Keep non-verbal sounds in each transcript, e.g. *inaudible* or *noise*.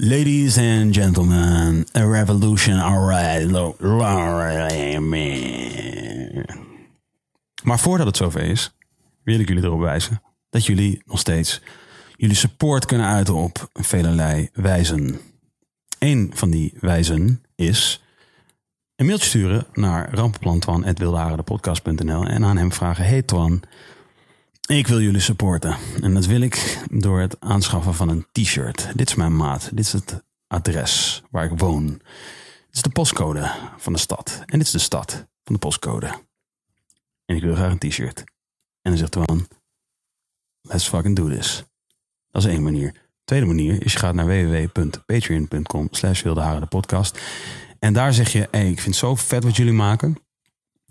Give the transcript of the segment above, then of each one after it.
Ladies and gentlemen, a revolution alright. Maar voordat het zover is, wil ik jullie erop wijzen dat jullie nog steeds jullie support kunnen uiten op velelei wijzen. Een van die wijzen is een mailtje sturen naar rampenplantwan.wildeharendepodcast.nl en aan hem vragen, hey Twan, ik wil jullie supporten. En dat wil ik door het aanschaffen van een t-shirt. Dit is mijn maat. Dit is het adres waar ik woon. Dit is de postcode van de stad. En dit is de stad van de postcode. En ik wil graag een t-shirt. En dan zegt Twan, let's fucking do this. Dat is één manier. Tweede manier is je gaat naar www.patreon.com slash podcast. En daar zeg je, hey, ik vind het zo vet wat jullie maken.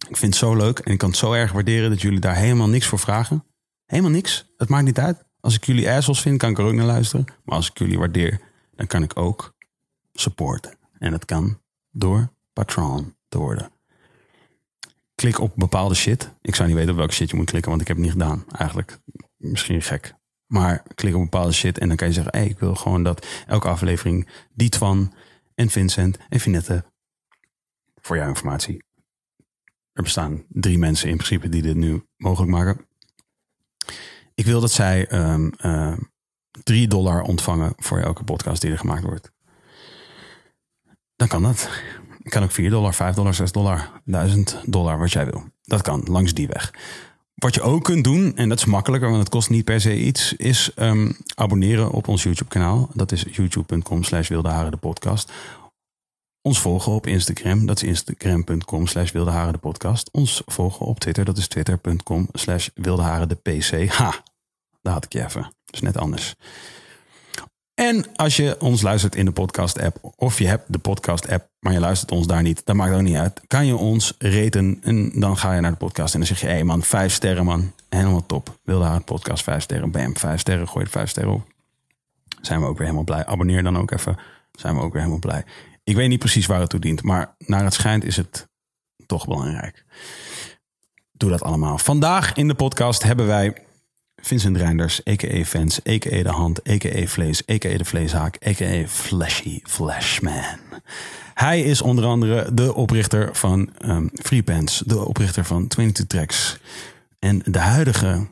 Ik vind het zo leuk en ik kan het zo erg waarderen dat jullie daar helemaal niks voor vragen. Helemaal niks. Het maakt niet uit. Als ik jullie assholes vind, kan ik er ook naar luisteren. Maar als ik jullie waardeer, dan kan ik ook supporten. En dat kan door patron te worden. Klik op bepaalde shit. Ik zou niet weten op welke shit je moet klikken, want ik heb het niet gedaan. Eigenlijk misschien gek. Maar klik op bepaalde shit en dan kan je zeggen... Hey, ik wil gewoon dat elke aflevering die van en Vincent en Finette... voor jouw informatie. Er bestaan drie mensen in principe die dit nu mogelijk maken. Ik wil dat zij um, uh, 3 dollar ontvangen voor elke podcast die er gemaakt wordt. Dan kan dat. Ik kan ook 4 dollar, 5 dollar, 6 dollar, 1000 dollar, wat jij wil. Dat kan, langs die weg. Wat je ook kunt doen, en dat is makkelijker, want het kost niet per se iets, is um, abonneren op ons YouTube kanaal. Dat is youtube.com slash de podcast. Ons volgen op Instagram, dat is instagram.com slash de podcast. Ons volgen op Twitter, dat is twitter.com slash de PC. Ha, daar had ik je even. Dat is net anders. En als je ons luistert in de podcast-app, of je hebt de podcast-app, maar je luistert ons daar niet, dat maakt ook niet uit. Kan je ons reten en dan ga je naar de podcast en dan zeg je: hé hey man, vijf sterren man, helemaal top. Wil daar een podcast, vijf sterren, bam, vijf sterren, gooi er vijf sterren op. Zijn we ook weer helemaal blij. Abonneer dan ook even, zijn we ook weer helemaal blij. Ik weet niet precies waar het toe dient, maar naar het schijnt is het toch belangrijk. Doe dat allemaal. Vandaag in de podcast hebben wij Vincent Reinders, a.k.a. Fans, a.k.a. De Hand, a.k.a. Vlees, a.k.a. De Vleeshaak, a.k.a. Fleshy Flashman. Hij is onder andere de oprichter van um, Free Pants, de oprichter van 22 Tracks en de huidige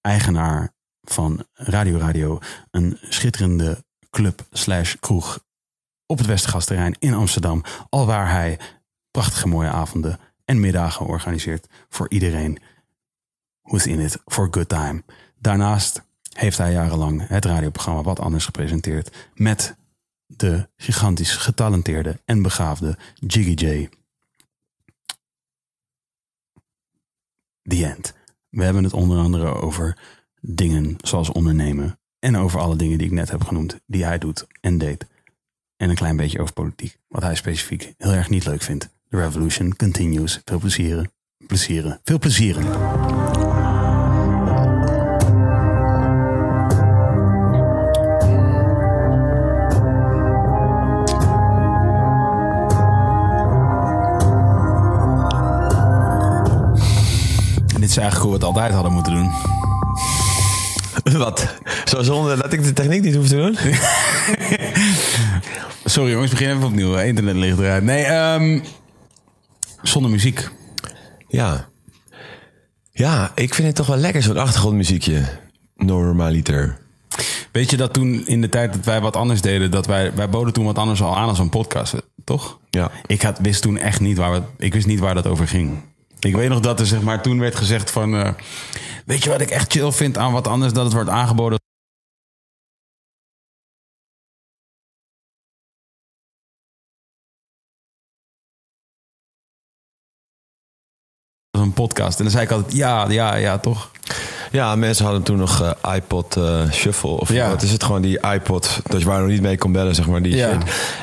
eigenaar van Radio Radio, een schitterende club slash kroeg op het Westergasterrein in Amsterdam, alwaar hij prachtige mooie avonden en middagen organiseert voor iedereen Who's in it for a good time. Daarnaast heeft hij jarenlang het radioprogramma Wat Anders gepresenteerd met de gigantisch getalenteerde en begaafde Jiggy J. The End. We hebben het onder andere over dingen zoals ondernemen en over alle dingen die ik net heb genoemd die hij doet en deed. En een klein beetje over politiek, wat hij specifiek heel erg niet leuk vindt. The revolution continues. Veel plezieren. Plezieren. Veel plezieren. Is eigenlijk hoe we het altijd hadden moeten doen. *laughs* Wat? Zo zonder dat ik de techniek niet hoef te doen? *laughs* Sorry jongens, begin even opnieuw. Internet ligt eruit. Nee, um, zonder muziek. Ja. Ja, ik vind het toch wel lekker zo'n achtergrondmuziekje. Normaliter. Weet je dat toen in de tijd dat wij wat anders deden, dat wij, wij boden toen wat anders al aan als een podcast, toch? Ja. Ik had, wist toen echt niet waar, we, ik wist niet waar dat over ging. Ik weet nog dat er zeg maar toen werd gezegd van, eh, weet je wat ik echt chill vind aan wat anders, dat het wordt aangeboden een podcast. En dan zei ik altijd, ja, ja, ja, toch? Ja, mensen hadden toen nog eh, iPod eh, Shuffle. Of Ja. wat is het? Gewoon die iPod. Dat je waar je nog niet mee kon bellen, zeg maar. Die Ja.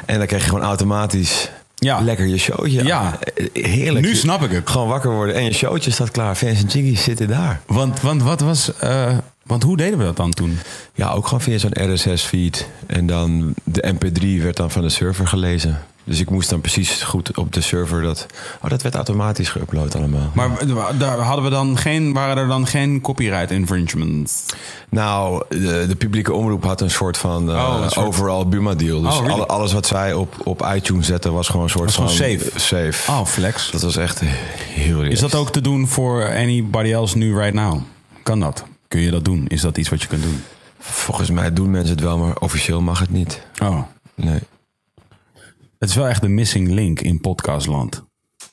En dan kreeg je gewoon automatisch Ja. lekker je showtje. Ja. Eh, Heerlijk. Nu snap ik het. Gewoon wakker worden en je showtje staat klaar. Fans en Jiggies zitten daar. Want, want wat was, eh, want hoe deden we dat dan toen? Ja, ook gewoon via zo'n RSS-feed. En dan de MP3 werd dan van de server gelezen. Dus ik moest dan precies goed op de server dat... Oh, dat werd automatisch geüpload allemaal. Maar daar hadden we dan geen, waren er dan geen copyright infringements? Nou, de, de publieke omroep had een soort van Oh, een soort- overal Buma deal. Dus Oh, really? alle- alles wat zij op, op iTunes zetten was gewoon een soort van safe? safe. Oh, flex. Dat was echt heel Is dat ook te doen voor anybody else nu right now? Kan dat? Kun je dat doen? Is dat iets wat je kunt doen? Volgens mij doen mensen het wel, maar officieel mag het niet. Oh, Nee. Het is wel echt de missing link in podcastland.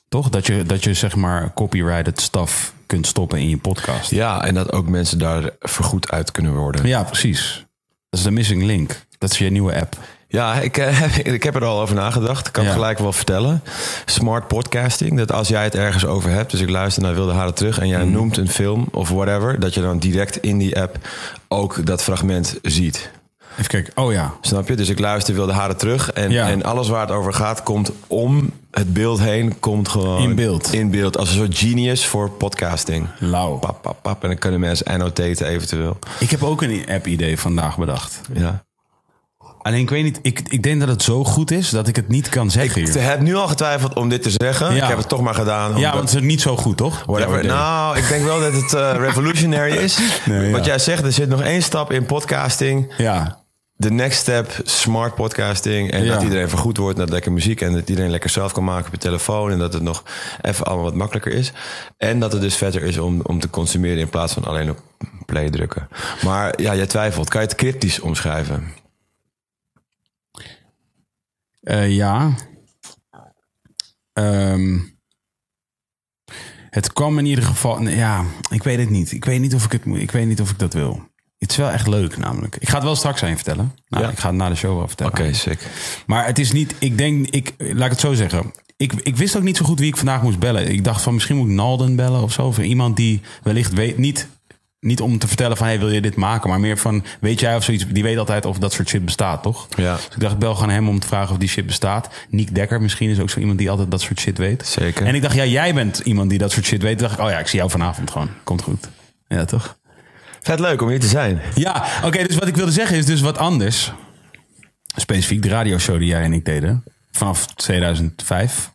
Toch? Dat je, dat je zeg maar copyrighted stuff kunt stoppen in je podcast. Ja, en dat ook mensen daar vergoed uit kunnen worden. Ja, precies. Dat is de missing link. Dat is je nieuwe app. Ja, ik, eh, *laughs* ik heb er al over nagedacht. Ik kan het Ja. gelijk wel vertellen. Smart podcasting. Dat als jij het ergens over hebt. Dus ik luister naar Wilde Haren terug. En jij Mhm. noemt een film of whatever. Dat je dan direct in die app ook dat fragment ziet. Even kijken. Oh ja. Snap je? Dus ik luister Wilde Haren terug. En, Ja. en alles waar het over gaat, komt om het beeld heen. Komt gewoon In beeld. In beeld. Als een soort genius voor podcasting. Lauw. Pap, pap, pap. En dan kunnen mensen annotaten eventueel. Ik heb ook een app-idee vandaag bedacht. Ja. Alleen ik weet niet, ik, ik denk dat het zo goed is dat ik het niet kan zeggen Ik hier. heb nu al getwijfeld om dit te zeggen. Ja. Ik heb het toch maar gedaan. Ja, want het is niet zo goed, toch? Whatever. Nou, ik denk wel dat het eh, revolutionary is. *laughs* Nee, ja. Wat jij zegt, er zit nog één stap in podcasting. Ja, De next step, smart podcasting. En Ja. dat iedereen vergoed wordt, dat lekker muziek... en dat iedereen lekker zelf kan maken op je telefoon... en dat het nog even allemaal wat makkelijker is. En dat het dus vetter is om, om te consumeren... in plaats van alleen op play drukken. Maar ja, jij twijfelt. Kan je het cryptisch omschrijven? Eh, ja. Ehm, het kwam in ieder geval. Ja, ik weet het niet. Ik weet niet of ik het moet. Ik weet niet of ik dat wil. Het is wel echt leuk, namelijk. Ik ga het wel straks aan je vertellen. Nou, Ja. Ik ga het na de show wel vertellen. Oké, sick. Maar het is niet. Ik denk. Ik, laat ik het zo zeggen. Ik, ik wist ook niet zo goed wie ik vandaag moest bellen. Ik dacht van misschien moet ik Nalden bellen of zo. Of iemand die wellicht weet. Niet, niet om te vertellen van hey, wil je dit maken? Maar meer van weet jij of zoiets. Die weet altijd of dat soort shit bestaat, toch? Ja. Dus ik dacht, ik bel gewoon hem om te vragen of die shit bestaat. Nick Dekker misschien is ook zo iemand die altijd dat soort shit weet. Zeker. En ik dacht, ja, jij bent iemand die dat soort shit weet. Toen dacht ik, oh ja, ik zie jou vanavond gewoon. Komt goed. Ja, toch? Vet leuk om hier te zijn. Ja, oké, dus wat ik wilde zeggen is dus wat anders. Specifiek de radioshow die jij en ik deden. Vanaf 2005.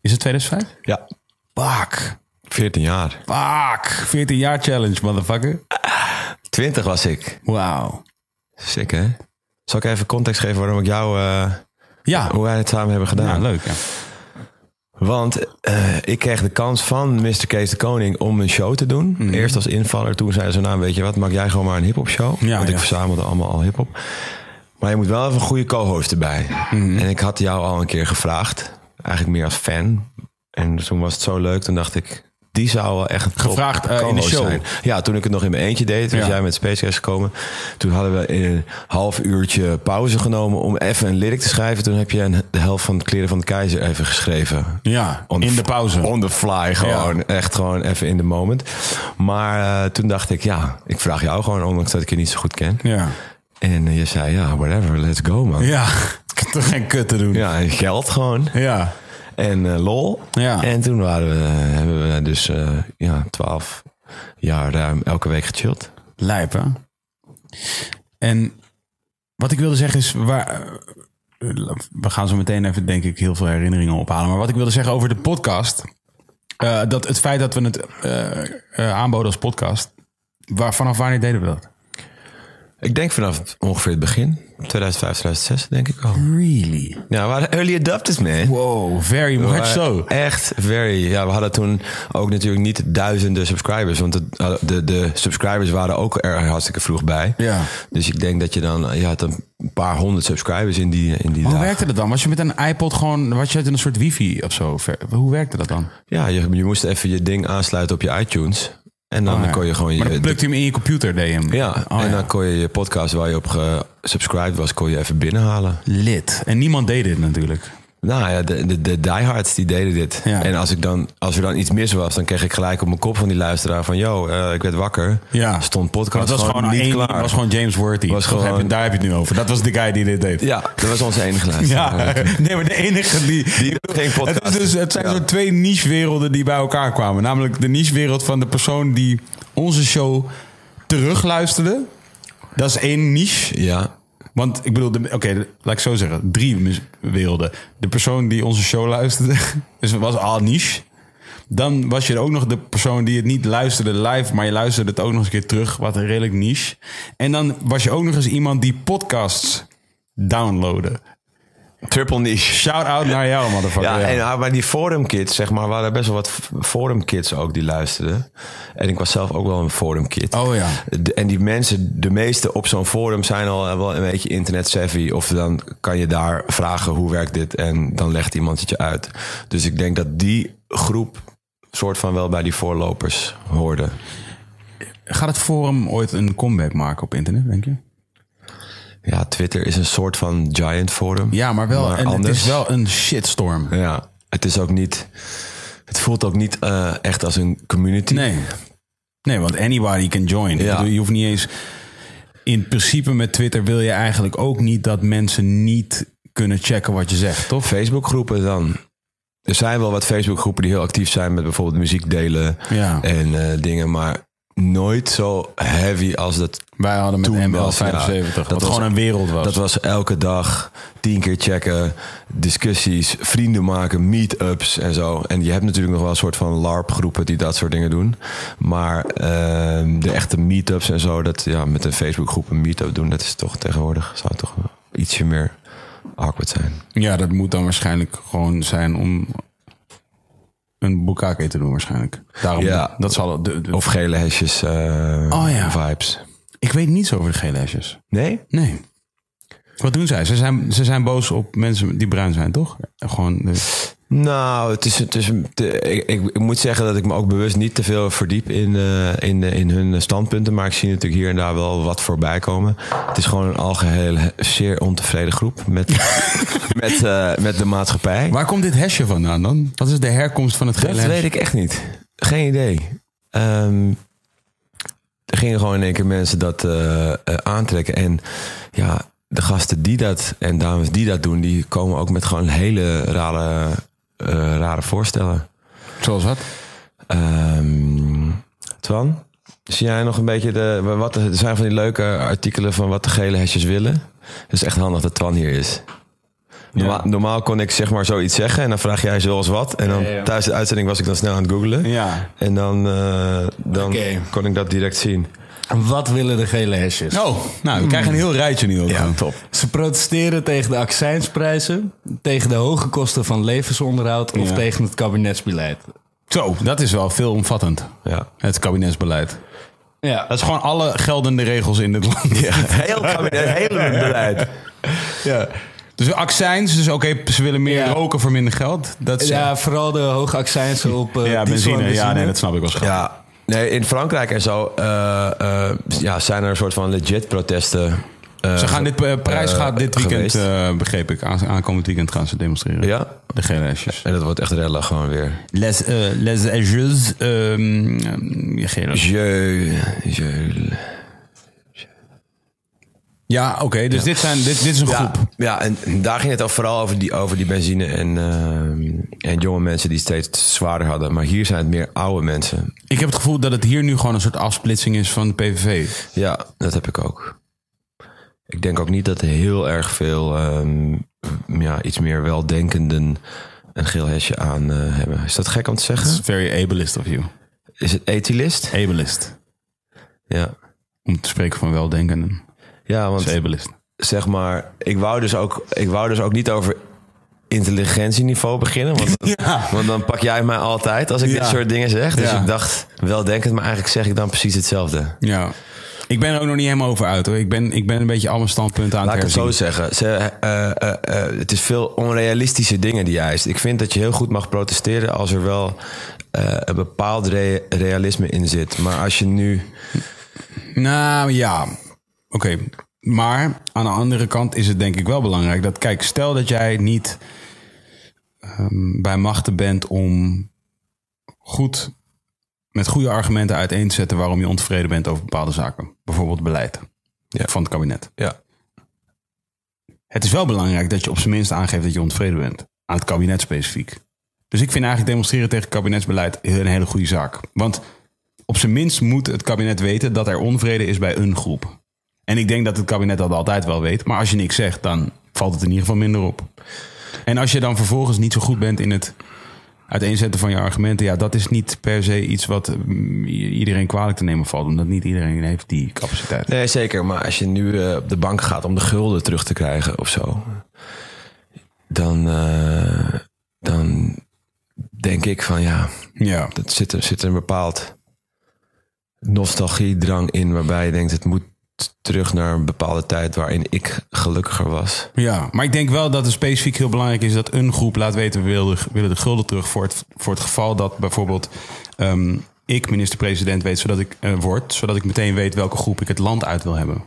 Is het 2005? Ja, Fuck. 14 jaar. Fuck. 14 jaar challenge, motherfucker. 20 was ik. Wauw. Sick, hè? Zal ik even context geven waarom ik jou... eh, Ja. hoe wij het samen hebben gedaan? ja, leuk. Ja. Want eh, ik kreeg de kans van Mr. Kees de Koning om een show te doen. Mhm. Eerst als invaller. Toen zeiden ze, nou weet je wat, maak jij gewoon maar een hip-hop show. Ja, Want ik ja. verzamelde allemaal al hip-hop. Maar je moet wel even een goede co-host erbij. Mhm. En ik had jou al een keer gevraagd. Eigenlijk meer als fan. En toen was het zo leuk. Toen dacht ik, die zou wel echt Gevraagd, eh, in de show? zijn. Ja, toen ik het nog in mijn eentje deed. Toen Ja. jij met Space Guest gekomen. Toen hadden we een half uurtje pauze genomen om even een lyric te schrijven. Toen heb je een, de helft van de kleren van de keizer even geschreven. Ja, On in de pauze. On the fly gewoon. Echt gewoon even in de moment. Maar eh, toen dacht ik, ja, ik vraag jou gewoon, ondanks dat ik je niet zo goed ken. Ja. En je zei, ja, whatever, let's go man. Ja. *laughs* Ik heb toch geen kut te doen. Ja, geld gewoon. Ja. En eh, lol. Ja. En toen waren we, hebben we dus eh, ja, twaalf jaar ruim elke week gechilled. Lijp, hè? En wat ik wilde zeggen is... Waar, we gaan zo meteen even, denk ik, heel veel herinneringen ophalen. Maar wat ik wilde zeggen over de podcast... eh, dat het feit dat we het eh, aanboden als podcast... Waar, vanaf wanneer deden we dat? Ik denk vanaf ongeveer het begin. 2005, 2006 denk ik al. Really? Ja, we waren early adopters, man. Wow, very much so. Echt very. Ja, we hadden toen ook natuurlijk niet duizenden subscribers. Want de, de, de subscribers waren ook er hartstikke vroeg bij. Ja. Dus ik denk dat je dan... Je had een paar honderd subscribers in die, in die Hoe dagen. werkte dat dan? Was je met een iPod gewoon, was je uit een soort wifi of zo? Hoe werkte dat dan? Ja, je, je moest even je ding aansluiten op je iTunes. En dan ja. kon je gewoon Maar je... dan plukte je hem in je computer, deed hem? ja, Oh, en dan kon je je podcast waar je op gesubscribed was, kon je even binnenhalen. Lid. En niemand deed dit natuurlijk. Nou ja, de, de, de diehards die deden dit. Ja. En als, ik dan, als er dan iets mis was, dan kreeg ik gelijk op mijn kop van die luisteraar van... Yo, eh, ik werd wakker. Ja. Stond Maar podcast het was gewoon, niet één, klaar. was gewoon James Worthy. Was gewoon- heb je- daar heb je het nu over. Dat was de guy die dit deed. Ja, dat was onze enige *laughs* luisteraar. Ja, nee, maar de enige die... Die geen podcast. Het, is dus, het zijn Ja. zo twee niche-werelden die bij elkaar kwamen. Namelijk de niche-wereld van de persoon die onze show terugluisterde. Dat is één niche. Ja, Want ik bedoel, oké, laat ik zo zeggen. Drie werelden. De persoon die onze show luisterde, *laughs* dus was al niche. Dan was je ook nog de persoon die het niet luisterde live, maar je luisterde het ook nog eens een keer terug, wat redelijk niche. En dan was je ook nog eens iemand die podcasts downloadde. Triple niche. Shout out naar jou, motherfucker. Ja, en maar die forum kids, zeg maar, waren best wel wat forum kids ook die luisterden. En ik was zelf ook wel een forum kid. Oh ja. De- En die mensen, de meeste op zo'n forum zijn al wel een beetje internet savvy. Of dan kan je daar vragen hoe werkt dit en dan legt iemand het je uit. Dus ik denk dat die groep soort van wel bij die voorlopers hoorde. Gaat het forum ooit een comeback maken op internet, denk je? Ja, Twitter is een soort van giant forum. Ja, maar wel. Maar en het anders. is wel een shitstorm. Ja, het is ook niet. Het voelt ook niet eh, echt als een community. Nee. Nee, want anybody can join. Ja. bedoel, je hoeft niet eens... In principe met Twitter wil je eigenlijk ook niet dat mensen niet kunnen checken wat je zegt, toch? Facebookgroepen dan. Er zijn wel wat Facebookgroepen die heel actief zijn met bijvoorbeeld muziek delen Ja. en eh, dingen, maar nooit zo heavy als dat. Wij hadden met Toen ML was, 75, ja, dat was- gewoon een wereld was. Dat was elke dag tien keer checken, discussies, vrienden maken, meetups en zo. En je hebt natuurlijk nog wel een soort van LARP-groepen die dat soort dingen doen. Maar ehm, de echte meetups en zo, dat ja, met een Facebookgroep een meetup doen, dat is toch tegenwoordig zou toch ietsje meer awkward zijn. Ja, dat moet dan waarschijnlijk gewoon zijn om een boekake te doen waarschijnlijk. Daarom, Ja. dat zal... De, de- Of gele hesjes eh, Oh ja. vibes. ik weet niets over de gele hesjes. Nee? Nee. Wat doen zij? Ze zijn, ze zijn boos op mensen die bruin zijn, toch? Gewoon... de- Nou, het is, het is, ik, ik, ik moet zeggen dat ik me ook bewust niet te veel verdiep in, eh, in, in hun standpunten. Maar ik zie natuurlijk hier en daar wel wat voorbij komen. Het is gewoon een algeheel zeer ontevreden groep met, *laughs* met, eh, met de maatschappij. Waar komt dit hesje vandaan dan? Wat is de herkomst van het gele Dat weet ik echt niet. Geen idee. Ehm, er gingen gewoon in één keer mensen dat eh, eh, aantrekken. En ja, de gasten die dat en dames die dat doen, die komen ook met gewoon hele rare, eh, rare voorstellen. Zoals wat? Ehm Twan, zie jij nog een beetje de. Wat, er zijn van die leuke artikelen van wat de gele hesjes willen. Het is echt handig dat Twan hier is. Normaal, normaal kon ik zeg maar zoiets zeggen en dan vraag jij zoals wat. En dan Ja, ja. tijdens de uitzending was ik dan snel aan het googlen. Ja. En dan, eh, dan kon ik dat direct zien. Wat willen de gele hesjes? Oh, nou, we krijgen een heel rijtje nu ook. gewoon. top. Ze protesteren tegen de accijnsprijzen, tegen de hoge kosten van levensonderhoud of Ja. tegen het kabinetsbeleid. Zo, dat is wel veelomvattend. Ja. Het kabinetsbeleid. Ja, Dat is gewoon alle geldende regels in dit land. ja. *laughs* Heel kabinet, hele beleid. Ja. Dus accijns, dus oké, ze willen meer Ja. roken voor minder geld. Dat is, ja vooral de hoge accijnsen op eh ja, benzine. Ja, nee, dat snap ik wel. schat. Ja, nee, in Frankrijk en zo eh, eh, ja, zijn er een soort van legit protesten. eh, Ze gaan dit, Parijs gaat dit weekend, begreep ik, aan, aankomend weekend gaan ze demonstreren. Ja, De gele en dat wordt echt rellen gewoon weer. Les, les hesjes, ehm, ja, gele. Je, je, Ja, oké, dus dit, zijn, dit, dit is een ja, groep. ja, en daar ging het ook vooral over die, over die benzine en, eh, en jonge mensen die steeds zwaarder hadden. Maar hier zijn het meer oude mensen. Ik heb het gevoel dat het hier nu gewoon een soort afsplitsing is van de PVV. Ja, dat heb ik ook. Ik denk ook niet dat heel erg veel ehm, ja, iets meer weldenkenden een geel hesje aan eh, hebben. Is dat gek om te It's zeggen? very ableist of you. Is het etylist? Ableist. Ja. Om te spreken van weldenkenden. Ja, want zeg maar, ik wou dus ook, ik wou dus ook niet over intelligentieniveau beginnen. Want, *laughs* want dan pak jij mij altijd als ik Ja. dit soort dingen zeg. Dus Ja. ik dacht, wel denkend, maar eigenlijk zeg ik dan precies hetzelfde. Ja. Ik ben er ook nog niet helemaal over uit hoor. Ik ben, ik ben een beetje al mijn standpunten aan Laat ik het het herzien. zo zeggen. Ze, eh, eh, eh, het is veel onrealistische dingen die eist. Ik vind dat je heel goed mag protesteren als er wel een bepaald re- realisme in zit. Maar als je nu... Nou ja, oké. Maar aan de andere kant is het denk ik wel belangrijk dat, kijk, stel dat jij niet ehm, bij machten bent om goed met goede argumenten uiteen te zetten waarom je ontevreden bent over bepaalde zaken. Bijvoorbeeld beleid Ja. van het kabinet. Ja, Het is wel belangrijk dat je op zijn minst aangeeft dat je ontevreden bent. Aan het kabinet specifiek. Dus ik vind eigenlijk demonstreren tegen kabinetsbeleid een hele goede zaak. Want op zijn minst moet het kabinet weten dat er onvrede is bij een groep. En ik denk dat het kabinet dat altijd wel weet. Maar als je niks zegt, dan valt het in ieder geval minder op. En als je dan vervolgens niet zo goed bent in het uiteenzetten van je argumenten... ja, dat is niet per se iets wat mm, iedereen kwalijk te nemen valt. Omdat niet iedereen heeft die capaciteit. nee, zeker. Maar als je nu eh, op de bank gaat om de gulden terug te krijgen of zo... dan, eh, dan denk ik van ja, Ja, dat zit er, zit er een bepaald nostalgiedrang in... waarbij je denkt, het moet terug naar een bepaalde tijd waarin ik gelukkiger was. Ja, maar ik denk wel dat het specifiek heel belangrijk is dat een groep laat weten we willen, de gulden terug voor het, voor het geval dat bijvoorbeeld ehm, ik minister-president weet zodat ik eh, word, zodat ik meteen weet welke groep ik het land uit wil hebben.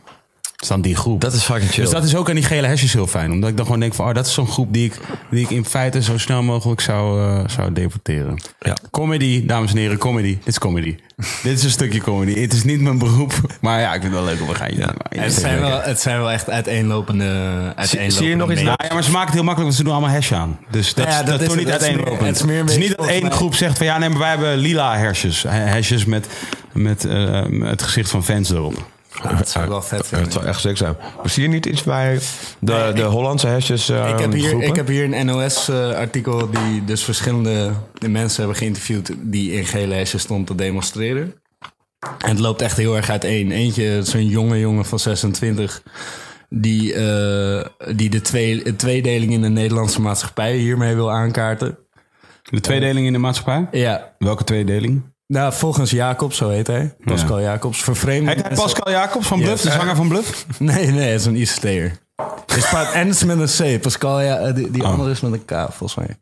Dus dan die groep. Dat is fucking chill. dus dat is ook aan die gele hesjes heel fijn. Omdat ik dan gewoon denk van, oh, dat is zo'n groep die ik, die ik in feite zo snel mogelijk zou, eh, zou deporteren. Ja. Comedy, dames en heren, comedy. Dit is comedy. Dit is een stukje comedy. Het is niet mijn beroep. Maar ja, ik vind het wel leuk om een geintje te maken. Het zijn, wel, het zijn wel echt uiteenlopende, uiteenlopende zie je nog iets. Nou ja, maar ze maken het heel makkelijk, want ze doen allemaal hash aan. Dus dat, Ja, is- dat dat, is toch niet is meer- uiteenlopend. het is meer een Het is niet dat één groep zegt van ja, nee, maar wij hebben lila hashjes. Hashjes met, met eh, het gezicht van fans erop. Dat zou wel vet Het vinden. zou echt sick zijn. Zie je niet iets bij de, de Hollandse hashjes eh, Ik heb, hier, groepen? ik heb hier een NOS-artikel die dus verschillende de mensen hebben geïnterviewd die in gele hesjes stond te demonstreren. En het loopt echt heel erg uiteen. Eentje, zo'n jonge jongen van 26, die, eh, die de twee, tweedeling in de Nederlandse maatschappij hiermee wil aankaarten. De tweedeling in de maatschappij? Ja, Welke tweedeling? Nou, volgens Jacobs, zo heet hij. Pascal Jacobs, vervreemd. Heet hij Pascal Jacobs van Bluff, de zanger van Bluff? *laughs* Nee, nee, het is een ICT'er. En het is met een C. Pascal, ja, eh, die, die Oh. andere is met een K, volgens mij.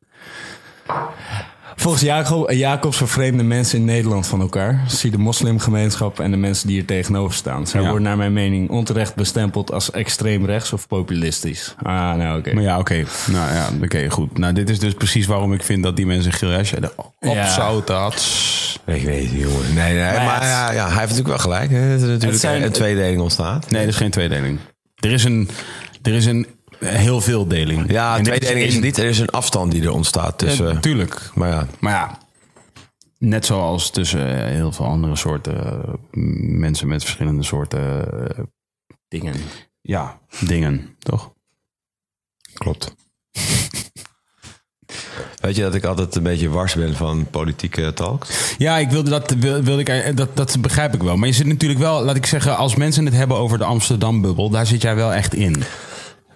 Volgens Jacob, Jacobs vervreemden mensen in Nederland van elkaar. Zie de moslimgemeenschap en de mensen die er tegenover staan. Zij Ja. worden naar mijn mening onterecht bestempeld als extreem rechts of populistisch. Ah, nou oké. Maar ja, oké. Nou ja, oké, goed. Nou, dit is dus precies waarom ik vind dat die mensen geel hesje op Ja. had. Ik weet het, jongen. Nee, nee, maar, het- ja, ja, hij heeft natuurlijk wel gelijk. Hè. Dat er natuurlijk zijn- een tweedeling ontstaat. Nee, er is geen tweedeling. Er is een, er is een eh, heel veel deling. Ja, En tweedeling is het niet. Er is een afstand die er ontstaat tussen... Ja, tuurlijk. maar ja, Maar ja, net zoals tussen eh, heel veel andere soorten eh, mensen met verschillende soorten eh, Dingen. ja, dingen, toch? klopt. Weet je dat ik altijd een beetje wars ben van politieke talks? Ja, ik wilde dat, wil- wilde ik, dat, dat begrijp ik wel. Maar je zit natuurlijk wel, laat ik zeggen, als mensen het hebben over de Amsterdam-bubbel, daar zit jij wel echt in.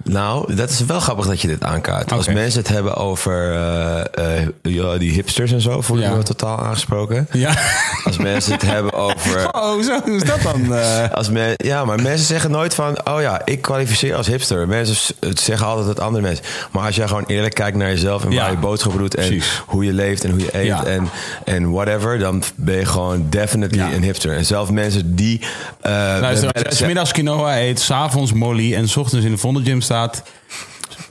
Nou, dat is wel grappig dat je dit aankaart. Als mensen het hebben over eh, eh, die hipsters en zo, voel Ja. me totaal aangesproken. Ja. Als mensen het hebben over... *laughs* Oh, zo is dat dan? eh? Als men, ja, maar mensen zeggen nooit van... oh ja, ik kwalificeer als hipster. Mensen het zeggen altijd dat andere mensen. Maar als jij gewoon eerlijk kijkt naar jezelf... en Ja, waar je boodschap doet... en precies. hoe je leeft en hoe je eet Ja. en, en whatever... dan ben je gewoon definitely een hipster. En zelf mensen die... Luister, als je middags quinoa eet, s'avonds molly en 's ochtends in de Vondelgym staat,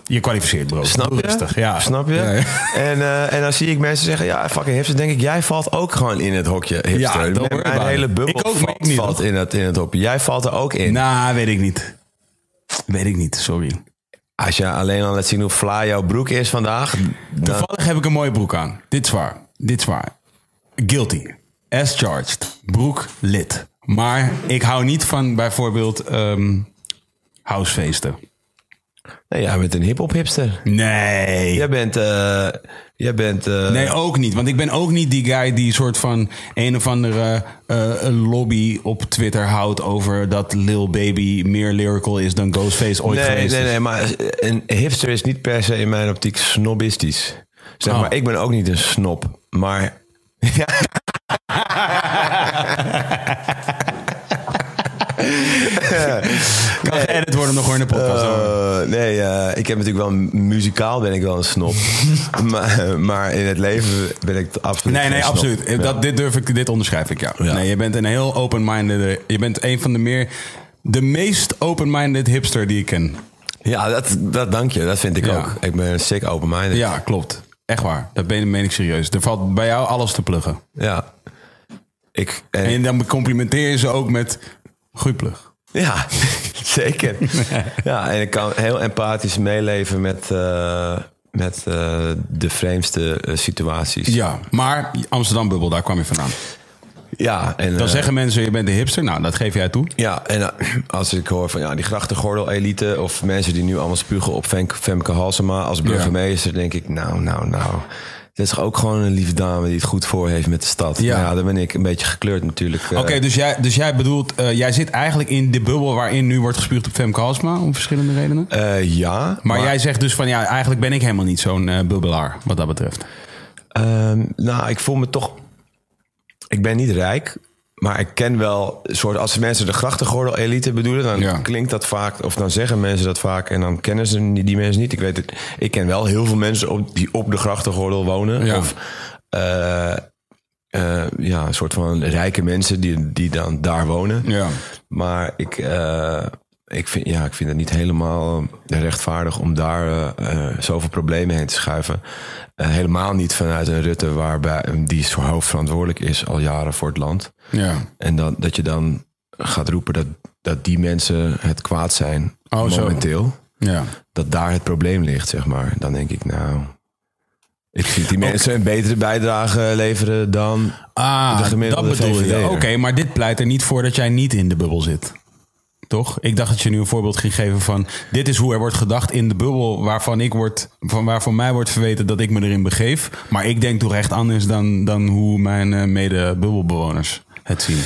je kwalificeert, bro. Snap je? Rustig, ja. Snap je? Ja, ja. En, eh, en dan zie ik mensen zeggen, ja, fucking hipster. denk ik, jij valt ook gewoon in het hokje hipster. Ja, Mijn- hele bubbel Ik ook, valt, niet, valt in, het, in het hokje. Jij valt er ook in. Nou, weet ik niet. Weet ik niet, sorry. Als je alleen al laat zien hoe fly jouw broek is vandaag... Dan, Toevallig heb ik een mooie broek aan. Dit is waar. Dit is waar. Guilty. As charged. Broek lid. Maar ik hou niet van bijvoorbeeld ehm housefeesten. Nee, jij bent een hip-hop hipster. Nee. Jij bent. eh jij bent. eh, Nee, ook niet. Want ik ben ook niet die guy die soort van een of andere eh, lobby op Twitter houdt over dat Lil Baby meer lyrical is dan Ghostface ooit nee, geweest nee, is. nee, maar een hipster is niet per se in mijn optiek snobistisch. Zeg Oh. maar, ik ben ook niet een snob, maar. *laughs* Kan geëdit worden nog hoor in de podcast. hoor. Eh, nee, eh, ik heb natuurlijk wel muzikaal ben ik wel een snop. *laughs* maar, maar in het leven ben ik absoluut. Nee, nee, absoluut. Ja. Dat, dit durf ik, dit onderschrijf ik, ja. Ja. Nee, je bent een heel open-minded... Je bent een van de meer... De meest open-minded hipster die ik ken. Ja, dat, dat dank je. Dat vind ik Ja. ook. Ik ben een sick open-minded. Ja, klopt. Echt waar. Dat ben, meen ik serieus. Er valt bij jou alles te pluggen. Ja. Ik, en, En dan complimenteer je ze ook met... Goeie plug. Ja, *laughs* zeker. *laughs* ja, en ik kan heel empathisch meeleven met, eh, met eh, de vreemdste eh, situaties. Ja, maar Amsterdam-bubbel, daar kwam je vandaan. Ja, en, Dan zeggen mensen, je bent de hipster. Nou, dat geef jij toe. Ja, en als ik hoor van ja, die grachtengordel-elite... of mensen die nu allemaal spugen op Femke, Femke Halsema als burgemeester... denk ik, nou, nou, nou... Dat is ook gewoon een lieve dame die het goed voor heeft met de stad. Ja. Dan ben ik een beetje gekleurd natuurlijk. eh. Oké, dus, jij, dus jij bedoelt... eh, jij zit eigenlijk in de bubbel waarin nu wordt gespuugd op Femke Halsema... om verschillende redenen. Eh, ja, Maar, jij zegt dus van... ja, eigenlijk ben ik helemaal niet zo'n bubbelaar... wat dat betreft. Ehm, nou, ik voel me toch... Ik ben niet rijk, maar ik ken wel... Soort, als mensen de grachtengordel-elite bedoelen... dan Ja. klinkt dat vaak... of dan zeggen mensen dat vaak... en dan kennen ze die die mensen niet. Ik weet het. Ik ken wel heel veel mensen op, die op de grachtengordel wonen. Ja. Of eh, eh, ja, een soort van rijke mensen die, die dan daar wonen. Ja. Maar ik, eh, ik, vind, ja, ik vind het niet helemaal rechtvaardig om daar eh, eh, zoveel problemen heen te schuiven. Eh, helemaal niet vanuit een Rutte waarbij die is hoofdverantwoordelijk is al jaren voor het land. Ja. En dan, dat je dan gaat roepen dat, dat die mensen het kwaad zijn Oh, zo. momenteel. Ja. Dat daar het probleem ligt, zeg maar. Dan denk ik, nou... Ik vind die mensen een betere bijdrage leveren dan... Ah, De gemiddelde dat bedoel je. Oké, maar dit pleit er niet voor dat jij niet in de bubbel zit. Toch? Ik dacht dat je nu een voorbeeld ging geven van... dit is hoe er wordt gedacht in de bubbel... waarvan, ik word, van, waarvan mij wordt verweten dat ik me erin begeef. Maar ik denk toch echt anders dan, dan hoe mijn eh, mede-bubbelbewoners het zien.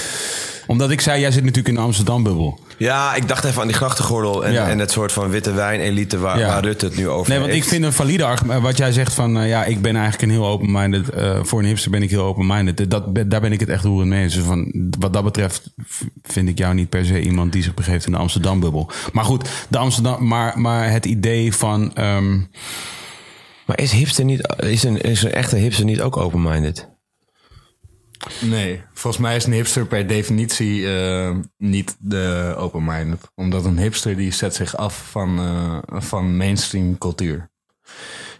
Omdat ik zei, jij zit natuurlijk in de Amsterdam-bubbel. Ja, ik dacht even aan die grachtengordel en, Ja. en het soort van witte wijn-elite waar, Ja. waar Rutte het nu over Nee, want ik vind een valide argument. Wat jij zegt van, eh, ja, ik ben eigenlijk een heel open-minded. eh, voor een hipster ben ik heel open-minded. Dat, daar ben ik het echt roerend mee eens. Dus van, wat dat betreft vind ik jou niet per se iemand die zich begeeft in de Amsterdam-bubbel. Maar goed, de Amsterdam, maar, maar het idee van. ehm, Maar is hipster niet, is een, is een echte hipster niet ook open-minded? Nee, volgens mij is een hipster per definitie eh, niet de open-minded. Omdat een hipster die zet zich af van, eh, van mainstream cultuur.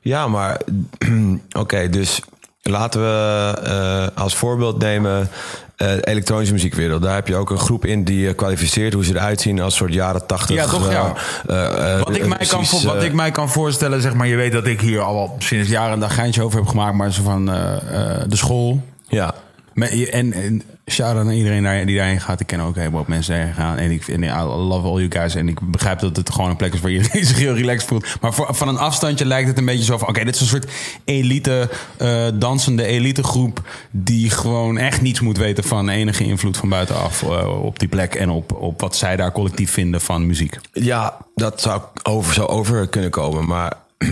Ja, maar *clears throat* oké, dus laten we eh, als voorbeeld nemen eh, de elektronische muziekwereld. Daar heb je ook een groep in die eh, kwalificeert hoe ze eruit zien als soort jaren tachtig. Ja, toch, ja. eh, wat, ik mij kan, voor- wat ik mij kan voorstellen, zeg maar, je weet dat ik hier al sinds jaren een dag geintje over heb gemaakt, maar zo van eh, eh, de school. Ja, En, en shout-out naar iedereen daar, die daarheen gaat. Ik ken ook een heleboel mensen daarheen gaan. En ik vind, I love all you guys. En ik begrijp dat het gewoon een plek is waar iedereen *laughs* zich heel relaxed voelt. Maar van een afstandje lijkt het een beetje zo van... Oké, dit is een soort elite, eh, dansende elitegroep... die gewoon echt niets moet weten van enige invloed van buitenaf... eh, op die plek en op, op wat zij daar collectief vinden van muziek. ja dat zou over, zou over kunnen komen. Maar *clears throat*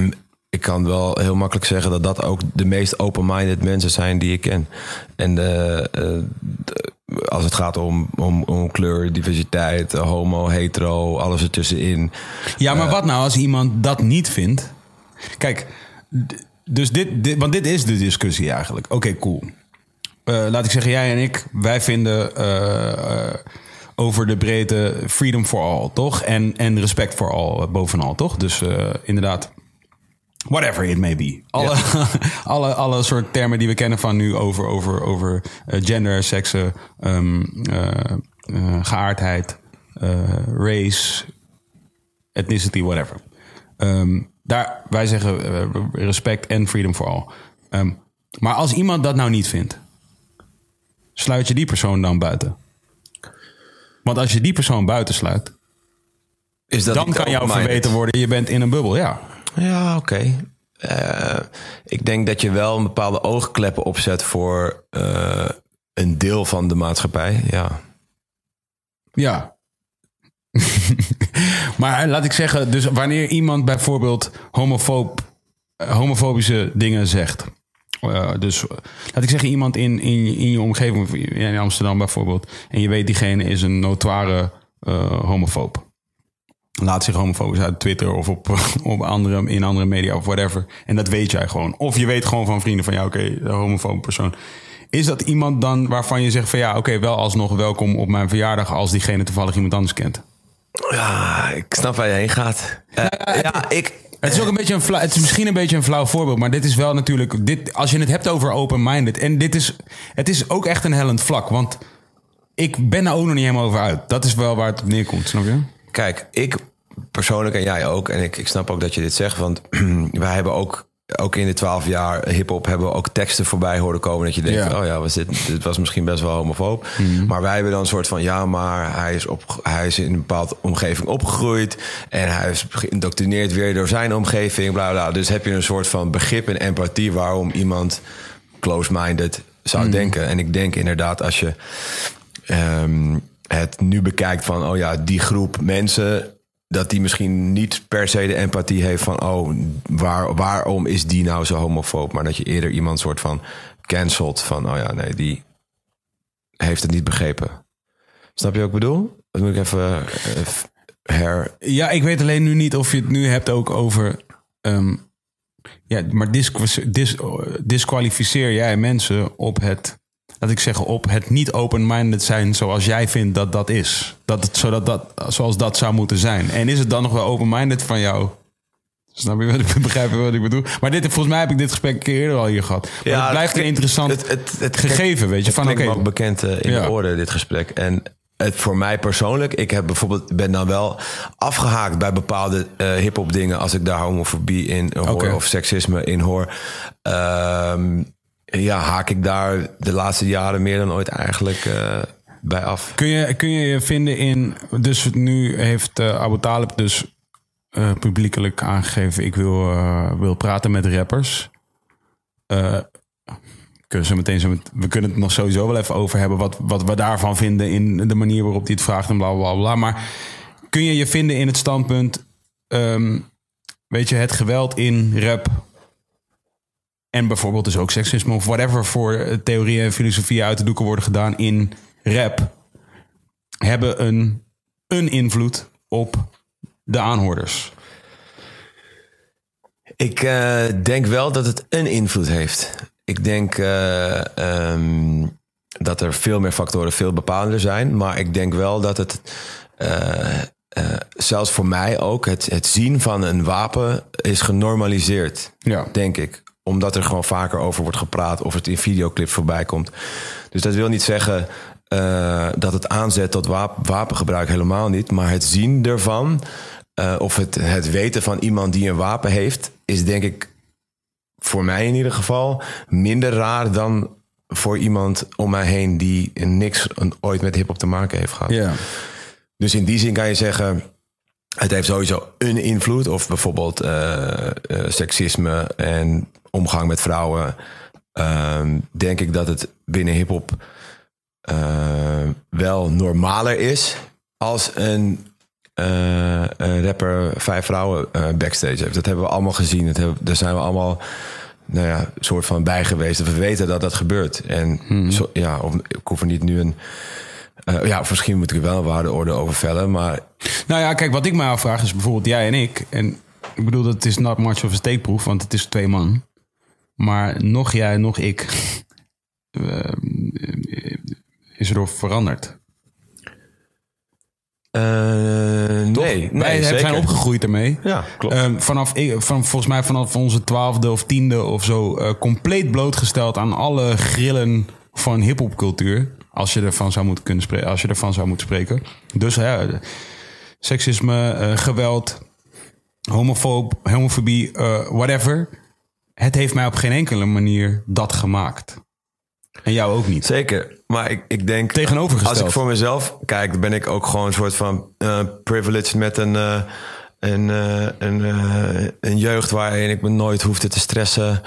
ik kan wel heel makkelijk zeggen dat dat ook de meest open-minded mensen zijn die ik ken. En eh, eh, de- als het gaat om, om, om kleur, diversiteit, eh, homo, hetero, alles ertussenin. Ja, maar wat nou als iemand dat niet vindt? Kijk, dus dit, dit want dit is de discussie eigenlijk. Oké, cool. Eh, laat ik zeggen, jij en ik, wij vinden eh, eh, over de breedte freedom for all, toch? En, en respect for all eh, bovenal, toch? Dus eh, inderdaad, whatever it may be. Alle, *laughs* alle, alle soort termen die we kennen van nu over, over, over eh, gender, seksen, ehm, eh, eh, geaardheid, race, ethnicity, whatever. Ehm, daar, wij zeggen respect en freedom for all. Ehm, maar als iemand dat nou niet vindt, sluit je die persoon dan buiten? Want als je die persoon buitensluit, Is dat dan kan jou verweten worden, je bent in een bubbel, ja. Ja, oké. Eh, ik denk dat je wel een bepaalde oogkleppen opzet voor eh, een deel van de maatschappij. Ja. Ja. *laughs* maar laat ik zeggen, dus wanneer iemand bijvoorbeeld homofoob, eh, homofobische dingen zegt. dus laat ik zeggen, iemand in, in, in je omgeving, in Amsterdam bijvoorbeeld. En je weet, diegene is een notoire homofoob. Laat zich homofobisch uit Twitter of op, *laughs* op andere, in andere media of whatever. En dat weet jij gewoon. Of je weet gewoon van vrienden van ja, oké, de homofobe persoon. Is dat iemand dan waarvan je zegt van ja, oké, wel alsnog welkom op mijn verjaardag als diegene toevallig iemand anders kent? ja, ik snap waar je heen gaat. Eh, ja, ik... Het is ook een beetje een flauw, het is misschien een beetje een flauw voorbeeld, maar dit is wel natuurlijk, dit, als je het hebt over open-minded, en dit is, het is ook echt een hellend vlak, want ik ben er ook nog niet helemaal over uit. Dat is wel waar het op neerkomt, snap je? Kijk, ik persoonlijk en jij ook. En ik, ik snap ook dat je dit zegt. Want *clears throat* wij hebben ook, ook in de twaalf jaar hip-hop hebben we ook teksten voorbij horen komen. Dat je denkt, Ja. oh ja, was dit, dit was misschien best wel homofoob. Maar wij hebben dan een soort van, ja, maar hij is, op, hij is in een bepaalde omgeving opgegroeid. En hij is geïndoctrineerd weer door zijn omgeving. Bla bla. Dus heb je een soort van begrip en empathie waarom iemand close-minded zou denken. En ik denk inderdaad, als je ehm, het nu bekijkt van, oh ja, die groep mensen, dat die misschien niet per se de empathie heeft van, oh, waar, waarom is die nou zo homofoob? Maar dat je eerder iemand soort van cancelt van, oh ja, nee, die heeft het niet begrepen. Snap je wat ik bedoel? Dat moet ik even eh, her... Ja, ik weet alleen nu niet of je het nu hebt ook over. ehm, ja, maar disqualificeer jij mensen op het. Laat ik zeggen, op het niet open-minded zijn zoals jij vindt dat dat is. Dat het, zodat dat, zoals dat zou moeten zijn. En is het dan nog wel open-minded van jou? Snap je wat ik *laughs* begrijp wat ik bedoel? Maar dit, volgens mij heb ik dit gesprek een keer eerder al hier gehad. Maar het blijft een interessant het, het, het, gegeven, weet je. Van oké, ook bekend eh, in Ja. de orde, dit gesprek. En het voor mij persoonlijk, ik heb bijvoorbeeld, ben dan wel afgehaakt bij bepaalde eh hip-hop dingen. Als ik daar homofobie in hoor of seksisme in hoor. Ehm, ja, haak ik daar de laatste jaren meer dan ooit eigenlijk eh, bij af. Kun je, kun je je vinden in. Dus nu heeft eh Abu Talib dus eh, publiekelijk aangegeven: ik wil, wil praten met rappers. Kunnen ze meteen we kunnen het nog sowieso wel even over hebben. Wat, wat we daarvan vinden in de manier waarop hij het vraagt en bla bla bla. Maar kun je je vinden in het standpunt. ehm, weet je, het geweld in rap. En bijvoorbeeld dus ook seksisme of whatever voor eh, theorieën en filosofieën uit de doeken worden gedaan in rap. Hebben een, een invloed op de aanhoorders. Ik eh, denk wel dat het een invloed heeft. Ik denk eh, ehm, dat er veel meer factoren veel bepalender zijn. Maar ik denk wel dat het, zelfs voor mij ook, het, het zien van een wapen is genormaliseerd. Ja. Denk ik. Omdat er gewoon vaker over wordt gepraat of het in videoclips voorbij komt. Dus dat wil niet zeggen eh, dat het aanzet tot wap- wapengebruik helemaal niet. Maar het zien ervan, eh, of het, het weten van iemand die een wapen heeft, is denk ik voor mij in ieder geval minder raar dan voor iemand om mij heen die niks ooit met hip-hop te maken heeft gehad. Ja. Dus in die zin kan je zeggen, het heeft sowieso een invloed. Of bijvoorbeeld eh, eh, seksisme en omgang met vrouwen. Ehm, denk ik dat het binnen hip-hop eh, wel normaler is als een, een rapper vijf vrouwen backstage heeft. Dat hebben we allemaal gezien. Dat hebben, daar zijn we allemaal nou ja, soort van bij geweest. We weten dat dat gebeurt. En zo, ja, of, ik hoef er niet nu een. Eh, ja, of misschien moet ik er wel een waardeorde over vellen. Maar Nou ja, kijk, wat ik mij afvraag is bijvoorbeeld jij en ik. En ik bedoel, dat is not much of a steekproef, want het is twee man. Maar nog jij, nog ik. *laughs* eh, is erdoor veranderd. eh, nee, nee, Wij zeker. zijn opgegroeid ermee. Ja, klopt. Ehm, vanaf, van, volgens mij vanaf onze twaalfde of tiende of zo... eh, compleet blootgesteld aan alle grillen van hiphopcultuur. Als je ervan zou moeten kunnen spreken. Als je ervan zou moeten spreken. Dus ja, seksisme, eh, geweld, homofoob, homofobie, eh, whatever. Het heeft mij op geen enkele manier dat gemaakt. En jou ook niet. Zeker. Maar ik, ik denk... Tegenovergesteld. Als ik voor mezelf kijk, ben ik ook gewoon een soort van eh privileged met een... eh, een, een, een jeugd waarin ik me nooit hoefde te stressen.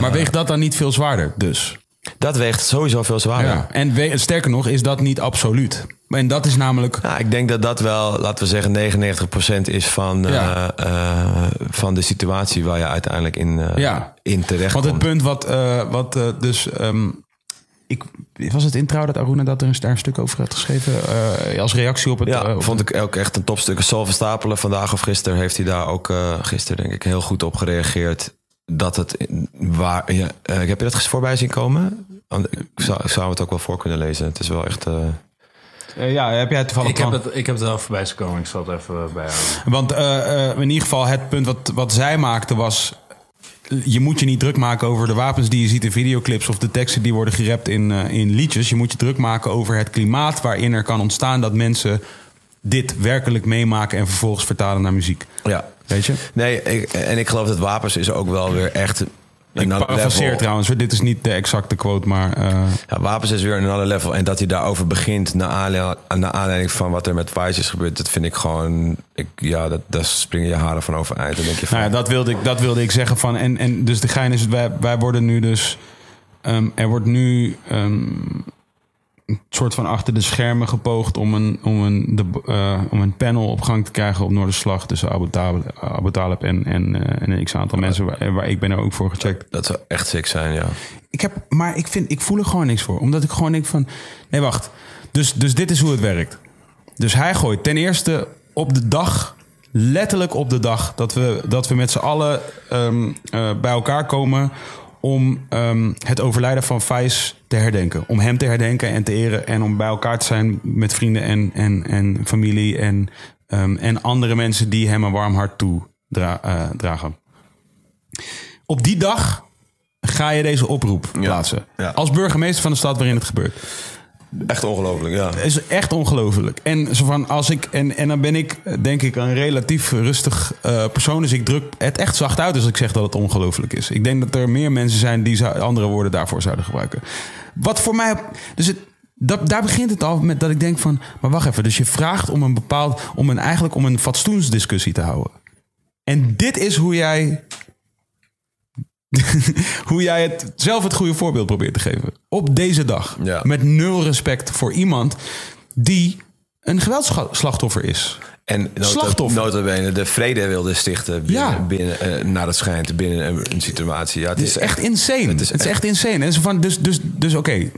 Maar weegt dat dan niet veel zwaarder, dus? Dat weegt sowieso veel zwaarder. Ja. En we- sterker nog, is dat niet absoluut. En dat is namelijk... Ik denk dat dat wel, laten we zeggen, 99% is van, eh, eh, van de situatie waar je uiteindelijk in, eh, Ja. in terecht Want het komt. punt wat, wat dus... ehm, ik, was het in Trouw dat Aruna dat er een, daar een stuk over had geschreven? als reactie op het... Ja, op vond ik ook echt een topstuk. Sol Verstapelen vandaag of gisteren heeft hij daar ook, gisteren denk ik, heel goed op gereageerd. Dat het waar. Ja, eh, heb je dat voorbij zien komen? Ik zou, ik zou het ook wel voor kunnen lezen. Het is wel echt. eh, Eh, ja, heb jij toevallig... Ik heb, het, ik heb het wel voorbij zien komen. Ik zal het even bijhouden. Want eh, eh, in ieder geval het punt wat, wat zij maakte was... Je moet je niet druk maken over de wapens die je ziet in videoclips... of de teksten die worden gerept in, in liedjes. Je moet je druk maken over het klimaat waarin er kan ontstaan... dat mensen dit werkelijk meemaken en vervolgens vertalen naar muziek. ja. Weet je? Nee, ik, en ik geloof dat wapens is ook wel weer echt. Ik level. trouwens. Dit is niet de exacte quote, maar... eh, Ja, wapens is weer een ander level. En dat hij daarover begint naar, aanle- naar aanleiding van wat er met Vice is gebeurd, dat vind ik gewoon. Ik, ja, dat, daar springen je haren van overeind. Dan denk je van. Nou ja, dat wilde ik, dat wilde ik zeggen van. En, en dus de gein is, wij, wij worden nu dus. ehm, er wordt nu ehm, een soort van achter de schermen gepoogd om een, om een, de, eh, om een panel op gang te krijgen op Noorderslag tussen Abu Talib, Abu Talib en, en, eh, en een x-aantal mensen. Waar, waar ik ben er ook voor gecheckt. Dat zou echt sick zijn, ja. Ik heb, maar ik, vind, ik voel er gewoon niks voor. Omdat ik gewoon denk van... Nee, wacht. Dus, dus dit is hoe het werkt. Dus hij gooit ten eerste op de dag... Letterlijk op de dag dat we, dat we met z'n allen ehm, eh, bij elkaar komen... om ehm, het overlijden van Faiz te herdenken. Om hem te herdenken en te eren. En om bij elkaar te zijn met vrienden en, en, en familie... En, ehm, en andere mensen die hem een warm hart toedragen. Op die dag ga je deze oproep plaatsen. ja. Als burgemeester van de stad waarin het gebeurt. Echt ongelooflijk, ja. Is echt ongelooflijk. En, zo van als ik, en, en dan ben ik, denk ik, een relatief rustig eh, persoon. Dus ik druk het echt zacht uit als ik zeg dat het ongelooflijk is. Ik denk dat er meer mensen zijn die andere woorden daarvoor zouden gebruiken. Wat voor mij. Dus het, dat, daar begint het al met dat ik denk van. Maar wacht even. Dus je vraagt om een bepaald. om een, eigenlijk om een fatsoensdiscussie te houden. En dit is hoe jij *laughs* hoe jij het zelf het goede voorbeeld probeert te geven. Op deze dag. Ja. Met nul respect voor iemand die een geweldsslachtoffer is. En nota, Slachtoffer. notabene de vrede wilde stichten binnen, Ja. binnen, eh, naar het schijnt, binnen een, een situatie. Ja, het, Het is echt insane. Het is echt, insane. En zo van, dus dus, dus oké,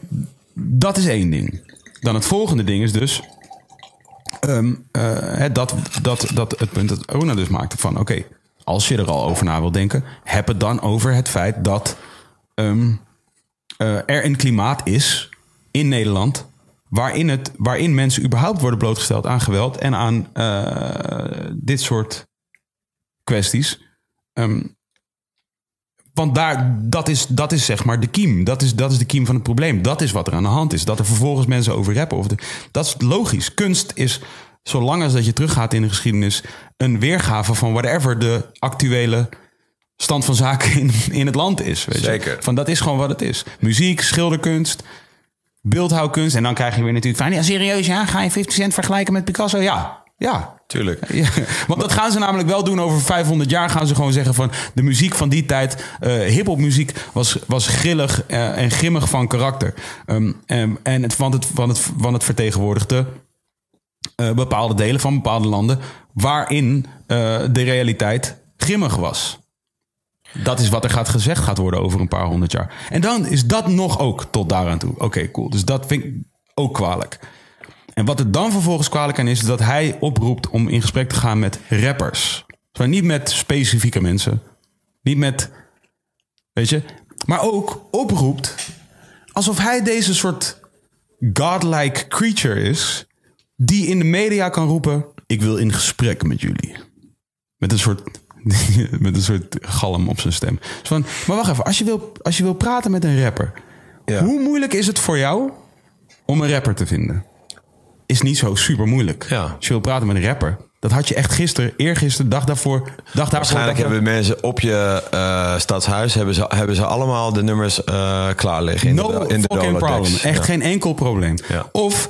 dat is één ding. Dan het volgende ding is dus... ehm, eh, dat, dat, dat het punt dat Rona dus maakte van... oké, als je er al over na wil denken... heb het dan over het feit dat ehm, eh, er een klimaat is in Nederland... Waarin, het, waarin mensen überhaupt worden blootgesteld aan geweld... en aan eh, dit soort kwesties... Ehm, want daar, dat, is, dat is zeg maar de kiem. Dat is, dat is de kiem van het probleem. Dat is wat er aan de hand is. Dat er vervolgens mensen over rappen. Of dat is logisch. Kunst is, zolang als dat je teruggaat in de geschiedenis... een weergave van whatever de actuele stand van zaken in, in het land is. Weet Zeker. Je? Van dat is gewoon wat het is. Muziek, schilderkunst, beeldhouwkunst. En dan krijg je weer natuurlijk van... Ja, serieus, ja? Ga je 50 Cent vergelijken met Picasso? Ja, ja. Tuurlijk. *laughs* Ja, want dat gaan ze namelijk wel doen over 500 jaar. Gaan ze gewoon zeggen van de muziek van die tijd, eh hip-hop muziek, was, was grillig eh, en grimmig van karakter. Em, en het, want, het, want, het, want het vertegenwoordigde eh, bepaalde delen van bepaalde landen waarin eh, de realiteit grimmig was. Dat is wat er gaat gezegd gaat worden over een paar honderd jaar. En dan is dat nog ook tot daaraan toe. Oké, cool. Dus dat vind ik ook kwalijk. En wat er dan vervolgens kwalijk aan is, is dat hij oproept om in gesprek te gaan met rappers. Maar niet met specifieke mensen. Niet met, weet je, maar ook oproept alsof hij deze soort godlike creature is, die in de media kan roepen: Ik wil in gesprek met jullie. Met een soort, *laughs* met een soort galm op zijn stem. Dus van, maar wacht even, als je, wil, als je wil praten met een rapper, Ja. hoe moeilijk is het voor jou om een rapper te vinden? Is niet zo super moeilijk. Ja. Als je wil praten met een rapper, Dat had je echt gisteren, eergisteren, dag daarvoor, dag daarvoor. Waarschijnlijk dag hebben mensen op je eh, stadshuis hebben ze, hebben ze allemaal de nummers eh, klaar liggen. In No de, in de problem. Echt Ja. geen enkel probleem. Ja. Of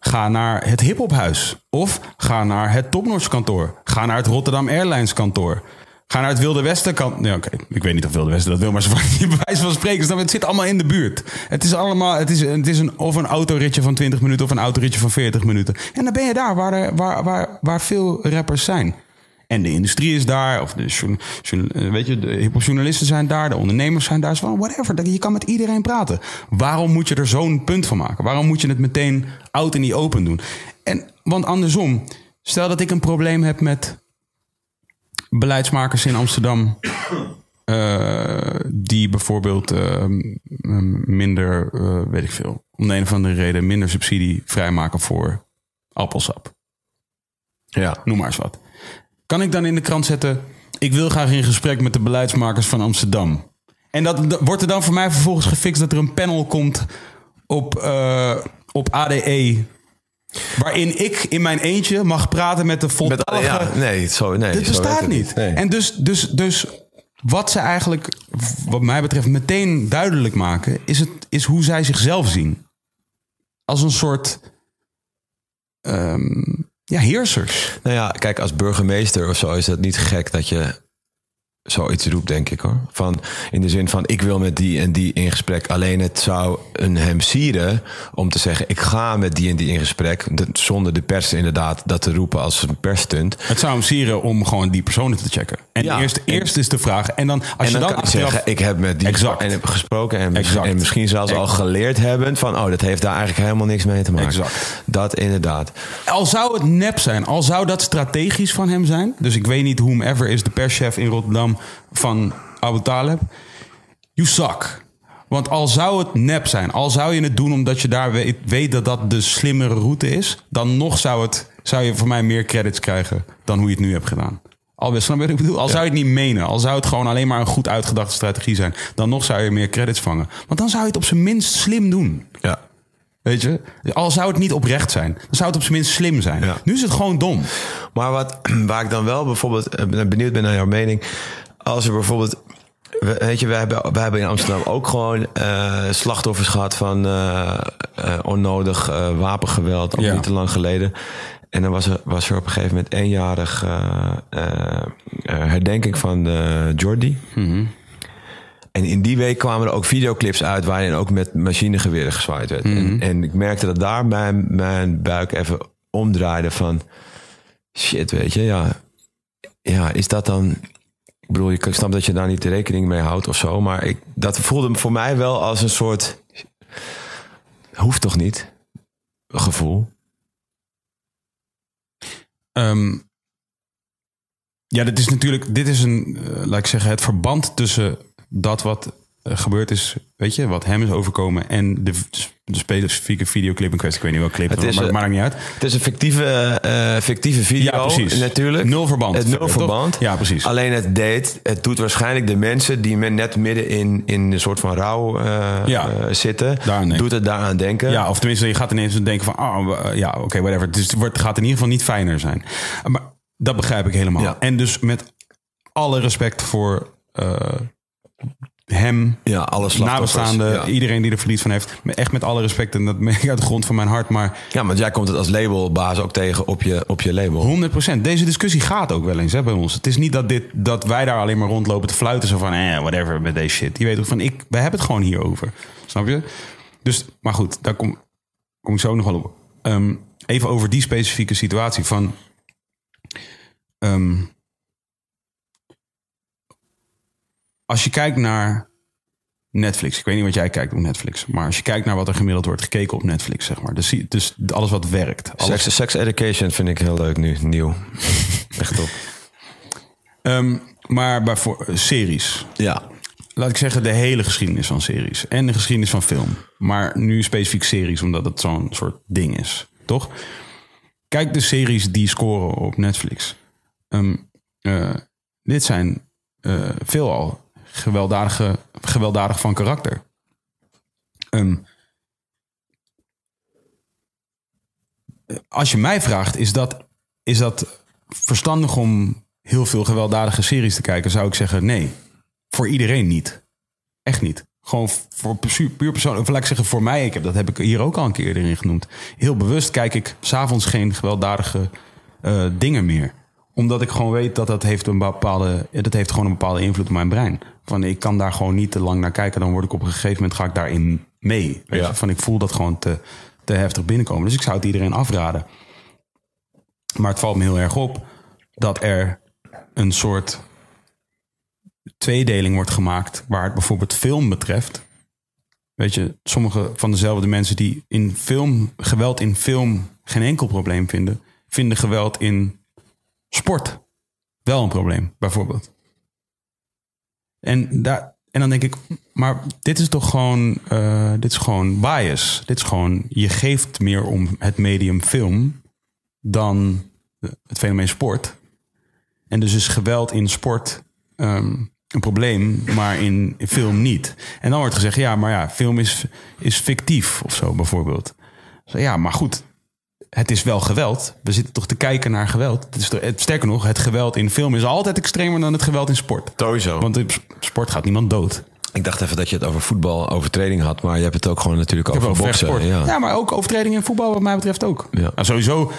ga naar het hiphophuis. Of ga naar het Topnotch kantoor. Ga naar het Rotterdam Airlines kantoor. Ga naar het Wilde Westen kantoor. Ja, oké. Ik weet niet of Wilde Westen dat wil, maar ze *laughs* bij wijze van spreken. je? Het zit allemaal in de buurt. Het is allemaal, het is, het is een, of een autoritje van 20 minuten of een autoritje van 40 minuten. En dan ben je daar waar, er, waar, waar, waar veel rappers zijn. En de industrie is daar, of de, eh, weet je, de hiphopjournalisten zijn daar, de ondernemers zijn daar. Van, whatever, dat- je kan met iedereen praten. Waarom moet je er zo'n punt van maken? Waarom moet je het meteen out in die open doen? En, want andersom, stel dat ik een probleem heb met beleidsmakers in Amsterdam... eh, die bijvoorbeeld eh, minder, weet ik veel, om de een of andere reden minder subsidie vrijmaken voor appelsap Ja. noem maar eens wat. Kan ik dan in de krant zetten... ik wil graag in gesprek met de beleidsmakers van Amsterdam. En dat, dat- wordt er dan voor mij vervolgens gefixt... dat er een panel komt op, eh, op ADE... waarin ik in mijn eentje mag praten met de Met, voltallige... ja, nee, zo, nee, Dit bestaat niet. Nee. En dus, dus, dus wat ze eigenlijk, wat mij betreft, meteen duidelijk maken... is, het, is hoe zij zichzelf zien. Als een soort... ehm, ja, heersers. Nou ja, kijk, als burgemeester of zo is het niet gek dat je zoiets roept, denk ik hoor. Van, in de zin van, ik wil met die en die in gesprek. Alleen het zou een hem sieren om te zeggen, ik ga met die en die in gesprek. De- zonder de pers inderdaad dat te roepen als een persstunt. Het zou hem sieren om gewoon die personen te checken. En Ja, eerst, en- eerst is de vraag. En dan, als en je dan, dan, achteraf- zeggen, ik heb met die Exact. en heb gesproken. En, misschien- Exact. en misschien zelfs al geleerd hebben van, oh, dat heeft daar eigenlijk helemaal niks mee te maken. Exact. Dat inderdaad. Al zou het nep zijn, al zou dat strategisch van hem zijn. Dus ik weet niet whomever is de perschef in Rotterdam van Abu Taleb. You suck. Want al zou het nep zijn, al zou je het doen omdat je daar weet, weet dat dat de slimmere route is, dan nog zou, het, zou je voor mij meer credits krijgen dan hoe je het nu hebt gedaan. Alweer, snap ik bedoel? Al zou je het niet menen, al zou het gewoon alleen maar een goed uitgedachte strategie zijn, dan nog zou je meer credits vangen. Want dan zou je het op zijn minst slim doen. Ja. Weet je? Al zou het niet oprecht zijn, dan zou het op zijn minst slim zijn. Ja. Nu is het gewoon dom. Maar wat, *clears throat* waar ik dan wel bijvoorbeeld eh, ben benieuwd ben naar jouw mening. Als er bijvoorbeeld. we- Weet je, we hebben, we hebben in Amsterdam ook gewoon eh, slachtoffers gehad van eh, eh, onnodig wapengeweld. Ja. niet te lang geleden. En dan was er, was er op een gegeven moment eenjarig herdenking van Jordi. En in die week kwamen er ook videoclips uit waarin ook met machinegeweren gezwaaid werd. en, en ik merkte dat daar mijn, mijn buik even omdraaide van... Shit, weet je, ja. Ja, is dat dan... Ik bedoel, ik snap dat je daar niet rekening mee houdt of zo. Maar ik, dat voelde voor mij wel als een soort... Hoeft toch niet? Gevoel. Ehm, ja, dit is natuurlijk, dit is een, eh, laat ik zeggen, het verband tussen dat wat gebeurd is, weet je, wat hem is overkomen en de, de specifieke videoclip in kwestie. Ik weet niet welke clip, Het is, maar het eh, maakt niet uit. Het is een fictieve, eh, fictieve video Ja, precies. natuurlijk. Nul verband. Het nul verband. Ja, precies. Alleen het deed, het doet waarschijnlijk de mensen die men net midden in, in een soort van rouw eh, Ja. eh, zitten, doet het daaraan denken. Ja, of tenminste, je gaat ineens denken van, oh, eh, ja, oké, whatever. Dus het wordt, gaat in ieder geval niet fijner zijn. Maar dat begrijp ik helemaal. Ja. En dus met alle respect voor eh, hem, Ja, alle nabestaanden, Ja. iedereen die er verlies van heeft. Echt met alle respect, en dat *laughs* meen ik uit de grond van mijn hart. Maar ja, want jij komt het als labelbaas ook tegen op je, op je label. 100%. Deze discussie gaat ook wel eens hè, bij ons. Het is niet dat, dit, dat wij daar alleen maar rondlopen te fluiten. Zo van, eh, whatever met deze shit. Je weet toch van, ik, wij hebben het gewoon hierover. Snap je? Dus, maar goed, daar kom, kom ik zo nog wel op. Ehm, even over die specifieke situatie van... ehm, als je kijkt naar Netflix. Ik weet niet wat jij kijkt op Netflix. Maar als je kijkt naar wat er gemiddeld wordt gekeken op Netflix, zeg maar. Dus, dus alles wat werkt. Alles Sex, sex education vind ik heel leuk nu, nieuw. *laughs* Echt top. Ehm, maar bij voor, series. Ja. Laat ik zeggen, de hele geschiedenis van series. En de geschiedenis van film. Maar nu specifiek series, omdat het zo'n soort ding is. Toch? Kijk de series die scoren op Netflix. Ehm, eh, dit zijn eh, veelal gewelddadige, gewelddadig van karakter. Ehm, als je mij vraagt, is dat, is dat verstandig om heel veel gewelddadige series te kijken? Zou ik zeggen nee. Voor iedereen niet. Echt niet. Gewoon voor puur, persoonlijk. Of ik zeggen voor mij. Ik heb, dat heb ik hier ook al een keer eerder in genoemd. Heel bewust kijk ik s'avonds geen gewelddadige eh, dingen meer. Omdat ik gewoon weet dat dat heeft, een bepaalde, dat heeft gewoon een bepaalde invloed op mijn brein. Van ik kan daar gewoon niet te lang naar kijken. Dan word ik op een gegeven moment ga ik daarin mee. Weet Ja. je? Van ik voel dat gewoon te, te heftig binnenkomen. Dus ik zou het iedereen afraden. Maar het valt me heel erg op dat er een soort tweedeling wordt gemaakt waar het bijvoorbeeld film betreft. Weet je, sommige van dezelfde mensen die in film, geweld in film geen enkel probleem vinden, vinden geweld in sport wel een probleem, bijvoorbeeld. En, daar, en dan denk ik, maar dit is toch gewoon, eh, dit is gewoon bias. Dit is gewoon, je geeft meer om het medium film dan het fenomeen sport. En dus is geweld in sport ehm, een probleem, maar in film niet. En dan wordt gezegd, ja, maar ja, film is, is fictief of zo bijvoorbeeld. Zo, ja, maar goed, het is wel geweld. We zitten toch te kijken naar geweld. Het is, toch- het, sterker nog, het geweld in film is altijd extremer dan het geweld in sport. Sowieso. Want in sport gaat niemand dood. ik dacht even dat je het over voetbal, overtreding had. Maar je hebt het ook gewoon natuurlijk Ik over boksen. Ja. Ja. maar ook overtreding in voetbal wat mij betreft ook. Ja. Nou, sowieso,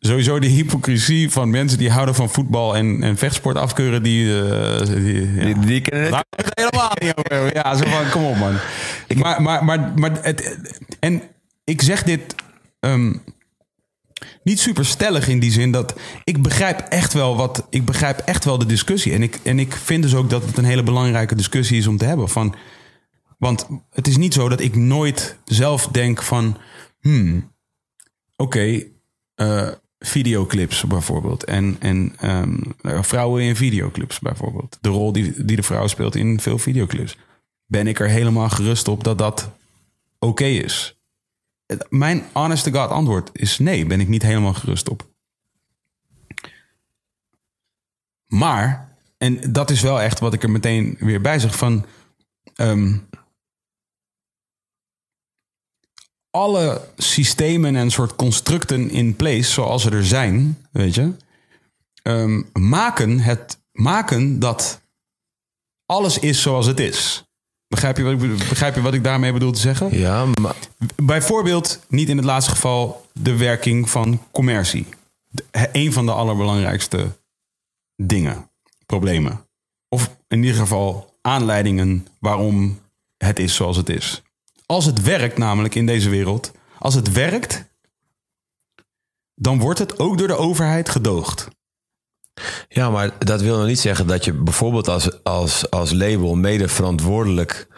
sowieso de hypocrisie van mensen die houden van voetbal en, en vechtsport afkeuren. Die, eh, die, ja. Die, die kennen het. Helemaal niet over. Ja, zo van, kom op man. maar, maar, maar, maar het, en ik zeg dit ehm, niet super stellig in die zin dat ik begrijp echt wel wat, ik begrijp echt wel de discussie. En ik, en ik vind dus ook dat het een hele belangrijke discussie is om te hebben. Van, want het is niet zo dat ik nooit zelf denk van, hmm, oké, eh, videoclips bijvoorbeeld. En, en ehm, vrouwen in videoclips bijvoorbeeld. De rol die, die de vrouw speelt in veel videoclips. Ben ik er helemaal gerust op dat dat oké is? Mijn honest to God antwoord is nee, ben ik niet helemaal gerust op. Maar, en dat is wel echt wat ik er meteen weer bij zeg van... ehm, alle systemen en soort constructen in place, zoals ze er zijn, weet je, ehm, maken, het, maken dat alles is zoals het is. Begrijp je, wat ik, begrijp je wat ik daarmee bedoel te zeggen? Ja, maar Bijvoorbeeld, niet in het laatste geval, de werking van commercie. De- een van de allerbelangrijkste dingen, problemen. Of in ieder geval aanleidingen waarom het is zoals het is. Als het werkt, namelijk in deze wereld, als het werkt, dan wordt het ook door de overheid gedoogd. Ja, maar dat wil nog niet zeggen dat je bijvoorbeeld als, als, als label mede verantwoordelijk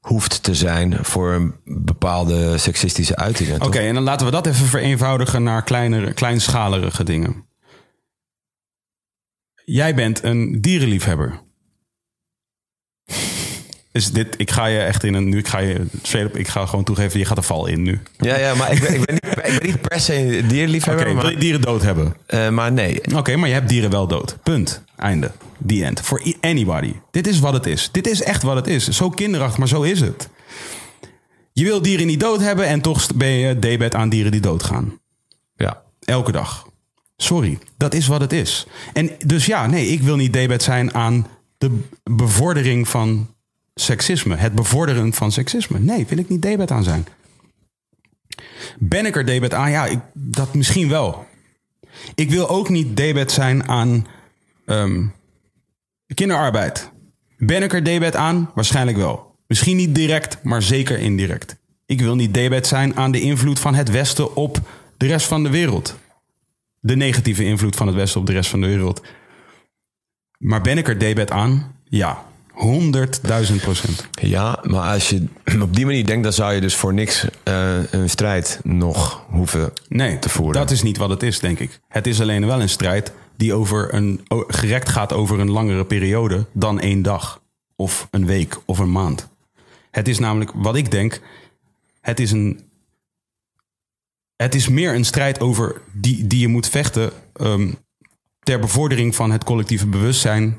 hoeft te zijn voor een bepaalde seksistische uitingen. Oké, en dan laten we dat even vereenvoudigen naar kleinere, kleinschalige dingen. Jij bent een dierenliefhebber. Is dit, ik ga je echt in een. Nu, ik ga je. straight up- Ik ga gewoon toegeven, je gaat er val in nu. Ja, ja, maar ik ben, ik ben, niet, ik ben niet per se Oké, wil je dieren dood hebben? eh, maar nee. Oké, maar je hebt dieren wel dood. Punt. Einde. The end. For anybody. Dit is wat het is. Dit is echt wat het is. Zo kinderachtig, maar zo is het. Je wil dieren niet dood hebben en toch ben je debet aan dieren die doodgaan. Ja. Elke dag. Sorry, dat is wat het is. En dus ja, nee, ik wil niet debet zijn aan de bevordering van seksisme. Het bevorderen van seksisme. Nee, wil ik niet debet aan zijn. Ben ik er debet aan? Ja, ik, dat misschien wel. Ik wil ook niet debet zijn aan ehm, kinderarbeid. Ben ik er debet aan? Waarschijnlijk wel. Misschien niet direct, maar zeker indirect. Ik wil niet debet zijn aan de invloed van het Westen op de rest van de wereld. De negatieve invloed van het Westen op de rest van de wereld. Maar ben ik er debet aan? Ja, 100.000 procent. Ja, maar als je op die manier denkt, dan zou je dus voor niks eh, een strijd nog hoeven Nee, te voeren. dat is niet wat het is, denk ik. Het is alleen wel een strijd die over een, gerekt gaat over een langere periode dan één dag. Of een week of een maand. Het is namelijk, wat ik denk, het is een. Het is meer een strijd over die, die je moet vechten ehm, ter bevordering van het collectieve bewustzijn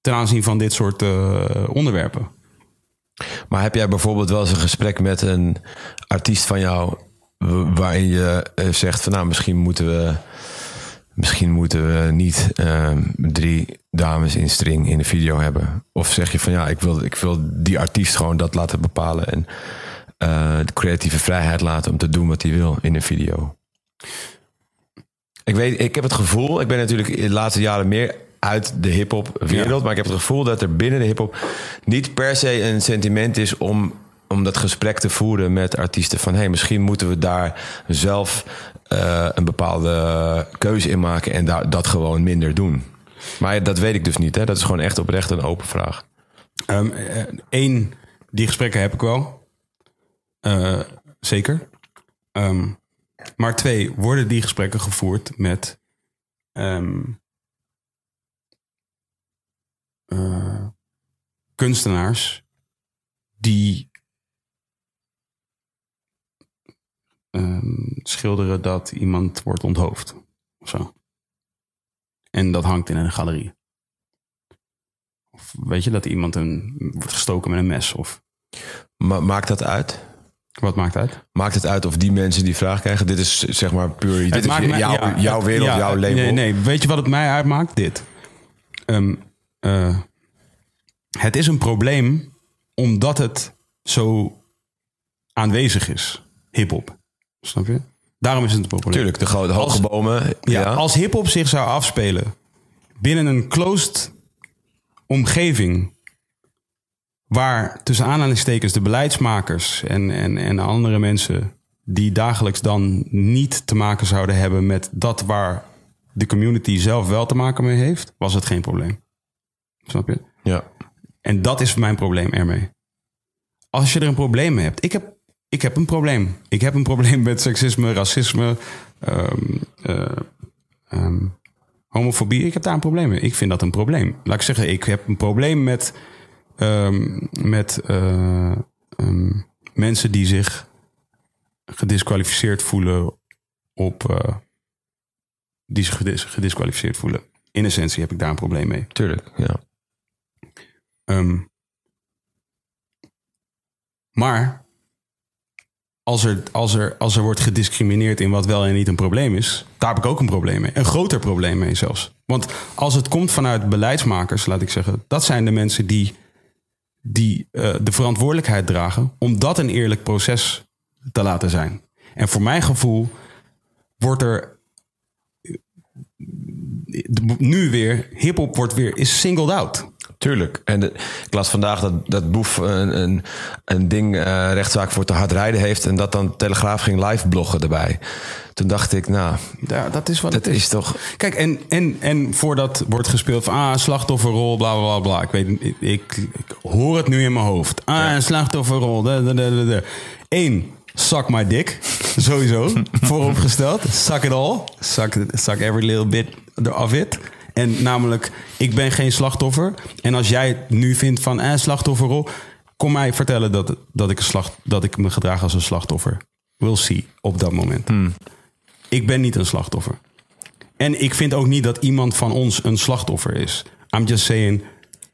ten aanzien van dit soort eh, onderwerpen. Maar heb jij bijvoorbeeld wel eens een gesprek met een artiest van jou... waarin je eh, zegt van nou, misschien moeten we misschien moeten we niet ehm, drie dames in string in de video hebben. Of zeg je van ja, ik wil, ik wil die artiest gewoon dat laten bepalen. En eh, de creatieve vrijheid laten om te doen wat hij wil in een video. Ik weet, ik heb het gevoel, ik ben natuurlijk in de laatste jaren meer uit de hip-hop wereld, maar ik heb het gevoel dat er binnen de hip-hop niet per se een sentiment is om, om dat gesprek te voeren met artiesten van hey, misschien moeten we daar zelf eh, een bepaalde keuze in maken en daar, dat gewoon minder doen. Maar dat weet ik dus niet. Hè? Dat is gewoon echt oprecht een open vraag. Eén, die gesprekken heb ik wel. Eh, zeker. Ehm, maar twee, worden die gesprekken gevoerd met ehm, eh, kunstenaars die ehm, schilderen dat iemand wordt onthoofd of zo. En dat hangt in een galerie. Of weet je dat iemand een, wordt gestoken met een mes of Ma maakt dat uit? wat maakt uit? Maakt het uit of die mensen die vraag krijgen? Dit is zeg maar puur. Dit is mij- jouw, ja, jouw wereld, ja, jouw label. Nee, nee, weet je wat het mij uitmaakt? Dit. Ehm, eh, het is een probleem omdat het zo aanwezig is. Hip-hop. Snap je? Daarom is het een probleem. Tuurlijk, de, gro- de hoge Als- bomen. Ja, Ja, Als hip-hop zich zou afspelen binnen een closed omgeving. Waar tussen aanhalingstekens de beleidsmakers en, en, en andere mensen die dagelijks dan niet te maken zouden hebben met dat waar de community zelf wel te maken mee heeft, was het geen probleem. Snap je? ja. En dat is mijn probleem ermee. Als je er een probleem mee hebt. Ik heb, ik heb een probleem. Ik heb een probleem met seksisme, racisme, ehm, eh, ehm, homofobie. Ik heb daar een probleem mee. Ik vind dat een probleem. Laat ik zeggen, ik heb een probleem met, ehm, met eh, mensen die zich gedisqualificeerd voelen op. eh, die zich gedis- gedisqualificeerd voelen. In essentie heb ik daar een probleem mee. Tuurlijk, ja. Ehm, maar als er, als, er, als er wordt gediscrimineerd in wat wel en niet een probleem is, daar heb ik ook een probleem mee. Een groter probleem mee zelfs. Want als het komt vanuit beleidsmakers, laat ik zeggen, dat zijn de mensen die, die eh, de verantwoordelijkheid dragen om dat een eerlijk proces te laten zijn. En voor mijn gevoel wordt er de- nu weer, hip-hop wordt weer, is singled out. Tuurlijk. En de, ik las vandaag dat, dat Boef een, een, een ding, eh, rechtszaak voor te hard rijden heeft. En dat dan Telegraaf ging live bloggen erbij. Toen dacht ik, nou, Ja, dat is wat dat het is. is toch... Kijk, en, en, en voordat wordt gespeeld van ah, slachtofferrol, bla bla bla. Ik weet, ik, ik, ik hoor het nu in mijn hoofd. Ah, slachtofferrol. Da, da, da, da, da. Eén, suck my dick. Sowieso. Vooropgesteld. Suck it all. Suck every little bit of it. En namelijk, ik ben geen slachtoffer. En als jij nu vindt van eh, slachtofferrol, kom mij vertellen dat, dat, ik een slacht, dat ik me gedraag als een slachtoffer. We'll see op dat moment. Ik ben niet een slachtoffer. En ik vind ook niet dat iemand van ons een slachtoffer is. I'm just saying,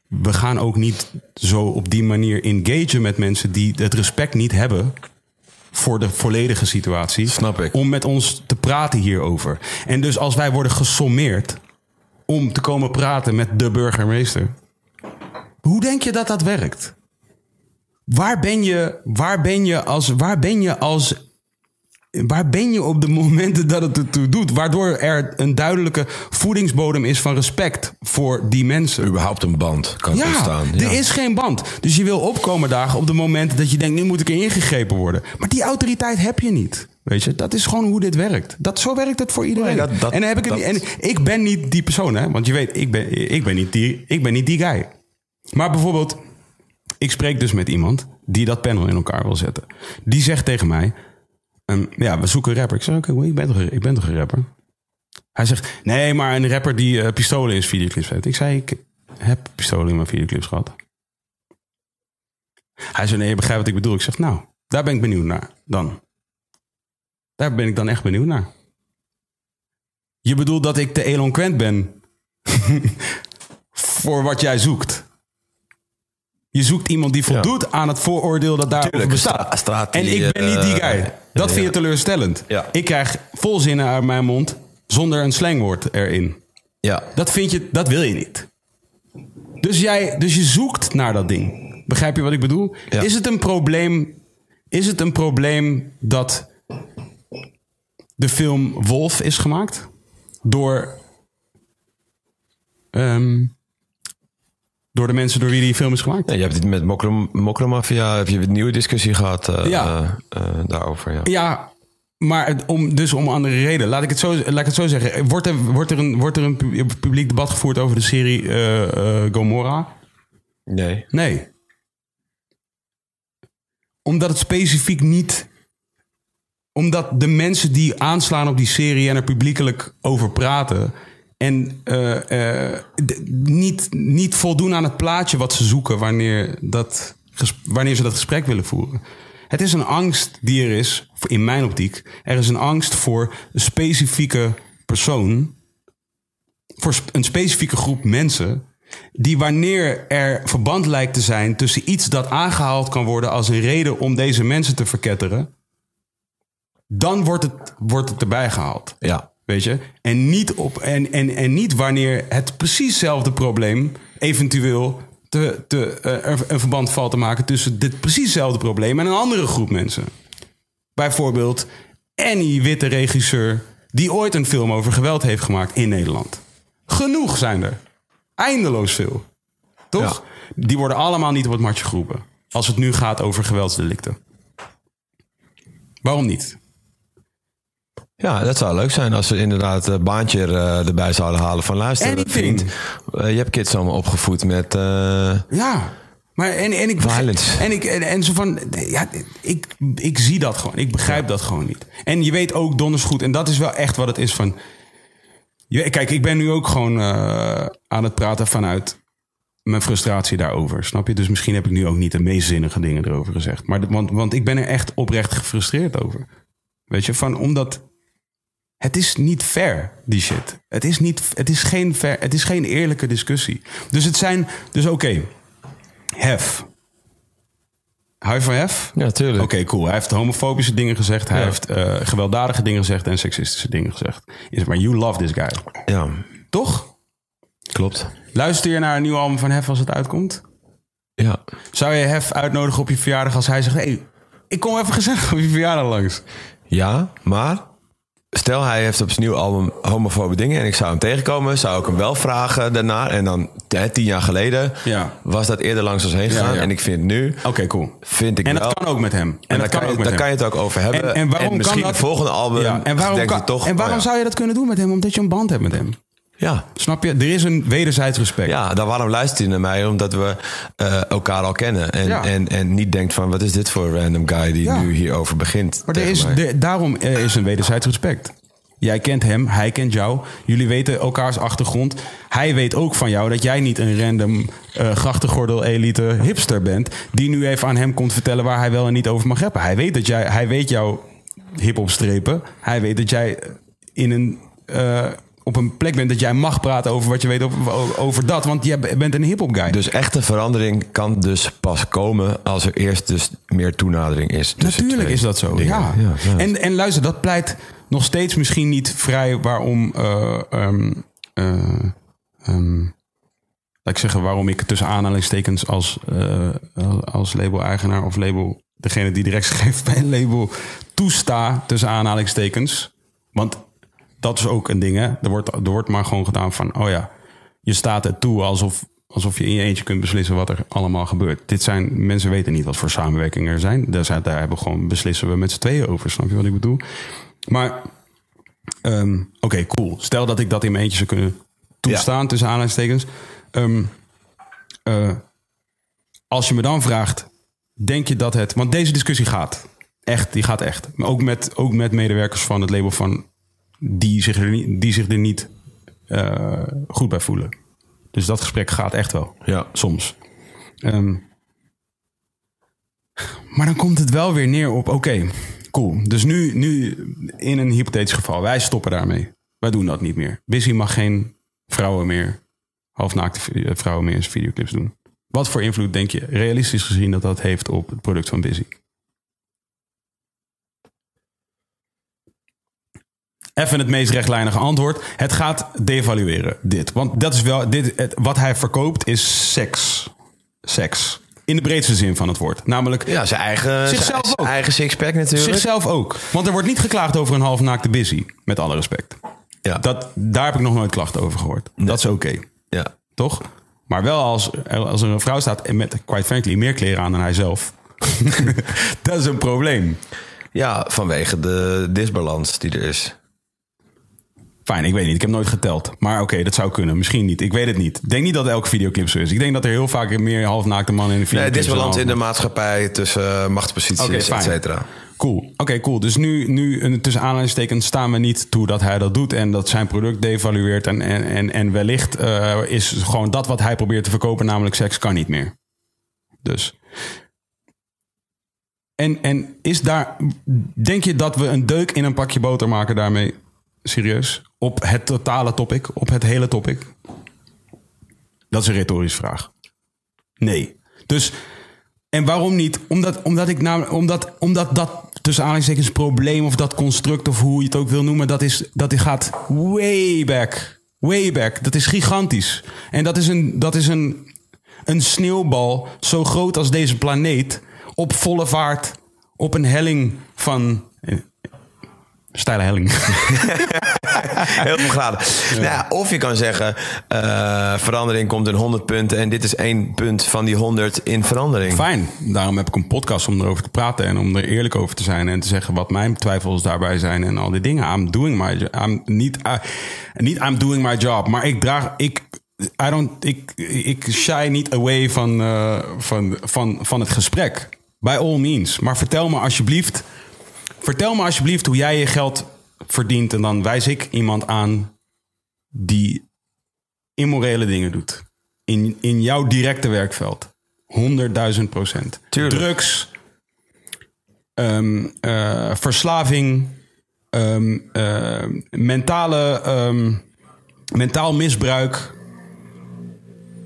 we gaan ook niet zo op die manier engagen met mensen die het respect niet hebben voor de volledige situatie. Snap ik. Om met ons te praten hierover. En dus als wij worden gesommeerd om te komen praten met de burgemeester. Hoe denk je dat dat werkt? Waar ben je, waar ben je als, waar ben je als waar ben je op de momenten dat het ertoe doet? Waardoor er een duidelijke voedingsbodem is van respect voor die mensen. überhaupt een band kan Ja, ontstaan. er is geen band. Dus je wil opkomen dagen op de momenten dat je denkt, nu moet ik er ingegrepen worden. Maar die autoriteit heb je niet. Weet je, dat is gewoon hoe dit werkt. Dat, zo werkt het voor iedereen. Nee, dat- dat- en, dan heb ik het dat- niet, en ik ben niet die persoon, hè? Want je weet, ik ben, ik, ben niet die, ik ben niet die guy. Maar bijvoorbeeld, ik spreek dus met iemand die dat panel in elkaar wil zetten. Die zegt tegen mij, ehm, ja, we zoeken een rapper. Ik zeg, oké, ik, ben toch, ik ben toch een rapper? Hij zegt, nee, maar een rapper die eh, pistolen in zijn videoclips heeft. Ik zei, ik heb pistolen in mijn videoclips gehad. Hij zei, nee, je begrijpt wat ik bedoel. Ik zeg, nou, daar ben ik benieuwd naar dan. Daar ben ik dan echt benieuwd naar. Je bedoelt dat ik te eloquent ben *laughs* voor wat jij zoekt. Je zoekt iemand die voldoet aan het vooroordeel dat daarover Tuurlijk, bestaat. en ik ben niet die eh, guy. Dat vind je teleurstellend. Ik krijg volzinnen uit mijn mond zonder een slangwoord erin. Ja. Dat vind je, dat wil je niet. Dus, jij, dus je zoekt naar dat ding. Begrijp je wat ik bedoel? Ja. Is het een probleem? Is het een probleem dat de film Wolf is gemaakt door ehm, door de mensen door wie die film is gemaakt? Ja, je hebt het met Mokro- Mokromafia, heb je een nieuwe discussie gehad eh, Ja. eh, eh, daarover. Ja. Ja, maar om, dus om andere reden. Laat ik het zo, laat ik het zo zeggen. Wordt er, wordt er, een, wordt er een pu- publiek debat gevoerd over de serie Gomorra? Nee. Nee. Omdat het specifiek niet. Omdat de mensen die aanslaan op die serie en er publiekelijk over praten. En eh, eh, niet, niet voldoen aan het plaatje wat ze zoeken wanneer, dat, wanneer ze dat gesprek willen voeren. Het is een angst die er is, in mijn optiek. Er is een angst voor een specifieke persoon voor een specifieke groep mensen. Die wanneer er verband lijkt te zijn tussen iets dat aangehaald kan worden als een reden om deze mensen te verketteren. Dan wordt het, wordt het erbij gehaald. Ja. Weet je? En niet, op, en, en, en niet wanneer het precies probleem eventueel te, te, eh, een verband valt te maken tussen dit precies probleem en een andere groep mensen. Bijvoorbeeld any witte regisseur die ooit een film over geweld heeft gemaakt in Nederland. Genoeg zijn er. Eindeloos veel. Toch? Die worden allemaal niet op het matje geroepen. Als het nu gaat over geweldsdelicten. Waarom niet? Ja, dat zou leuk zijn als we inderdaad een baantje er, eh, erbij zouden halen van luisteren. Anything. vriend. eh, je hebt kids allemaal opgevoed met... eh, Ja. Maar en, en ik Violence. En ik en, en zo van ja, ik, ik zie dat gewoon. Ik begrijp dat gewoon niet. En je weet ook donders goed en dat is wel echt wat het is van. Je, kijk, ik ben nu ook gewoon eh, aan het praten vanuit mijn frustratie daarover. Snap je? Dus misschien heb ik nu ook niet de meest zinnige dingen erover gezegd. Maar want, want ik ben er echt oprecht gefrustreerd over. Weet je, van omdat het is niet fair, die shit. Het is, niet, het is, geen, fair, het is geen eerlijke discussie. Dus het zijn, dus oké, hef. Hou van hef? Ja, tuurlijk. Oké, cool. Hij heeft homofobische dingen gezegd. Hij heeft eh, gewelddadige dingen gezegd en seksistische dingen gezegd. Is maar you love this guy. Ja, Toch? klopt. Luister je naar een nieuw album van Hef als het uitkomt? Ja. Zou je Hef uitnodigen op je verjaardag als hij zegt... hey, ik kom even gezellig op je verjaardag langs. Ja, maar stel hij heeft op zijn nieuw album homofobe dingen en ik zou hem tegenkomen, zou ik hem wel vragen daarna. En dan hè, tien jaar geleden Ja. was dat eerder langs ons heen gegaan. ja. En ik vind nu, Oké, cool. vind ik En wel... dat kan ook met hem. En, En, dat daar, kan, ook je, met daar hem. kan je het ook over hebben. En, en waarom misschien kan dat? het volgende album en waarom, kan, en waarom oh ja. zou je dat kunnen doen met hem? Omdat je een band hebt met hem. Ja. Snap je? Er is een wederzijds respect. Ja, dan waarom luistert hij naar mij? Omdat we eh, elkaar al kennen. En, Ja. en, en niet denkt van, wat is dit voor een random guy die Ja. nu hierover begint Maar er is, de- daarom eh, is een wederzijds respect. Jij kent hem, hij kent jou. Jullie weten elkaars achtergrond. Hij weet ook van jou dat jij niet een random eh grachtengordel-elite hipster bent... die nu even aan hem komt vertellen waar hij wel en niet over mag hebben. Hij weet, dat jij, hij weet jouw hip-hop-strepen. Hij weet dat jij in een, op een plek bent dat jij mag praten over wat je weet over, over dat. Want jij bent een hip-hop guy. Dus echte verandering kan dus pas komen als er eerst dus meer toenadering is. Natuurlijk is dat zo, ja. ja. En, en luister, dat pleit nog steeds misschien niet vrij waarom... eh, ehm, eh, ehm, laat ik zeggen, waarom ik tussen aanhalingstekens als, eh, als label-eigenaar of label... degene die direct *laughs* geeft bij een label toesta tussen aanhalingstekens. Want dat is ook een ding, hè. Er wordt, er wordt maar gewoon gedaan van, oh ja, je staat er toe alsof, alsof je in je eentje kunt beslissen wat er allemaal gebeurt. Dit zijn, mensen weten niet wat voor samenwerkingen er zijn. Daar, zijn, daar hebben we gewoon, beslissen we met z'n tweeën over, snap je wat ik bedoel? Maar, ehm, oké, cool. Stel dat ik dat in mijn eentje zou kunnen toestaan, tussen aanhalingstekens. Ehm, eh, als je me dan vraagt, denk je dat het... Want deze discussie gaat. Echt, die gaat echt. Maar ook met, ook met medewerkers van het label van... die zich er niet, die zich er niet eh, goed bij voelen. Dus dat gesprek gaat echt wel. Ja. Soms. Ehm, maar dan komt het wel weer neer op... Oké, cool. Dus nu, nu in een hypothetisch geval. Wij stoppen daarmee. Wij doen dat niet meer. Busy mag geen vrouwen meer... halfnaakte vi- vrouwen meer in zijn videoclips doen. Wat voor invloed denk je realistisch gezien dat dat heeft op het product van Busy? Even het meest rechtlijnige antwoord. Het gaat devalueren, dit. Want dat is wel, dit, het- wat hij verkoopt is seks. Seks. In de breedste zin van het woord. Namelijk Ja, zijn eigen, Zichzelf zijn ook. eigen sixpack natuurlijk. zichzelf ook. Want er wordt niet geklaagd over een halfnaakte busy. Met alle respect. Ja. Dat, daar heb ik nog nooit klachten over gehoord. Dat is oké. ja. Toch? Maar wel als, als er een vrouw staat en met, quite frankly, meer kleren aan dan hij zelf. *laughs* dat is een probleem. ja, vanwege de disbalans die er is. Fijn, ik weet niet. Ik heb nooit geteld. Maar oké, dat zou kunnen. Misschien niet. Ik weet het niet. Ik denk niet dat elke videoclip zo is. Ik denk dat er heel vaak meer halfnaakte mannen in de Nee, videoclip disbalans in de maatschappij tussen uh, machtsposities, Oké, et fijn. cetera. Cool. Oké, cool. Dus nu, nu een- tussen aanhalingstekens staan we niet toe dat hij dat doet en dat zijn product devalueert. En, en, en, en wellicht eh, is gewoon dat wat hij probeert te verkopen, namelijk seks, kan niet meer. Dus. En, en is daar. Denk je dat we een deuk in een pakje boter maken daarmee? Serieus? Op het totale topic? Op het hele topic? Dat is een retorische vraag. Nee. Dus. En waarom niet? Omdat, omdat ik. Omdat, omdat dat tussen aanhalingstekens probleem of dat construct of hoe je het ook wil noemen, dat, is, dat gaat way back. Way back. Dat is gigantisch. En dat is een, dat is een, een sneeuwbal zo groot als deze planeet op volle vaart op een helling van. Eh, Steile helling. *laughs* Heel veel graden. Nou ja, of je kan zeggen, eh, verandering komt in 100 punten en dit is één punt van die 100 in verandering. Fijn. Daarom heb ik een podcast om erover te praten en om er eerlijk over te zijn en te zeggen wat mijn twijfels daarbij zijn en al die dingen. I'm doing my job. I'm niet, uh, niet I'm doing my job, maar ik draag, ik, I don't, ik, ik shy niet away van, eh, van, van, van het gesprek. By all means. Maar vertel me alsjeblieft, vertel me alsjeblieft hoe jij je geld verdient en dan wijs ik iemand aan die immorele dingen doet. In, in jouw directe werkveld. 100.000 procent. Tuurlijk. Drugs, ehm, eh, verslaving, ehm, eh, mentale, ehm, mentaal misbruik.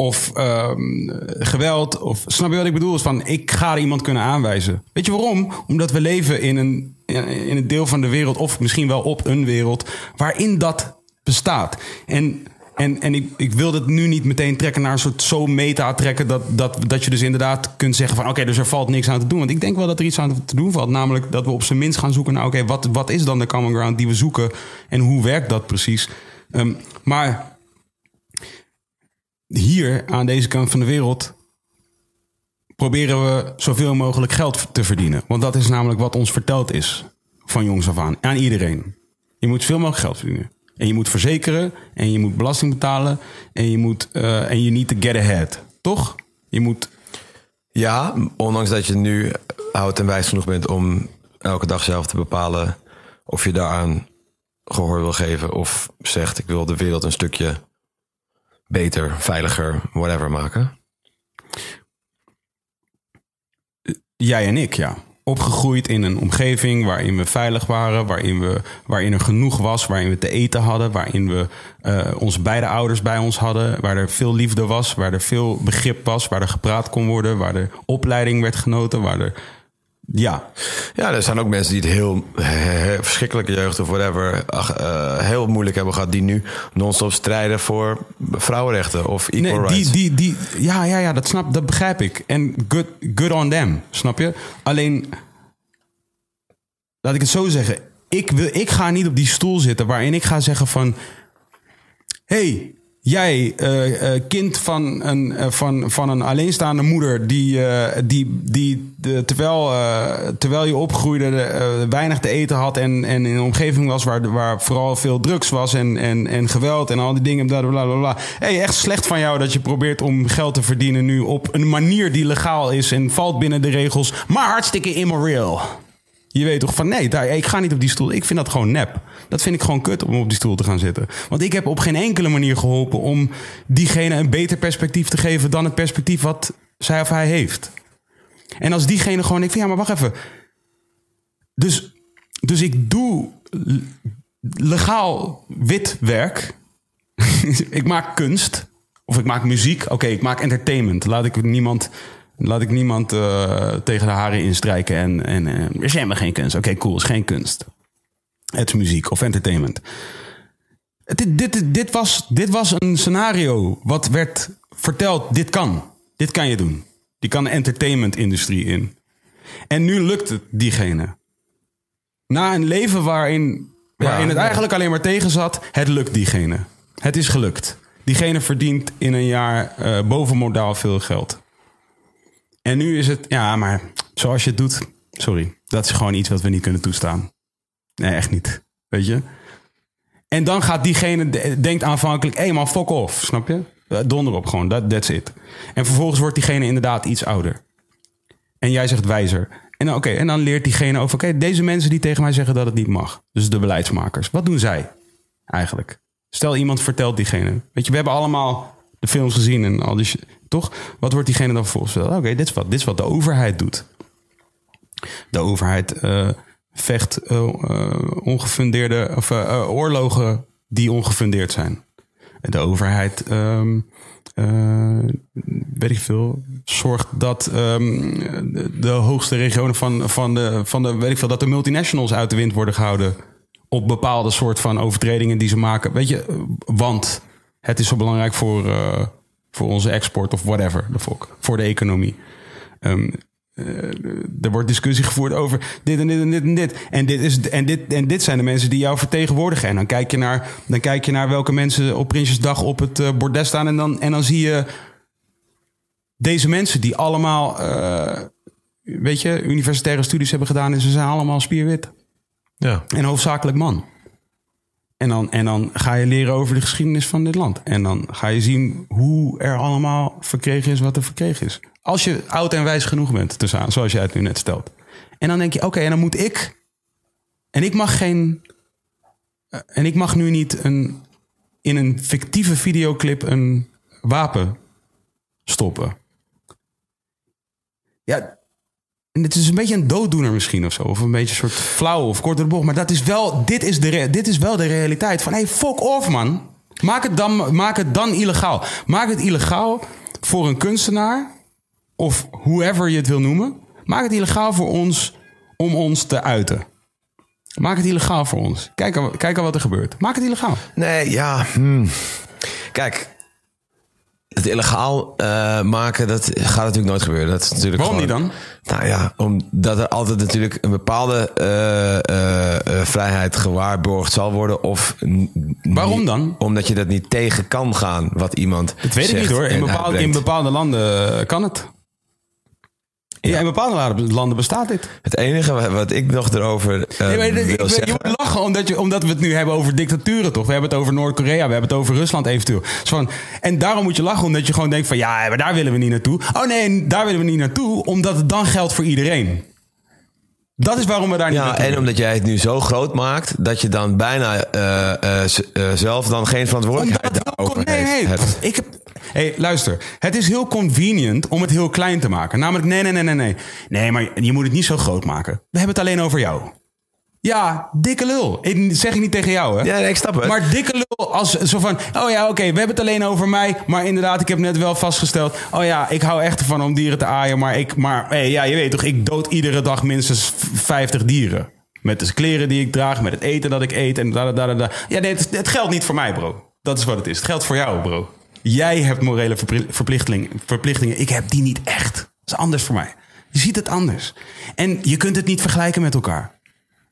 Of ehm, geweld. Of, snap je wat ik bedoel? Is van, ik ga er iemand kunnen aanwijzen. Weet je waarom? Omdat we leven in een, in een deel van de wereld, of misschien wel op een wereld, waarin dat bestaat. En, en, en ik, ik wil het nu niet meteen trekken naar een soort zo meta trekken, dat, dat, dat je dus inderdaad kunt zeggen van oké, dus er valt niks aan te doen. Want ik denk wel dat er iets aan te doen valt. Namelijk dat we op zijn minst gaan zoeken naar oké, wat, wat is dan de common ground die we zoeken en hoe werkt dat precies? Ehm, maar hier aan deze kant van de wereld proberen we zoveel mogelijk geld te verdienen. Want dat is namelijk wat ons verteld is van jongs af aan. Aan iedereen. Je moet zoveel mogelijk geld verdienen. En je moet verzekeren. En je moet belasting betalen. En je moet. eh, en je need to get ahead. Toch? Je moet. Ja, ondanks dat je nu oud en wijs genoeg bent om elke dag zelf te bepalen of je daaraan gehoor wil geven of zegt ik wil de wereld een stukje beter, veiliger, whatever maken. Jij en ik, ja. Opgegroeid in een omgeving waarin we veilig waren, waarin, we, waarin er genoeg was, waarin we te eten hadden, waarin we eh, onze beide ouders bij ons hadden, waar er veel liefde was, waar er veel begrip was, waar er gepraat kon worden, waar er opleiding werd genoten, waar er. Ja, Ja, er zijn ook mensen die het heel, heel verschrikkelijke jeugd of whatever ach, eh, heel moeilijk hebben gehad, die nu non-stop strijden voor vrouwenrechten of equal Nee, rights. die, die, die, ja, ja, ja, dat, snap, dat begrijp ik. En good, good on them, snap je? Alleen, laat ik het zo zeggen. Ik, wil, ik ga niet op die stoel zitten waarin ik ga zeggen van... hey, jij, eh, eh, kind van een, eh, van, van een alleenstaande moeder... die, die, die de, terwijl, terwijl je opgroeide weinig te eten had... en, en in een omgeving was waar, waar vooral veel drugs was... en, en, en geweld en al die dingen, bla bla bla bla. Hey, echt slecht van jou dat je probeert om geld te verdienen nu... op een manier die legaal is en valt binnen de regels... maar hartstikke immoreel. Je weet toch van nee, daar, ik ga niet op die stoel. Ik vind dat gewoon nep. Dat vind ik gewoon kut om op die stoel te gaan zitten. Want ik heb op geen enkele manier geholpen om diegene een beter perspectief te geven dan het perspectief wat zij of hij heeft. En als diegene gewoon denkt van ja, maar wacht even. Dus, dus ik doe legaal wit werk. *laughs* ik maak kunst. Of ik maak muziek. Oké, ik maak entertainment. Laat ik niemand, laat ik niemand eh, tegen de haren instrijken. En, en eh, er is helemaal geen kunst. Oké, cool, is geen kunst. Het is muziek of entertainment. Dit, dit, dit, was, dit was een scenario wat werd verteld. Dit kan. Dit kan je doen. Die kan de entertainment-industrie in. En nu lukt het diegene. Na een leven waarin, waarin het ja. eigenlijk alleen maar tegen zat, het lukt diegene. Het is gelukt. Diegene verdient in een jaar eh boven modaal veel geld. En nu is het, ja, maar zoals je het doet, sorry, dat is gewoon iets wat we niet kunnen toestaan. Nee, echt niet. Weet je? En dan gaat diegene, de- denkt aanvankelijk, hé man, fuck off, snap je? Eh, Donder op gewoon, that, that's it. En vervolgens wordt diegene inderdaad iets ouder. En jij zegt wijzer. En dan, oké, en dan leert diegene over, oké, deze mensen die tegen mij zeggen dat het niet mag. Dus de beleidsmakers. Wat doen zij eigenlijk? Stel iemand vertelt diegene. Weet je, we hebben allemaal de films gezien en al die Toch? Wat wordt diegene dan vervolgens? Oké, dit, is wat, dit is wat de overheid doet. De overheid eh, vecht eh, eh, ongefundeerde of, oorlogen die ongefundeerd zijn. De overheid, eh, weet ik veel, zorgt dat ehm, de, hoogste regionen van, van, de, van de, weet ik veel, dat de multinationals uit de wind worden gehouden op bepaalde soort van overtredingen die ze maken. Weet je, want het is zo belangrijk voor, voor onze export of whatever, de fuck, voor de economie. Ehm, er wordt discussie gevoerd over dit en dit en dit en dit. En dit, is, en dit, en dit zijn de mensen die jou vertegenwoordigen. En dan kijk je naar, dan kijk je naar welke mensen op Prinsjesdag op het eh, bordes staan. En dan, en dan zie je deze mensen die allemaal, eh, weet je, universitaire studies hebben gedaan. En ze zijn allemaal spierwit. Ja. En hoofdzakelijk man. En dan, en dan ga je leren over de geschiedenis van dit land. En dan ga je zien hoe er allemaal verkregen is wat er verkregen is. Als je oud en wijs genoeg bent, tussen aan, zoals jij het nu net stelt. En dan denk je, oké, en dan moet ik. En ik mag geen. eh, En ik mag nu niet een, in een fictieve videoclip een wapen stoppen. Ja, dit is een beetje een dooddoener misschien of zo. Of een beetje een soort flauw of korte bocht. Maar dat is wel, dit, is de, dit is wel de realiteit. Van hey, fuck off man. Maak het, dan, maak het dan illegaal. Maak het illegaal voor een kunstenaar. Of whoever je het wil noemen. Maak het illegaal voor ons om ons te uiten. Maak het illegaal voor ons. Kijk, al- kijk wat er gebeurt. Maak het illegaal. Nee, ja. hmm. Kijk, het illegaal eh, maken, dat gaat natuurlijk nooit gebeuren. Dat is natuurlijk Waarom gewoon- niet dan? Nou ja, omdat er altijd natuurlijk een bepaalde eh, eh, vrijheid gewaarborgd zal worden. Of Waarom dan? Omdat je dat niet tegen kan gaan, wat iemand Dat weet ik niet hoor. In in bepaalde landen kan het. Ja, in bepaalde landen bestaat dit. Het enige wa- wat ik nog erover eh, Nee, maar ik- ik- wil je moet lachen omdat, je, omdat we het nu hebben over dictaturen, toch? We hebben het over Noord-Korea, we hebben het over Rusland eventueel. Dus van, en daarom moet je lachen omdat je gewoon denkt van... ja, maar daar willen we niet naartoe. Oh nee, daar willen we niet naartoe, omdat het dan geldt voor iedereen. Dat is waarom we daar niet Ja, en omdat jij het nu zo groot maakt dat je dan bijna eh, eh, zelf dan geen verantwoordelijkheid daarover nee, heeft. nee. Ik heb, hey, luister. Het is heel convenient om het heel klein te maken. Namelijk, nee, nee, nee, nee, nee. Nee, maar je moet het niet zo groot maken. We hebben het alleen over jou. Ja, dikke lul. Ik zeg ik niet tegen jou, hè? Ja, nee, ik snap het. Maar dikke lul als zo van... Oh ja, oké, we hebben het alleen over mij. Maar inderdaad, ik heb net wel vastgesteld... Oh ja, ik hou echt ervan om dieren te aaien. Maar, ik, maar hey, ja, je weet toch, ik dood iedere dag minstens v- 50 dieren. Met de kleren die ik draag, met het eten dat ik eet. En da, da, da, da. Ja, nee, het, het geldt niet voor mij, bro. Dat is wat het is. Het geldt voor jou, bro. Jij hebt morele verpli- verplichting, verplichtingen. Ik heb die niet echt. Dat is anders voor mij. Je ziet het anders. En je kunt het niet vergelijken met elkaar.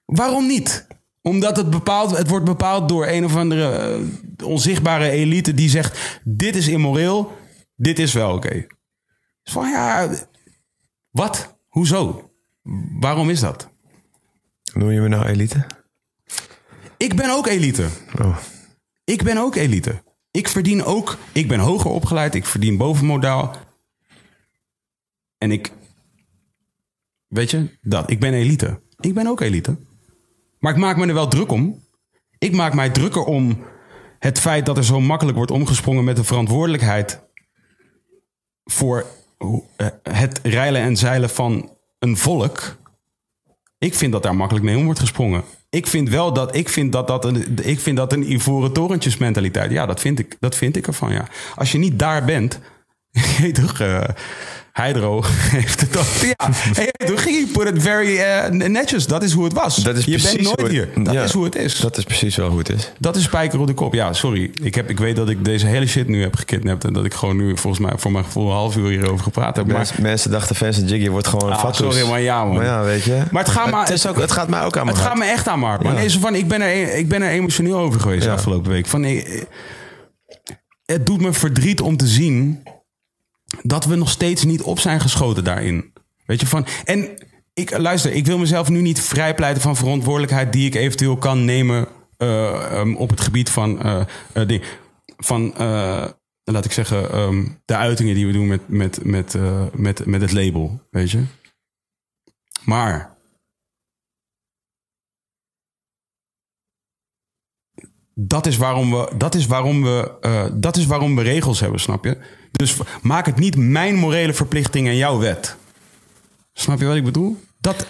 Waarom niet? Omdat het bepaald, het wordt bepaald door een of andere eh, onzichtbare elite die zegt: dit is immoreel, dit is wel oké. Dus van ja, wat? Hoezo? Waarom is dat? Noem je me nou elite? Ik ben ook elite. Oh. Ik ben ook elite. Ik verdien ook, ik ben hoger opgeleid, ik verdien bovenmodaal. En ik, weet je, dat, ik ben elite. Ik ben ook elite. Maar ik maak me er wel druk om. Ik maak mij drukker om het feit dat er zo makkelijk wordt omgesprongen met de verantwoordelijkheid voor eh, het reilen en zeilen van een volk. Ik vind dat daar makkelijk mee om wordt gesprongen. Ik vind wel dat ik vind dat, dat een, ik vind dat een ivoren torentjes mentaliteit. Ja, dat vind ik, dat vind ik ervan. Ja. Als je niet daar bent, *laughs* je toch, eh, Hydro *laughs* heeft het ook. Ja, hey, toen ging hij put it very eh, netjes. Dat is hoe het was. Dat is je precies bent nooit hoe het- hier. Dat ja. is hoe het is. Dat is precies wel hoe het is. Dat is spijker op de kop. Ja, sorry. Ik, heb, ik weet dat ik deze hele shit nu heb gekidnapt. En dat ik gewoon nu volgens mij voor mijn gevoel een half uur hierover gepraat heb. Maar, Mensen, mensen dachten fans en Jiggy wordt gewoon Ah, sorry, maar ja, man. Maar ja, weet je. Maar het gaat maar- het, is ook, het gaat mij ook aan het gaat me echt aan, Mark. Man. Ja. Nee, zo van, ik, ben er, ik ben er emotioneel over geweest Ja. afgelopen week. Van, het doet me verdriet om te zien dat we nog steeds niet op zijn geschoten daarin. Weet je van. En ik luister, ik wil mezelf nu niet vrijpleiten van verantwoordelijkheid die ik eventueel kan nemen eh, ehm, op het gebied van ding- van laat ik zeggen ehm, de uitingen die we doen met met met met met het label, weet je. Maar dat is waarom we, dat is waarom we, dat is waarom we regels hebben, snap je? Dus maak het niet mijn morele verplichting en jouw wet. Snap je wat ik bedoel? Dat,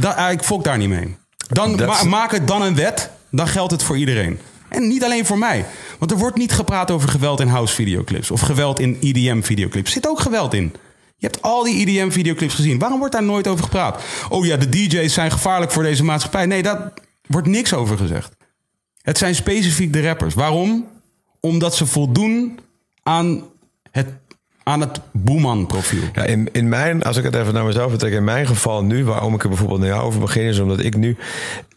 dat, ah, ik fok daar niet mee. Dan ma- maak het dan een wet, dan geldt het voor iedereen. En niet alleen voor mij. Want er wordt niet gepraat over geweld in house videoclips of geweld in EDM videoclips. Er zit ook geweld in. Je hebt al die EDM videoclips gezien. Waarom wordt daar nooit over gepraat? Oh ja, de DJ's zijn gevaarlijk voor deze maatschappij. Nee, daar wordt niks over gezegd. Het zijn specifiek de rappers. Waarom? Omdat ze voldoen aan het, aan het Boeman-profiel. Ja, in, in mijn, als ik het even naar mezelf betrek, in mijn geval nu, waarom ik er bijvoorbeeld naar jou over begin, is omdat ik nu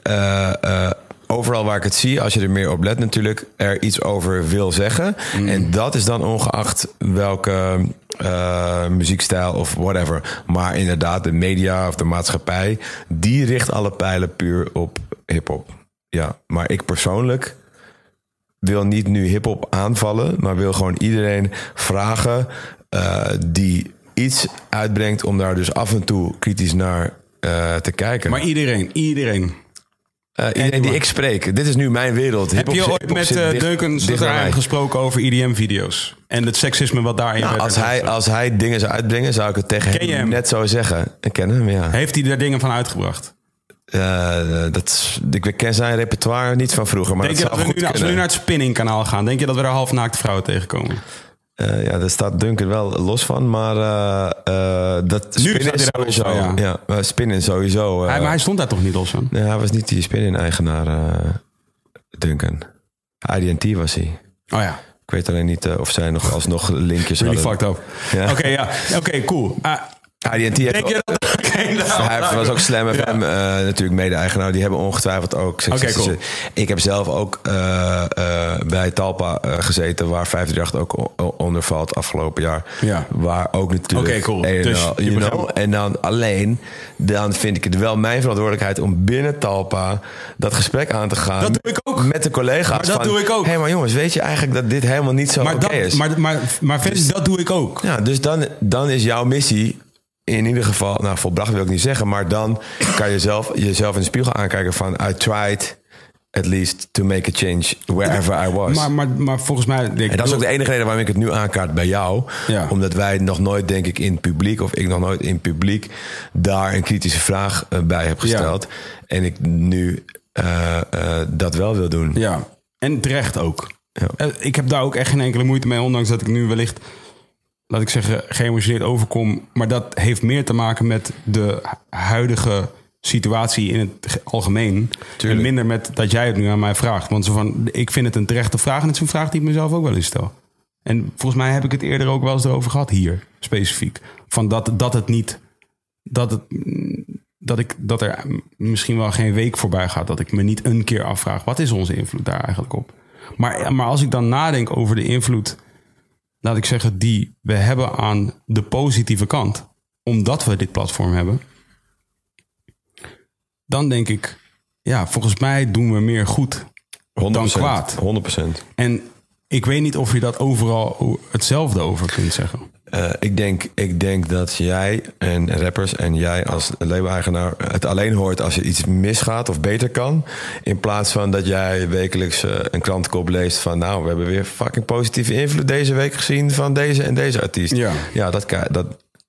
eh, eh, overal waar ik het zie, als je er meer op let natuurlijk, er iets over wil zeggen. En dat is dan ongeacht welke eh, muziekstijl of whatever. Maar inderdaad, de media of de maatschappij, die richt alle pijlen puur op hip-hop. Ja, maar ik persoonlijk wil niet nu hip-hop aanvallen, maar wil gewoon iedereen vragen eh, die iets uitbrengt om daar dus af en toe kritisch naar eh, te kijken. Maar iedereen, iedereen. Eh, iedereen die ik spreek, dit is nu mijn wereld. Heb je ooit met uh, Duncan gesproken over EDM-video's? En het seksisme wat daarin Nou, werd als, hij, als hij dingen zou uitbrengen, zou ik het tegen hem hem? net zo zeggen. Ik ken hem, ja. Heeft hij daar dingen van uitgebracht? Eh, dat, ik ken zijn repertoire niet van vroeger, maar Denk je dat we nu, als we nu naar het spinning-kanaal gaan... denk je dat we daar halfnaakte vrouwen tegenkomen? Eh, ja, daar staat Duncan wel los van, maar eh, dat Nu spinnen is sowieso. van, ja. spinnen sowieso. hij, maar hij stond daar toch niet los van? Nee, hij was niet die spin-in-eigenaar, eh, Duncan. IDT was hij. Oh ja. Ik weet alleen niet of zij nog alsnog linkjes Really hadden. fucked up. Ja. Oké, ja. Oké, cool. Ah, IDT heeft Oké, nou, hij was ook Slam FM Ja. eh, natuurlijk mede-eigenaar. Die hebben ongetwijfeld ook cool. Ik heb zelf ook eh, eh, bij Talpa gezeten... waar 538 ook onder valt afgelopen jaar. Ja. Waar ook natuurlijk... Oké, cool. en Dus je you know, en dan alleen... dan vind ik het wel mijn verantwoordelijkheid... om binnen Talpa dat gesprek aan te gaan. Dat doe ik ook. Met de collega's. Maar dat van, doe ik ook. Hé, maar jongens, weet je eigenlijk dat dit helemaal niet zo maar, oké is? maar, maar, maar Vince, dat doe ik ook. Ja, dus dan, dan is jouw missie in ieder geval, nou volbracht wil ik niet zeggen, maar dan kan je zelf, jezelf in de spiegel aankijken van I tried at least to make a change wherever I was. Maar, maar, maar volgens mij... Ik en dat is ook de enige reden waarom ik het nu aankaart bij jou. Ja. Omdat wij nog nooit, denk ik, in publiek, of ik nog nooit in publiek, daar een kritische vraag eh, bij heb gesteld. En ik nu eh, eh, dat wel wil doen. Ja, en terecht ook. Ja. Ik heb daar ook echt geen enkele moeite mee, ondanks dat ik nu wellicht, laat ik zeggen, geëmotioneerd overkom. Maar dat heeft meer te maken met de huidige situatie in het ge- algemeen. Tuurlijk. En minder met dat jij het nu aan mij vraagt. Want zo van, ik vind het een terechte vraag en het is een vraag die ik mezelf ook wel eens stel. En volgens mij heb ik het eerder ook wel eens erover gehad, hier specifiek. Van dat, dat het niet, dat het dat, ik, dat er misschien wel geen week voorbij gaat dat ik me niet een keer afvraag: wat is onze invloed daar eigenlijk op? Maar, maar als ik dan nadenk over de invloed, laat ik zeggen, die we hebben aan de positieve kant, omdat we dit platform hebben, dan denk ik, ja, volgens mij doen we meer goed 100%, dan kwaad. 100%. En ik weet niet of je dat overal hetzelfde over kunt zeggen. Eh, ik, denk, ik denk dat jij en rappers en jij als label-eigenaar het alleen hoort als er iets misgaat of beter kan. In plaats van dat jij wekelijks eh, een krantenkop leest van nou, we hebben weer fucking positieve invloed deze week gezien van deze en deze artiest. Ja. ja dat, dat,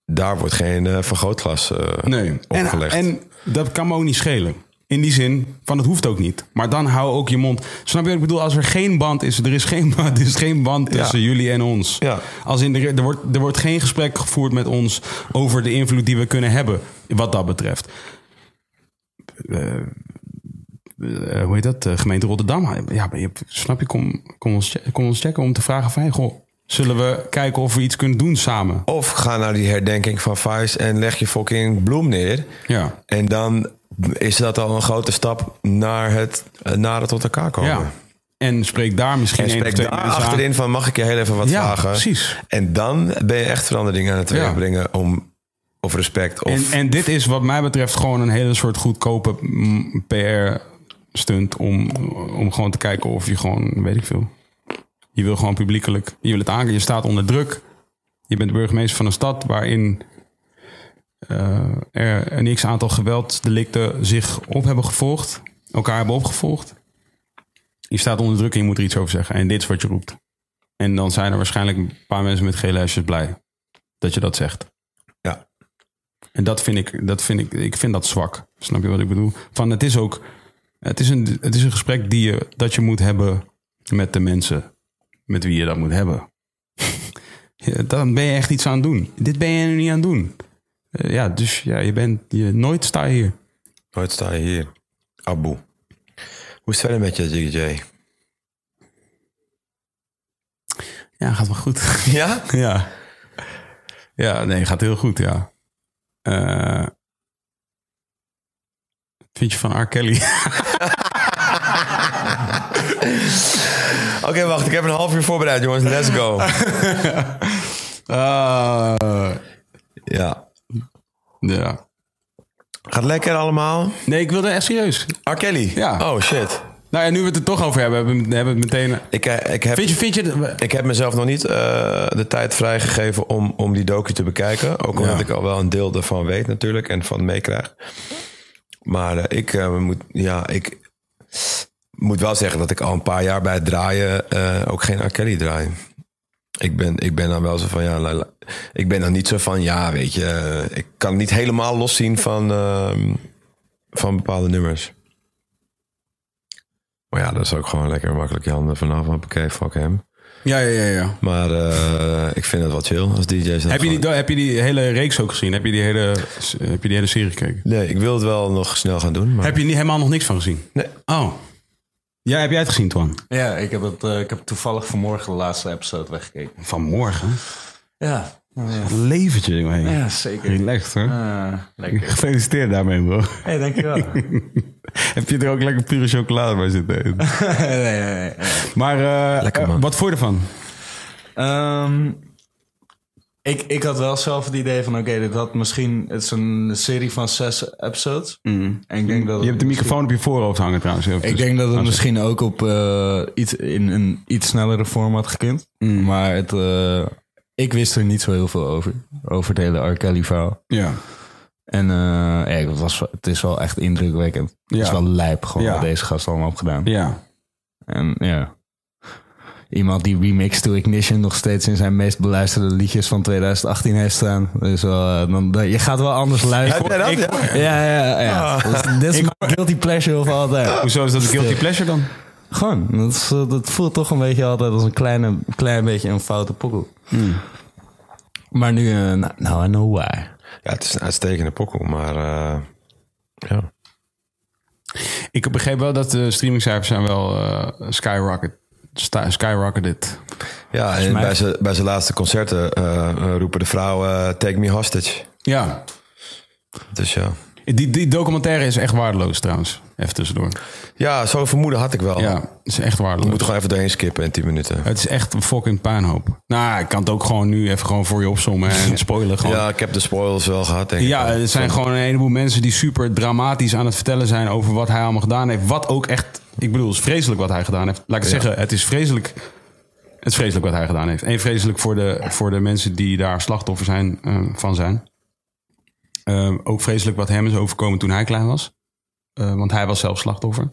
daar wordt geen eh, vergrootglas Nee. En, opgelegd. en dat kan me ook niet schelen. In die zin van het hoeft ook niet. Maar dan hou ook je mond. Snap je wat ik bedoel? Als er geen band is, er is geen, *laughs* er is geen band tussen jullie en ons. Ja. Als in er, er, wordt, er wordt geen gesprek gevoerd met ons over de invloed die we kunnen hebben. Wat dat betreft. Eh, eh, hoe heet dat? De gemeente Rotterdam. Ja, je, snap je? Kom, kom, ons, kom ons checken om te vragen van... hey, goh, zullen we kijken of we iets kunnen doen samen? Of ga naar die herdenking van Vice en leg je fucking bloem neer. Ja. En dan is dat al een grote stap naar het, eh, naar het tot elkaar komen. ja. En spreek daar misschien En spreek daar aan. achterin van, mag ik je heel even wat Ja, vragen? precies. En dan ben je echt veranderingen aan het teweeg Ja. brengen om, of respect. Of, En, en dit is wat mij betreft gewoon een hele soort goedkope mm, PR-stunt om, om gewoon te kijken of je gewoon, weet ik veel. Je wil gewoon publiekelijk, je wil het aangeven, je staat onder druk. Je bent burgemeester van een stad waarin eh, er een x-aantal geweldsdelicten zich op hebben gevolgd, elkaar hebben opgevolgd. Je staat onder druk en je moet er iets over zeggen. En dit is wat je roept. En dan zijn er waarschijnlijk een paar mensen met gele huisjes blij dat je dat zegt. ja. En dat vind ik, dat vind ik, ik vind dat zwak. Snap je wat ik bedoel? Van het is ook, het is een, het is een gesprek die je, dat je moet hebben met de mensen met wie je dat moet hebben. Ja, Dan ben je echt iets aan het doen. Dit ben je nu niet aan het doen. Eh, ja, dus ja, je bent, je, nooit sta je hier. Nooit sta je hier. Abu. Hoe is het verder met je, Jiggy J? Ja, gaat wel goed. *laughs* Ja? ja. Ja, nee, gaat heel goed, ja. Eh, vind je van R. Kelly? *laughs* Oké, wacht. Ik heb een half uur voorbereid, jongens. Let's go. *laughs* Ah, ja. ja. Gaat lekker allemaal? Nee, ik wilde echt serieus. R. Kelly? Ja. Oh, shit. Nou ja, nu we het er toch over hebben, hebben we het meteen... Ik, eh, ik, heb, Vind je, vind je... de- ik heb mezelf nog niet eh, de tijd vrijgegeven om, om die docu te bekijken. Ook omdat Ja. ik al wel een deel ervan weet natuurlijk en van meekrijg. Maar eh, ik, eh, moet, ja, ik moet wel zeggen dat ik al een paar jaar bij het draaien eh, ook geen R. Kelly draai. Ik ben, ik ben dan wel zo van, ja, la- la- ik ben dan niet zo van, ja, weet je, eh, ik kan niet helemaal loszien van, ehm, van bepaalde nummers. Maar ja, dat is ook gewoon lekker makkelijk je handen vanaf. Hoppakee, fuck hem. Ja, ja, ja. ja. Maar eh, ik vind het wel chill als DJ's. Heb je, die, heb je die hele reeks ook gezien? Heb je die hele, heb je die hele serie gekeken? Nee, ik wil het wel nog snel gaan doen. Maar... Heb je niet, helemaal nog niks van gezien? Nee. Oh. Ja, heb jij het gezien, Twan? Ja, ik heb, het, eh, ik heb toevallig vanmorgen de laatste episode weggekeken. Vanmorgen? Ja, Een leventje, jongen. ja zeker. Relaxed, hoor. Ah, lekker. Gefeliciteerd daarmee, bro. Hey, dankjewel. *laughs* heb je er ook lekker pure chocolade bij zitten? *laughs* nee, nee, nee. maar eh, Lekker, man. wat vond je ervan? Ehm, ik, ik had wel zelf het idee van, oké, dit had misschien... Het is een serie van zes episodes. En ik denk dat Je hebt de microfoon op je voorhoofd hangen trouwens. Ik tussen- denk dat het Ah, misschien ook op eh, iets, in een iets snellere vorm had gekund. Mm. Maar het, eh, ik wist er niet zo heel veel over. Over het hele R. Kelly verhaal. Ja. En eh, ja, het, was, het is wel echt indrukwekkend. Het is wel lijp gewoon Ja. wat deze gast allemaal heeft gedaan. Ja. En ja... Iemand die Remix to Ignition nog steeds in zijn meest beluisterde liedjes van 2018 heeft staan. Dus wel, eh, dan, je gaat wel anders luisteren. Heb jij dat? ik- Ja. Ja, ja, ja. Dus dit is mijn guilty pleasure of altijd. Hoezo is dat een guilty pleasure dan? Gewoon, dat, is, eh, dat voelt toch een beetje altijd als een kleine, klein beetje een foute pokkel. Maar nu, eh, nou, now I know why. Ja, het is een uitstekende pokkel, maar eh, ja. Ik begreep wel dat de streamingcijfers zijn wel eh skyrocket, skyrocketed. Ja, en bij zijn bij zijn laatste concerten eh, eh, roepen de vrouwen eh, take me hostage. Ja. Dus ja. Die, die documentaire is echt waardeloos trouwens. Even tussendoor. Ja, zo'n vermoeden had ik wel. Ja, het is echt We waardeloos. moeten gewoon even doorheen skippen in 10 minuten. Het is echt een fucking puinhoop. Nou, ik kan het ook gewoon nu even gewoon voor je opzommen en *laughs* spoilen. Gewoon. Ja, ik heb de spoils wel gehad, denk ik. Ja, er zijn gewoon een heleboel mensen die super dramatisch aan het vertellen zijn over wat hij allemaal gedaan heeft. Wat ook echt, ik bedoel, het is vreselijk wat hij gedaan heeft. Laat ik het Ja. zeggen, het is vreselijk. Het is vreselijk wat hij gedaan heeft. En vreselijk voor de, voor de mensen die daar slachtoffer zijn, eh, van zijn. Eh, ook vreselijk wat hem is overkomen toen hij klein was. Eh, want hij was zelf slachtoffer.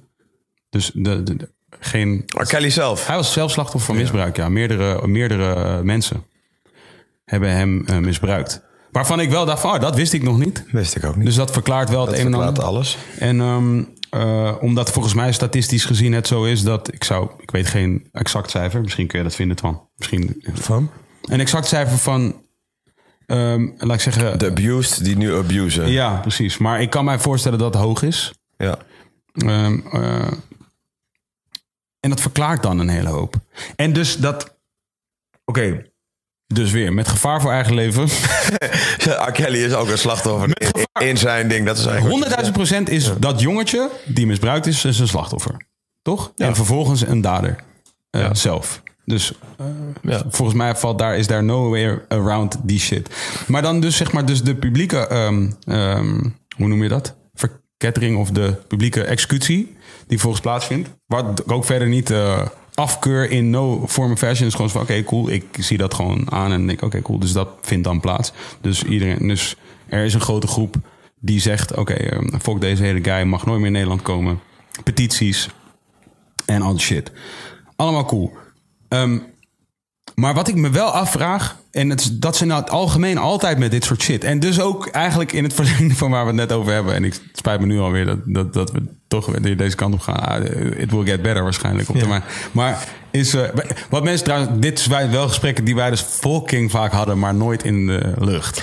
Dus de, de, de- geen, R. Kelly zelf. hij was zelf slachtoffer van misbruik, ja. Meerdere, meerdere mensen hebben hem misbruikt. Waarvan ik wel dacht van, oh, dat wist ik nog niet. Wist ik ook niet. Dus dat verklaart wel dat het een en verklaart ander. alles. En ehm, eh, omdat volgens mij statistisch gezien het zo is dat ik zou, ik weet geen exact cijfer, misschien kun je dat vinden van. Misschien Van? een exact cijfer van, ehm, laat ik zeggen, De abused die nu abusen. ja, precies. Maar ik kan mij voorstellen dat het hoog is. Ja. Ehm, eh, en dat verklaart dan een hele hoop. En dus dat, oké, dus weer met gevaar voor eigen leven. *laughs* R. Kelly is ook een slachtoffer in, in zijn ding. Dat is eigenlijk wat je 100.000 procent is dat jongetje die misbruikt is, is een slachtoffer. Toch? En vervolgens een dader eh, zelf. Dus eh, Ja. volgens mij valt daar, is daar no way around die shit. Maar dan dus zeg maar dus de publieke, ehm, ehm, hoe noem je dat? Verkettering of de publieke executie die volgens plaatsvindt. Wat ik ook verder niet eh, afkeur in no form of fashion. is gewoon van oké cool, ik zie dat gewoon aan en denk oké cool, dus dat vindt dan plaats. Dus iedereen, dus er is een grote groep die zegt oké, ehm, fuck deze hele guy, mag nooit meer in Nederland komen. Petities en al shit. Allemaal cool. Ehm, maar wat ik me wel afvraag, en het, dat ze nou het algemeen altijd met dit soort shit. En dus ook eigenlijk in het *laughs* verlengde van waar we het net over hebben. En ik het spijt me nu alweer dat, dat, dat we toch weer deze kant op gaan. Ah, It will get better waarschijnlijk op termijn. Maar is, eh, wat mensen trouwens, dit zijn wel gesprekken die wij dus fucking vaak hadden, maar nooit in de lucht.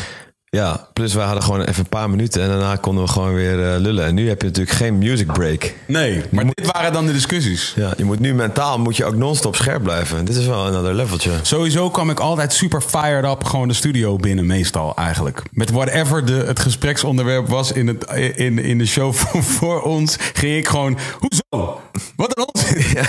Ja, plus wij hadden gewoon even een paar minuten en daarna konden we gewoon weer eh, lullen. En nu heb je natuurlijk geen music break. Nee, maar dit waren dan de discussies. Ja, je moet nu mentaal moet je ook non-stop scherp blijven. Dit is wel een ander leveltje. Sowieso kwam ik altijd super fired up gewoon de studio binnen, meestal eigenlijk. Met whatever de, het gespreksonderwerp was in, het, in, in de show *laughs* voor, voor ons, ging ik gewoon, hoezo? Wat een onzin. *laughs*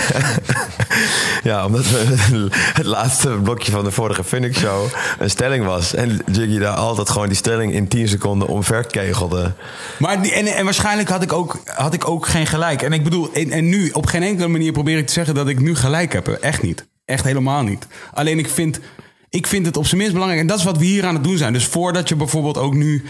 Ja, omdat we *laughs* het laatste blokje van de vorige Phoenix Show een stelling was. En Jiggy daar altijd gewoon die stelling in 10 seconden omverkegelde. Maar die, en, en waarschijnlijk had ik, ook, had ik ook geen gelijk. En ik bedoel, en, en nu op geen enkele manier probeer ik te zeggen dat ik nu gelijk heb. Echt niet. Echt helemaal niet. Alleen ik vind, ik vind het op zijn minst belangrijk. En dat is wat we hier aan het doen zijn. Dus voordat je bijvoorbeeld ook nu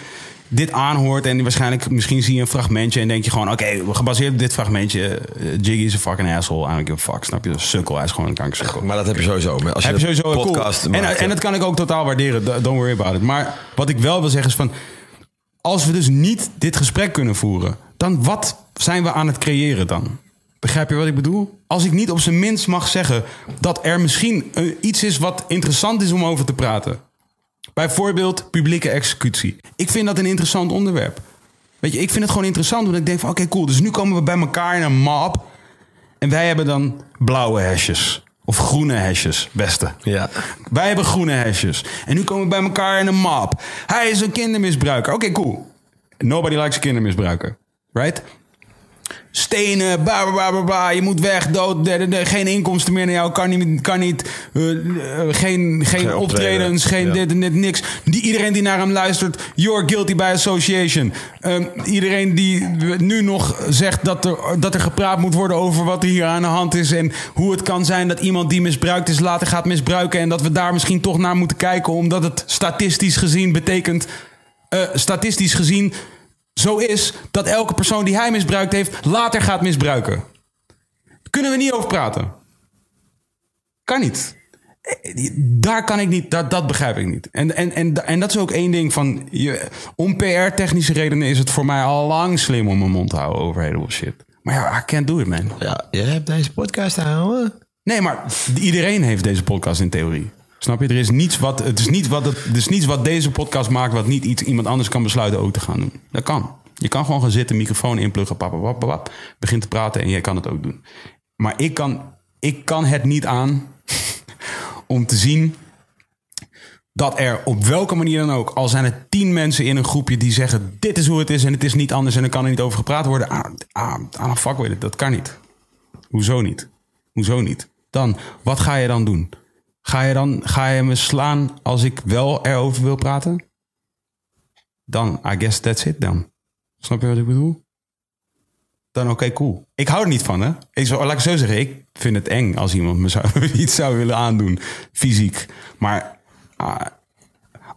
dit aanhoort en waarschijnlijk misschien zie je een fragmentje en denk je gewoon, oké, gebaseerd op dit fragmentje, eh, Jiggy is een fucking asshole, give a fuck, snap je? Een sukkel, hij is gewoon een kankersukkel. Maar dat heb je sowieso. Als je, Heb je sowieso een een podcast cool. maakt, en, en dat kan ik ook totaal waarderen. Don't worry about it. Maar wat ik wel wil zeggen is van... Als we dus niet dit gesprek kunnen voeren... dan wat zijn we aan het creëren dan? Begrijp je wat ik bedoel? Als ik niet op zijn minst mag zeggen... dat er misschien eh, iets is wat interessant is om over te praten. Bijvoorbeeld publieke executie. Ik vind dat een interessant onderwerp. Weet je, ik vind het gewoon interessant. Want ik denk van, oké, cool. Dus nu komen we bij elkaar in een map... En wij hebben dan blauwe hesjes. Of groene hesjes, beste. Ja. Wij hebben groene hesjes. En nu komen we bij elkaar in een map. Hij is een kindermisbruiker. Oké, cool. Nobody likes kindermisbruiker. Right? Stenen, bla bla bla bla. Je moet weg, dood, de- de- de- geen inkomsten meer naar jou, kan niet, kan niet eh, eh, geen, geen, optreden. optredens, geen Ja. dit en dit, niks. Die, iedereen die naar hem luistert, you're guilty by association. Ehm, iedereen die nu nog zegt dat er, dat er gepraat moet worden over wat er hier aan de hand is en hoe het kan zijn dat iemand die misbruikt is later gaat misbruiken en dat we daar misschien toch naar moeten kijken omdat het statistisch gezien betekent, eh, statistisch gezien zo is dat elke persoon die hij misbruikt heeft later gaat misbruiken. Kunnen we niet over praten. Kan niet. Daar kan ik niet, dat, dat begrijp ik niet. En, en, en, en dat is ook één ding van, je, om PR-technische redenen is het voor mij al lang slim om mijn mond te houden over heleboel shit. Maar ja, I can't do it, man. ja, je hebt deze podcast te houden. Nee, maar iedereen heeft deze podcast in theorie. Snap je? Er is niets wat, het is niet wat, het, er is niets wat deze podcast maakt... wat niet iets, iemand anders kan besluiten ook te gaan doen. Dat kan. Je kan gewoon gaan zitten, microfoon inpluggen, pap, pap, pap, pap, begint te praten en jij kan het ook doen. Maar ik kan, ik kan het niet aan *laughs* om te zien dat er op welke manier dan ook... al zijn er tien mensen in een groepje die zeggen... dit is hoe het is en het is niet anders... en er kan er niet over gepraat worden. Ah, ah, ah fuck with it. Dat kan niet. Hoezo niet? Hoezo niet? Dan, wat ga je dan doen? Ga je dan ga je me slaan als ik wel erover wil praten? Dan, I guess that's it dan. Snap je wat ik bedoel? Dan oké, cool. Ik hou er niet van, hè? Ik zou, laat ik zo zeggen, ik vind het eng als iemand me zou, *laughs* iets zou willen aandoen, fysiek. Maar ah,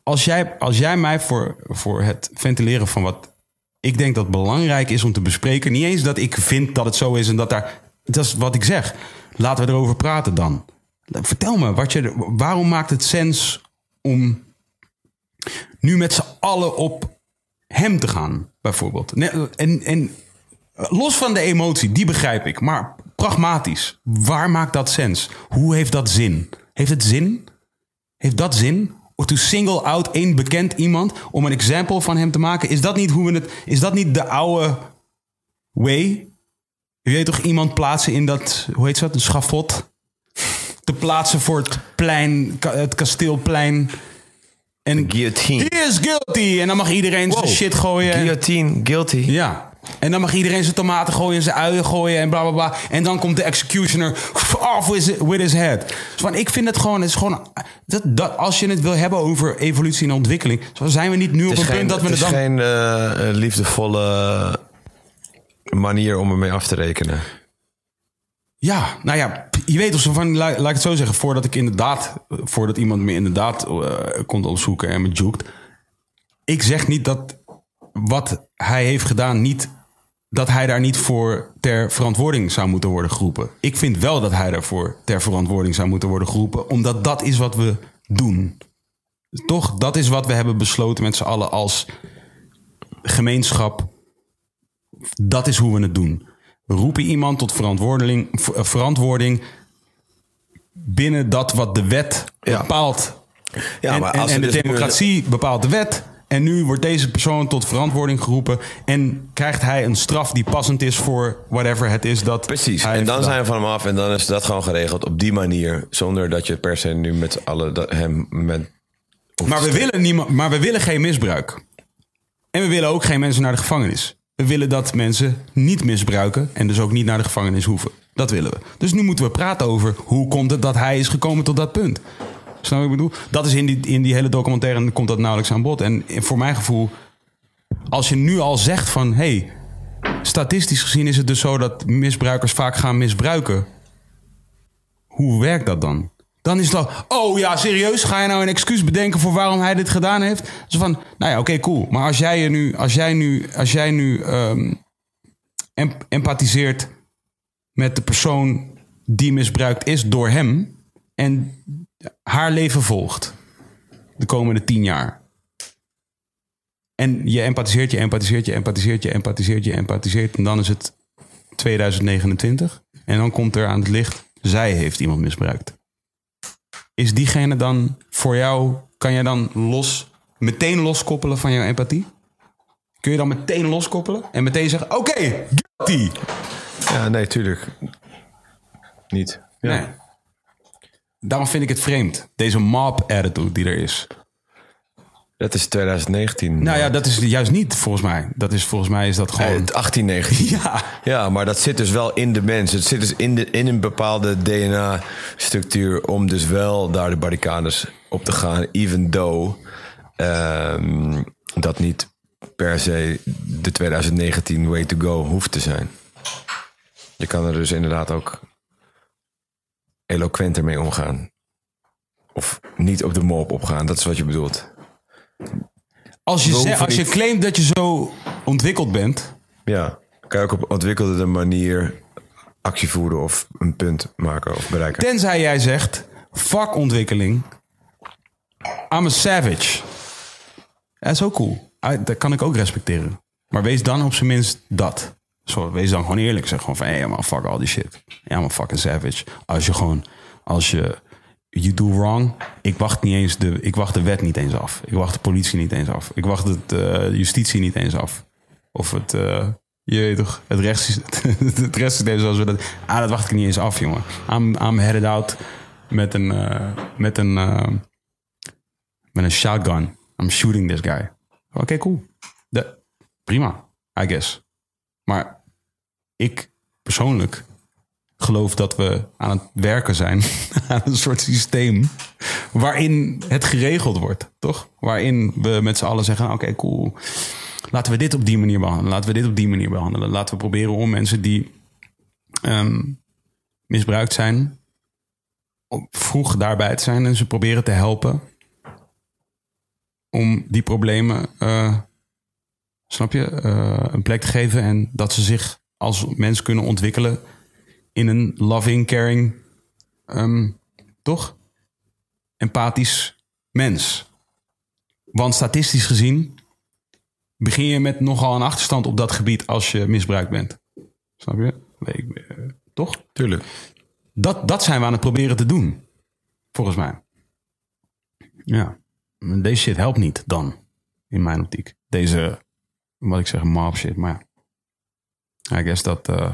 als, jij, als jij mij voor, voor het ventileren van wat ik denk dat belangrijk is om te bespreken, niet eens dat ik vind dat het zo is en dat daar. Dat is wat ik zeg. Laten we erover praten dan. Vertel me, wat je, waarom maakt het sens om nu met z'n allen op hem te gaan, bijvoorbeeld? En, en Los van de emotie, die begrijp ik. Maar pragmatisch, waar maakt dat sens? Hoe heeft dat zin? Heeft het zin? Heeft dat zin? Or to single out één bekend iemand om een example van hem te maken? Is dat niet hoe we het... Is dat niet de oude way? Je weet toch iemand plaatsen in dat... Hoe heet dat? Een schafot? Te plaatsen voor het plein, het kasteelplein. En Guillotine. he is guilty. En dan mag iedereen zijn shit gooien. Guillotine, guilty. Ja. En dan mag iedereen zijn tomaten gooien en zijn uien gooien en bla bla bla. En dan komt de executioner off with his, head. Dus van, ik vind het gewoon, het is gewoon dat, dat, als je het wil hebben over evolutie en ontwikkeling, zo zijn we niet nu op Het een is geen, punt dat we het het is dan. geen eh, liefdevolle manier om ermee af te rekenen. Ja, nou ja, je weet of zo van, laat, ik het zo zeggen, voordat ik inderdaad, voordat iemand me inderdaad eh, komt opzoeken en me joekt. Ik zeg niet dat wat hij heeft gedaan niet, dat hij daar niet voor ter verantwoording zou moeten worden geroepen. Ik vind wel dat hij daarvoor ter verantwoording zou moeten worden geroepen, omdat dat is wat we doen. Toch, dat is wat we hebben besloten met z'n allen als gemeenschap. Dat is hoe we het doen. We roepen iemand tot eh, verantwoording binnen dat wat de wet bepaalt. Ja, en maar als en de dus- democratie bepaalt de wet. En nu wordt deze persoon tot verantwoording geroepen. En krijgt hij een straf die passend is voor whatever het is dat. Precies. En dan zijn we van hem af en dan is dat gewoon geregeld op die manier. Zonder dat je per se nu met z'n allen dat, hem met. Maar we, willen niemand, maar we willen geen misbruik. En we willen ook geen mensen naar de gevangenis. We willen dat mensen niet misbruiken en dus ook niet naar de gevangenis hoeven. Dat willen we. Dus nu moeten we praten over hoe komt het dat hij is gekomen tot dat punt. Snap ik bedoel? Dat is in die, in die hele documentaire komt dat nauwelijks aan bod. En voor mijn gevoel, als je nu al zegt van... hey, statistisch gezien is het dus zo dat misbruikers vaak gaan misbruiken. Hoe werkt dat dan? Dan is al, oh ja, serieus? Ga je nou een excuus bedenken voor waarom hij dit gedaan heeft? Zo van, nou ja, oké, cool. Maar als jij je nu, als jij nu, als jij nu ehm, em- empathiseert met de persoon die misbruikt is door hem en haar leven volgt de komende tien jaar. En je empathiseert, je empathiseert, je empathiseert, je empathiseert, je empathiseert. En dan is het 2029. En dan komt er aan het licht, zij heeft iemand misbruikt. Is diegene dan voor jou, kan jij dan los, meteen loskoppelen van jouw empathie? Kun je dan meteen loskoppelen en meteen zeggen, oké, guilty. Ja, nee, tuurlijk. Niet. Ja. Nee. Daarom vind ik het vreemd, deze mob attitude die er is. Dat is 2019. Nou ja, dat is juist niet volgens mij. Dat is volgens mij is dat gewoon. het *laughs* 18, 19. Ja, Ja, maar dat zit dus wel in de mens. Het zit dus in, de, in een bepaalde DNA-structuur om dus wel daar de barricades op te gaan. Even though ehm, dat niet per se de 2019 way to go hoeft te zijn. Je kan er dus inderdaad ook eloquenter mee omgaan. Of niet op de mop opgaan, dat is wat je bedoelt. als je, ze- als je niet- claimt dat je zo ontwikkeld bent, Ja, kan je ook op ontwikkelde manier actie voeren of een punt maken of bereiken. tenzij jij zegt: fuck ontwikkeling, I'm a savage. Dat is ook cool. Ah, Dat kan ik ook respecteren. Maar wees dan op zijn minst dat. Wees dan gewoon eerlijk. Zeg gewoon van, hé hey, man, fuck all die shit. Ja, man, fucking savage. Als je gewoon, als je, you do wrong. Ik wacht niet eens de, ik wacht de wet niet eens af. Ik wacht de politie niet eens af. Ik wacht het eh, justitie niet eens af. Of het, eh, je weet toch, het rechtssysteem, *laughs* het rechtssysteem zoals we dat, ah, dat wacht ik niet eens af, jongen. I'm, I'm headed out met een, eh, met een, met een shotgun. I'm shooting this guy. Oké, cool. De, prima, I guess. Maar ik persoonlijk geloof dat we aan het werken zijn *laughs* aan een soort systeem waarin het geregeld wordt, toch? Waarin we met z'n allen zeggen, oké, cool. Laten we dit op die manier behandelen. Laten we dit op die manier behandelen. Laten we proberen om mensen die ehm, misbruikt zijn, vroeg daarbij te zijn en ze proberen te helpen om die problemen, eh, snap je, eh, een plek te geven en dat ze zich als mens kunnen ontwikkelen in een loving, caring, ehm, toch? Empathisch mens. Want statistisch gezien begin je met nogal een achterstand op dat gebied als je misbruikt bent. Snap je? Nee, ik, eh, toch? Tuurlijk. Dat, dat zijn we aan het proberen te doen. Volgens mij. Ja. Deze shit helpt niet dan. In mijn optiek. Deze, wat ik zeg, mob shit. Maar ja. I guess dat, eh,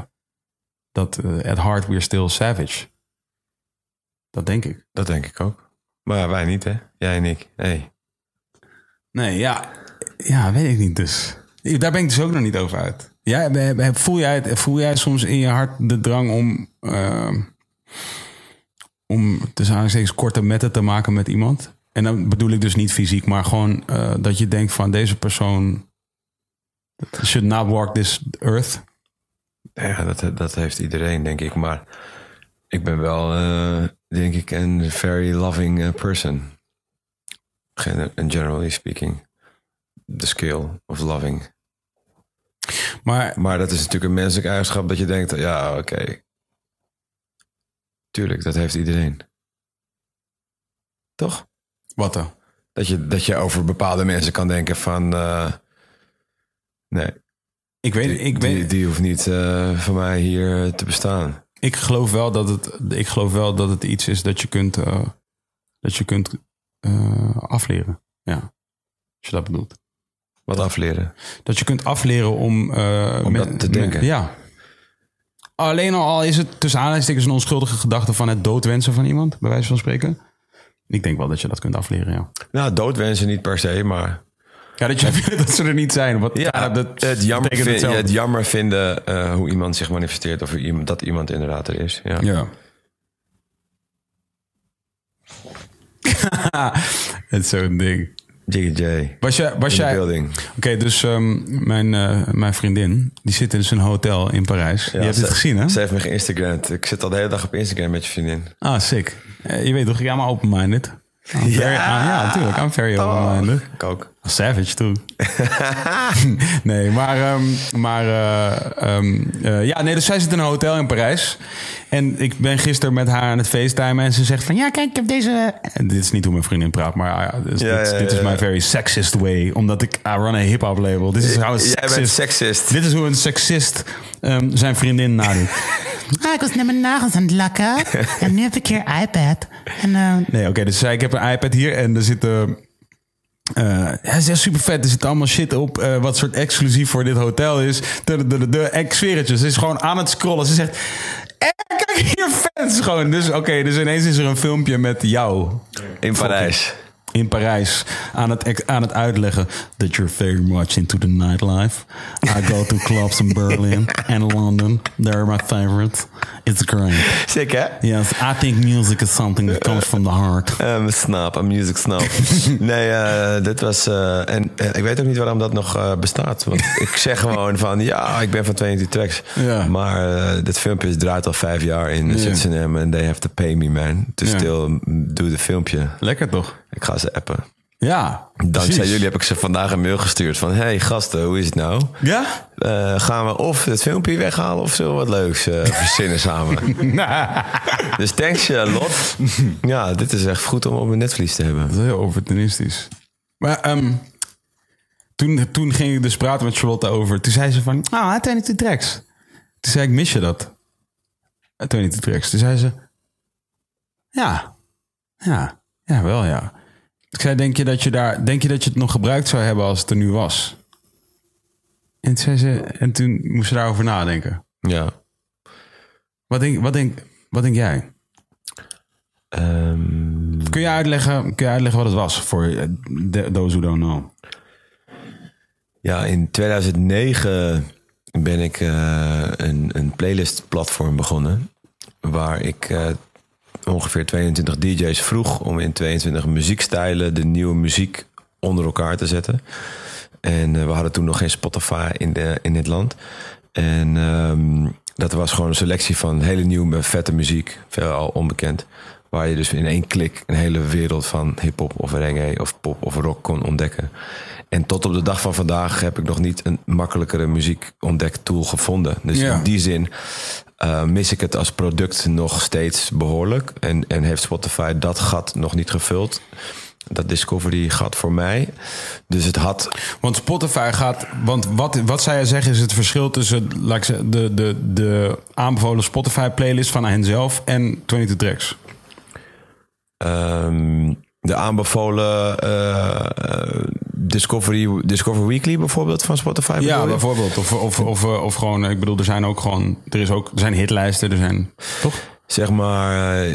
dat eh, at heart we're still savage. Dat denk ik. Dat denk ik ook. Maar wij niet, hè? Jij en ik. Hey. Nee, ja. Ja, weet ik niet dus. Daar ben ik dus ook nog niet over uit. Be- voel, jij, het- voel jij soms in je hart de drang om... eh, om tussen aanhalingstekens korte metten te maken met iemand? En dan bedoel ik dus niet fysiek, maar gewoon eh, dat je denkt van deze persoon... Should not walk this earth. Ja, dat, dat heeft iedereen, denk ik. Maar ik ben wel, eh, denk ik, een very loving eh, person. And generally speaking. The skill of loving. Maar Maar dat is natuurlijk een menselijk eigenschap dat je denkt, ja, oké. Tuurlijk, dat heeft iedereen. Toch? wat dan? Dat je, dat je over bepaalde mensen kan denken van... eh, nee, Ik weet, ik weet, die, die hoeft niet eh voor mij hier te bestaan. ik geloof wel dat het, ik geloof wel dat het iets is dat je kunt, eh, dat je kunt eh, afleren. Ja, als je dat bedoelt. Wat afleren. Dat je kunt afleren om... eh, Om dat te denken. ja. Alleen al is het tussen aanhalingstekens een onschuldige gedachte van het doodwensen van iemand, bij wijze van spreken. Ik denk wel dat je dat kunt afleren, ja. Nou, doodwensen niet per se, maar... Ja, dat je *laughs* dat ze er niet zijn. Wat, Ja, dat het, jammer vind- het jammer vinden eh, hoe iemand zich manifesteert... of dat iemand inderdaad er is. Ja. Ja. *laughs* het is zo'n ding. Jiggy J. Was, jij, was. Oké, dus ehm, mijn, eh, mijn vriendin, die zit in een hotel in Parijs. je hebt ze- het gezien, hè? Ze heeft me geïnstagramd. Ik zit al de hele dag op Instagram met je vriendin. Ah, sick. Eh, je weet toch, ja, maar open-minded. *laughs* Very- Ja. ah, ja, natuurlijk. I'm very open-minded. Ik ook. Savage, toe. *laughs* nee, maar... ehm, maar eh, ehm, eh, ja, nee, dus zij zit in een hotel in Parijs. En ik ben gisteren met haar aan het facetimen. En ze zegt van... Ja, kijk, ik heb deze... En dit is niet hoe mijn vriendin praat. Maar ah, ja, dus Ja, dit, ja, dit is ja, mijn very sexist way. Omdat ik... I run a hip-hop label. Dit is how Jij bent sexist... Dit is hoe een seksist ehm, zijn vriendin nadoet. *laughs* Ah, ik was net mijn nagels aan het lakken. *laughs* En nu heb ik hier iPad. En Nee, oké, dus zei ik heb een iPad hier en er zitten. Ja, het is super vet. Er zit allemaal shit op eh, wat soort exclusief voor dit hotel is. De, de, de, de, Ze is gewoon aan het scrollen. Ze zegt, eh, kijk hier fans gewoon. Dus oké, dus ineens is er een filmpje met jou In Parijs. In Parijs aan het, aan het uitleggen that you're very much into the nightlife. I go to clubs in Berlin *laughs* and London. They're my favorites. It's great. Sick, hè? Yes, I think music is something that comes from the heart. Um, snap, een music snap. *laughs* nee, eh, dit was... en ik weet ook niet waarom dat nog bestaat. Want ik *laughs* zeg gewoon van... Ja, ik ben van 22 tracks. Maar dit filmpje draait al vijf jaar in. Zwitserland. En they have to pay me, man. To still do the filmpje. Lekker toch? Ik ga ze appen. Ja. Dankzij precies. jullie heb ik ze vandaag een mail gestuurd van... Hey gasten, hoe is het nou? Ja? Eh, gaan we of het filmpje weghalen of we wat leuks eh, *laughs* verzinnen samen? *laughs* dus thanks eh, Lot. Ja, dit is echt goed om op mijn netvlies te hebben. Dat is heel opportunistisch. Maar ehm, toen, toen ging ik dus praten met Charlotte over. Toen zei ze van, ah, 22 tracks. Toen zei ik, mis je dat? Eh, 22 tracks. Toen zei ze, ja. Ja, ja, wel ja. Ik zei, denk je dat je daar, denk je dat je het nog gebruikt zou hebben als het er nu was? En toen, zei ze, en toen moest ze daarover nadenken. Ja. Wat denk, wat denk, wat denk jij? Ehm, Kun je uitleggen, kun je uitleggen wat het was voor eh, those who don't know? ja, in 2009 ben ik eh, een, een playlist platform begonnen. Waar ik eh, ongeveer 22 DJ's vroeg om in 22 muziekstijlen de nieuwe muziek onder elkaar te zetten. En eh, we hadden toen nog geen Spotify in, de, in dit land. En ehm, dat was gewoon een selectie van hele nieuwe vette muziek, veelal onbekend. Waar je dus in één klik een hele wereld van hip-hop of reggae of pop of rock kon ontdekken. En tot op de dag van vandaag heb ik nog niet een makkelijkere muziek tool gevonden. Dus Ja. in die zin eh, mis ik het als product nog steeds behoorlijk. En, en heeft Spotify dat gat nog niet gevuld. dat Discovery gat voor mij. Dus het had Want Spotify gaat. Want wat, wat zij je zeggen is het verschil tussen laat ik zeggen, de, de, de aanbevolen Spotify playlist van hen zelf en 22 tracks. ehm, de aanbevolen eh, Discovery, Discover Weekly bijvoorbeeld van Spotify. Ja, bijvoorbeeld. Of, of, of, eh, of gewoon, ik bedoel, er zijn ook gewoon. Er, is ook, er zijn hitlijsten, er zijn. Toch? zeg maar,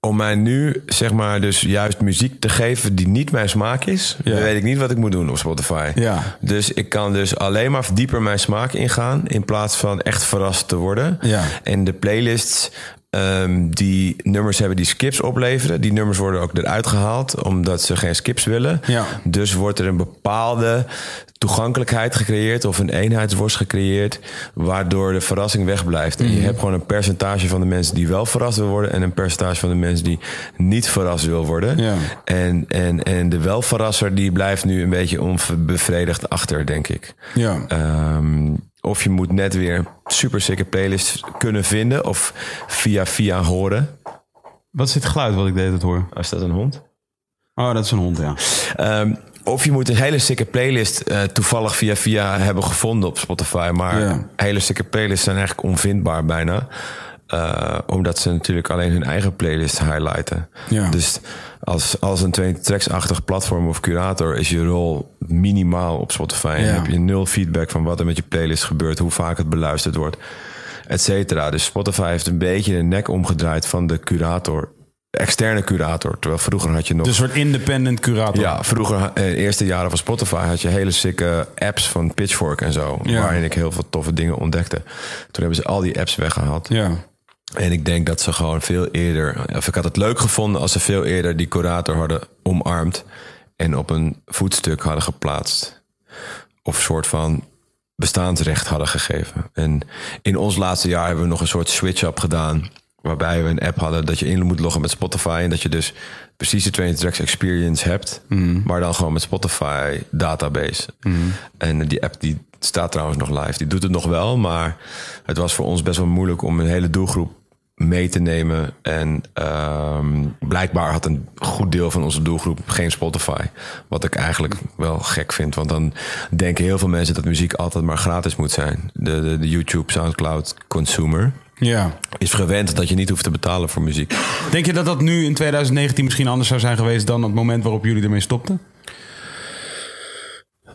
om mij nu, zeg maar, dus juist muziek te geven die niet mijn smaak is, Ja. dan weet ik niet wat ik moet doen op Spotify. Ja. Dus ik kan dus alleen maar dieper mijn smaak ingaan, in plaats van echt verrast te worden. Ja. En de playlists ehm, die nummers hebben die skips opleveren, die nummers worden ook eruit gehaald, omdat ze geen skips willen. Ja. Dus wordt er een bepaalde toegankelijkheid gecreëerd of een eenheidsworst gecreëerd, waardoor de verrassing wegblijft. En je hebt gewoon een percentage van de mensen die wel verrast wil worden en een percentage van de mensen die niet verrast wil worden. Ja. En, en, en de welverrasser die blijft nu een beetje onbevredigd achter, denk ik. Ja. Ehm, of je moet net weer super sicke playlists kunnen vinden of via via horen. Wat is dit geluid wat ik deed het hoor? Is dat een hond? Oh, dat is een hond, ja. Ehm, of je moet een hele sicke playlist eh, toevallig via via hebben gevonden op Spotify. Maar Ja. hele sicke playlists zijn eigenlijk onvindbaar bijna. Eh, omdat ze natuurlijk alleen hun eigen playlist highlighten. Ja. Dus als, als een 20 tracks-achtig platform of curator is je rol minimaal op Spotify. En Ja. heb je nul feedback van wat er met je playlist gebeurt, hoe vaak het beluisterd wordt, et cetera. Dus Spotify heeft een beetje de nek omgedraaid van de curator, externe curator. Terwijl vroeger had je nog. Een soort independent curator. Ja, vroeger, eh, de eerste jaren van Spotify, had je hele sicke apps van Pitchfork en zo. Ja. Waarin ik heel veel toffe dingen ontdekte. Toen hebben ze al die apps weggehaald. Ja. En ik denk dat ze gewoon veel eerder, of ik had het leuk gevonden als ze veel eerder die curator hadden omarmd en op een voetstuk hadden geplaatst. Of een soort van bestaansrecht hadden gegeven. En in ons laatste jaar hebben we nog een soort switch-up gedaan. Waarbij we een app hadden dat je in moet loggen met Spotify. En dat je dus precies de 20 tracks experience hebt. Maar dan gewoon met Spotify database. En die app die staat trouwens nog live. Die doet het nog wel. Maar het was voor ons best wel moeilijk om een hele doelgroep mee te nemen. En ehm, blijkbaar had een goed deel van onze doelgroep geen Spotify. Wat ik eigenlijk wel gek vind. Want dan denken heel veel mensen dat muziek altijd maar gratis moet zijn. De, de, de YouTube, Soundcloud consumer ja. is gewend dat je niet hoeft te betalen voor muziek. Denk je dat dat nu in 2019 misschien anders zou zijn geweest dan het moment waarop jullie ermee stopten?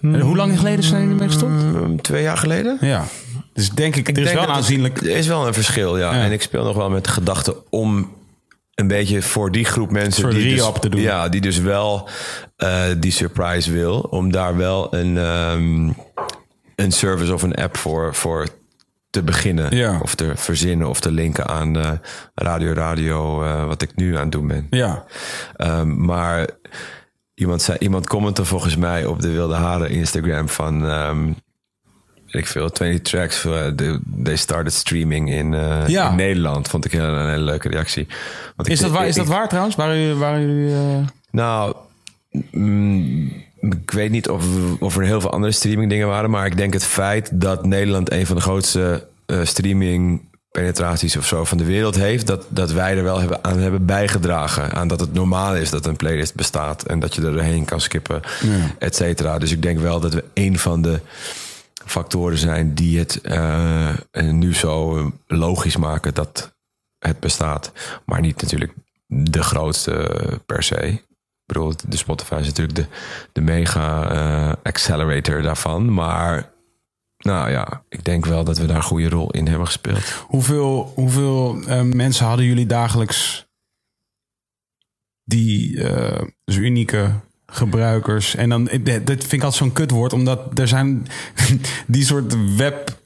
En hoe lang geleden zijn jullie ermee gestopt? Twee jaar geleden? Ja. Dus denk ik, er is denk wel aanzienlijk. Er is wel een verschil, ja. En ik speel nog wel met de gedachte om een beetje voor die groep mensen soort die dus, te doen. Ja, die dus wel eh, die surprise wil, om daar wel een, ehm, een service of een app voor, voor te beginnen. Ja. Of te verzinnen of te linken aan eh, Radio Radio, eh, wat ik nu aan het doen ben. Ja. Ehm, maar iemand, zei, iemand commentte volgens mij op de Wilde Haren Instagram van... ehm, ik veel, 20 tracks. eh, de- they started streaming in, eh, Ja. in Nederland. Vond ik een, een hele leuke reactie. Want ik- Is dat waar, is dat waar trouwens? Waren jullie... Waren jullie eh, Nou, mm, ik weet niet of, of er heel veel andere streaming dingen waren. Maar ik denk het feit dat Nederland een van de grootste streaming penetraties of zo van de wereld heeft. Dat, dat wij er wel hebben, aan hebben bijgedragen. Aan dat het normaal is dat een playlist bestaat. En dat je er doorheen kan skippen, et cetera. Dus ik denk wel dat we een van de factoren zijn die het eh, nu zo eh, logisch maken dat het bestaat. Maar niet natuurlijk de grootste eh, per se. Ik bedoel, de Spotify is natuurlijk de, de mega eh, accelerator daarvan. Maar nou ja, ik denk wel dat we daar een goede rol in hebben gespeeld. hoeveel hoeveel eh, mensen hadden jullie dagelijks die eh, dus unieke gebruikers? En dan, eh, dat vind ik altijd zo'n kutwoord, omdat er zijn *laughs* die soort web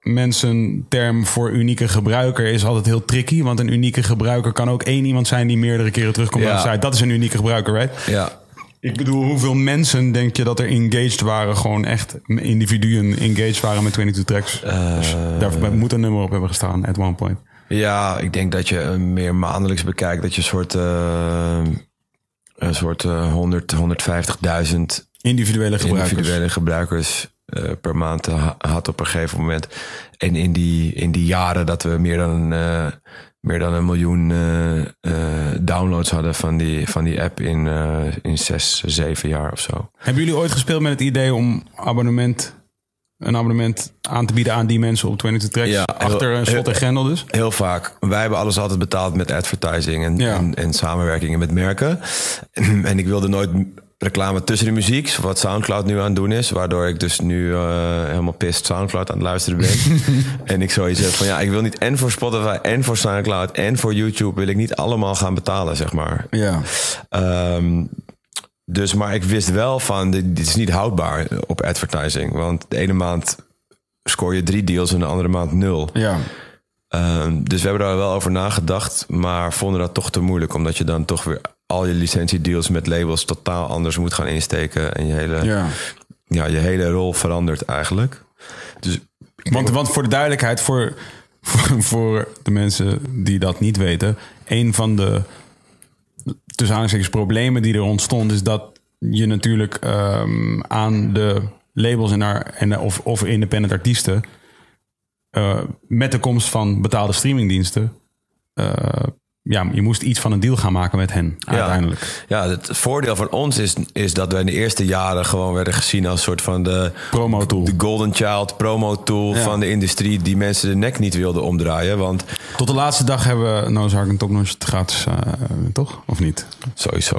mensen term voor unieke gebruiker is altijd heel tricky. Want een unieke gebruiker kan ook één iemand zijn die meerdere keren terugkomt Ja. op de site. Dat is een unieke gebruiker, right? Ja, Ik bedoel, hoeveel mensen denk je dat er engaged waren? Gewoon echt individuen engaged waren met 22 tracks. dus daar moet een nummer op hebben gestaan at one point. ja ik denk dat je meer maandelijks bekijkt. Dat je een soort, eh, een soort eh, 100, 150.000 Individuele gebruikers. individuele gebruikers eh, per maand ha- had op een gegeven moment. En in die, in die jaren dat we meer dan, eh, meer dan een miljoen eh, eh, downloads hadden van die, van die app in, eh, in zes, zeven jaar of zo. Hebben jullie ooit gespeeld met het idee om abonnement, een abonnement aan te bieden aan die mensen op 22 Tracks? Ja, achter een slot en grendel dus? Heel vaak. Wij hebben alles altijd betaald met advertising en, Ja. en, en samenwerkingen met merken. *clears throat* En ik wilde nooit reclame tussen de muziek, wat Soundcloud nu aan het doen is. Waardoor ik dus nu eh, helemaal pist Soundcloud aan het luisteren ben. *laughs* en ik zoiets heb van ja, ik wil niet en voor Spotify en voor Soundcloud en voor YouTube wil ik niet allemaal gaan betalen, zeg maar. Ja. Ehm, dus, maar ik wist wel van, dit, dit is niet houdbaar op advertising. Want de ene maand scoor je drie deals en de andere maand nul. Ja. Ehm, dus we hebben daar wel over nagedacht, maar vonden dat toch te moeilijk. Omdat je dan toch weer al je licentiedeals met labels totaal anders moet gaan insteken. En je hele, ja. ja. je hele rol verandert eigenlijk. Dus Want, want voor de duidelijkheid, voor, voor, *laughs* voor de mensen die dat niet weten, een van de tussen aanhalingstekens problemen die er ontstond, is dat je natuurlijk ehm, aan de labels en, naar, en of, of independent artiesten eh, met de komst van betaalde streamingdiensten. eh, ja, je moest iets van een deal gaan maken met hen uiteindelijk. ja, het voordeel van ons is, is dat wij in de eerste jaren gewoon werden gezien als soort van de Promo tool. de golden child promo tool Ja. van de industrie die mensen de nek niet wilden omdraaien. Want Tot de laatste dag hebben we No Zark en Top Notch het gratis, eh, toch? Of niet? Sowieso.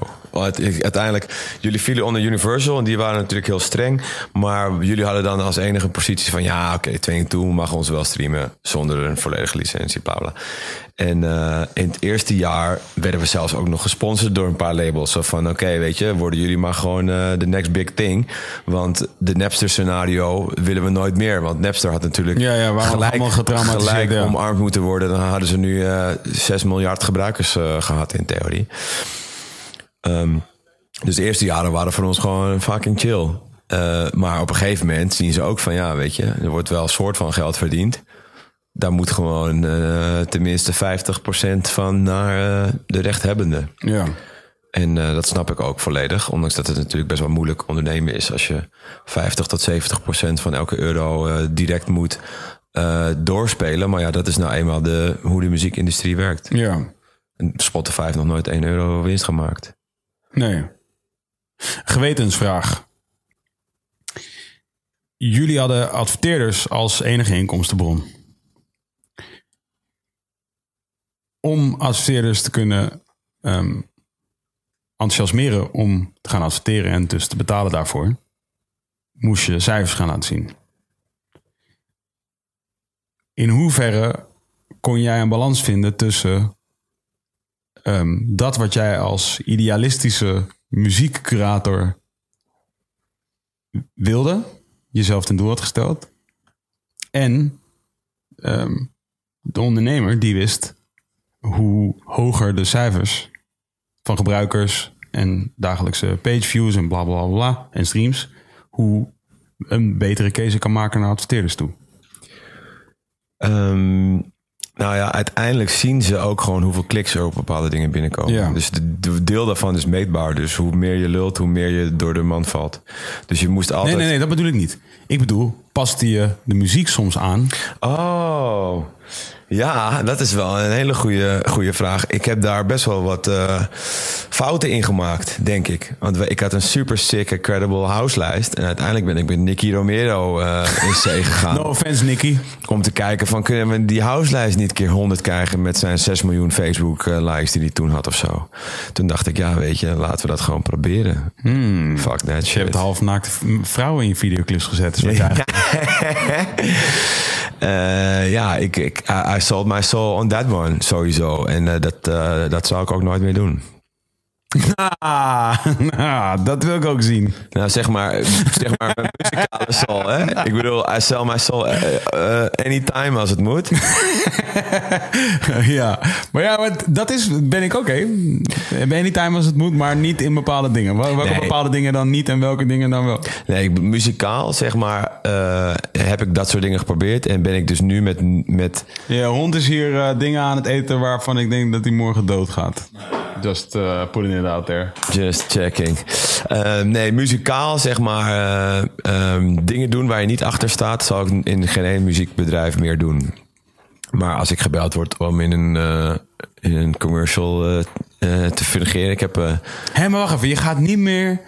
Ik- Uiteindelijk, jullie vielen onder Universal en die waren natuurlijk heel streng. Maar jullie hadden dan als enige positie van ja, oké, 22 mag ons wel streamen zonder een volledige licentie, bla bla. En eh, in het eerste jaar werden we zelfs ook nog gesponsord door een paar labels. Zo van oké, weet je, worden jullie maar gewoon eh, de next big thing. Want de Napster scenario willen we nooit meer. Want Napster had natuurlijk Ja, ja, gelijk, gelijk ja. omarmd moeten worden. Dan hadden ze nu eh 6 miljard gebruikers eh, gehad in theorie. Ehm, dus de eerste jaren waren voor ons gewoon fucking chill. Maar op een gegeven moment zien ze ook van ja, weet je, er wordt wel een soort van geld verdiend. Daar moet gewoon eh, tenminste 50% van naar eh, de rechthebbende. Ja. En eh, dat snap ik ook volledig. Ondanks dat het natuurlijk best wel moeilijk ondernemen is als je 50 tot 70 procent van elke euro direct moet doorspelen. Maar ja, dat is nou eenmaal de, hoe de muziekindustrie werkt. Ja. Spotify heeft nog nooit 1 euro winst gemaakt. Nee. Gewetensvraag. Jullie hadden adverteerders als enige inkomstenbron. Om adverteerders te kunnen ehm, enthousiasmeren om te gaan adverteren en dus te betalen daarvoor, moest je cijfers gaan laten zien. In hoeverre kon jij een balans vinden tussen ehm, dat wat jij als idealistische muziekcurator wilde, jezelf ten doel had gesteld, en ehm, de ondernemer die wist hoe hoger de cijfers van gebruikers en dagelijkse pageviews en bla bla bla, en streams, hoe een betere keuze kan maken naar adverteerders toe. Ehm, nou ja, uiteindelijk zien ze ook gewoon hoeveel kliks er op bepaalde dingen binnenkomen. Ja. Dus de, de deel daarvan is meetbaar. Dus hoe meer je lult, hoe meer je door de man valt. Dus je moest altijd... Nee, nee, nee, dat bedoel ik niet. Ik bedoel, paste je de muziek soms aan? Oh, ja, dat is wel een hele goede, goede vraag. Ik heb daar best wel wat eh, fouten in gemaakt, denk ik. Want ik had een super sick, credible houselijst. En uiteindelijk ben ik met Nicky Romero eh, in zee *laughs* gegaan. No offense, Nicky. Om te kijken van kunnen we die houselijst niet keer 100 krijgen met zijn 6 miljoen Facebook eh, likes die hij toen had of zo. Toen dacht ik, ja weet je, laten we dat gewoon proberen. Fuck that Je shit. hebt halfnaakte vrouwen in je videoclips gezet. is wat *laughs* je Eh, ja, ik, ik, I, sold my soul on that one, sowieso. En eh, dat, eh, dat zou ik ook nooit meer doen. Ah, *laughs* ah, dat wil ik ook zien. Nou, zeg maar, zeg maar mijn muzikale soul, hè? Ik bedoel, I sell my soul eh, eh, anytime als het moet. *laughs* ja, maar ja, maar dat is, ben ik oké. Anytime als het moet, maar niet in bepaalde dingen. Wel- Welke Nee. bepaalde dingen dan niet en welke dingen dan wel? Nee, ik, muzikaal, zeg maar, eh, heb ik dat soort dingen geprobeerd. En ben ik dus nu met, met Je hond is hier eh, dingen aan het eten waarvan ik denk dat hij morgen doodgaat. Just uh, putting out there. Just checking. Eh, nee, muzikaal zeg maar eh, ehm, dingen doen waar je niet achter staat, zal ik in geen één muziekbedrijf meer doen. Maar als ik gebeld word om in een, eh, in een commercial eh, eh, te fungeren, ik heb... eh, Hé, maar wacht even. Je gaat niet meer...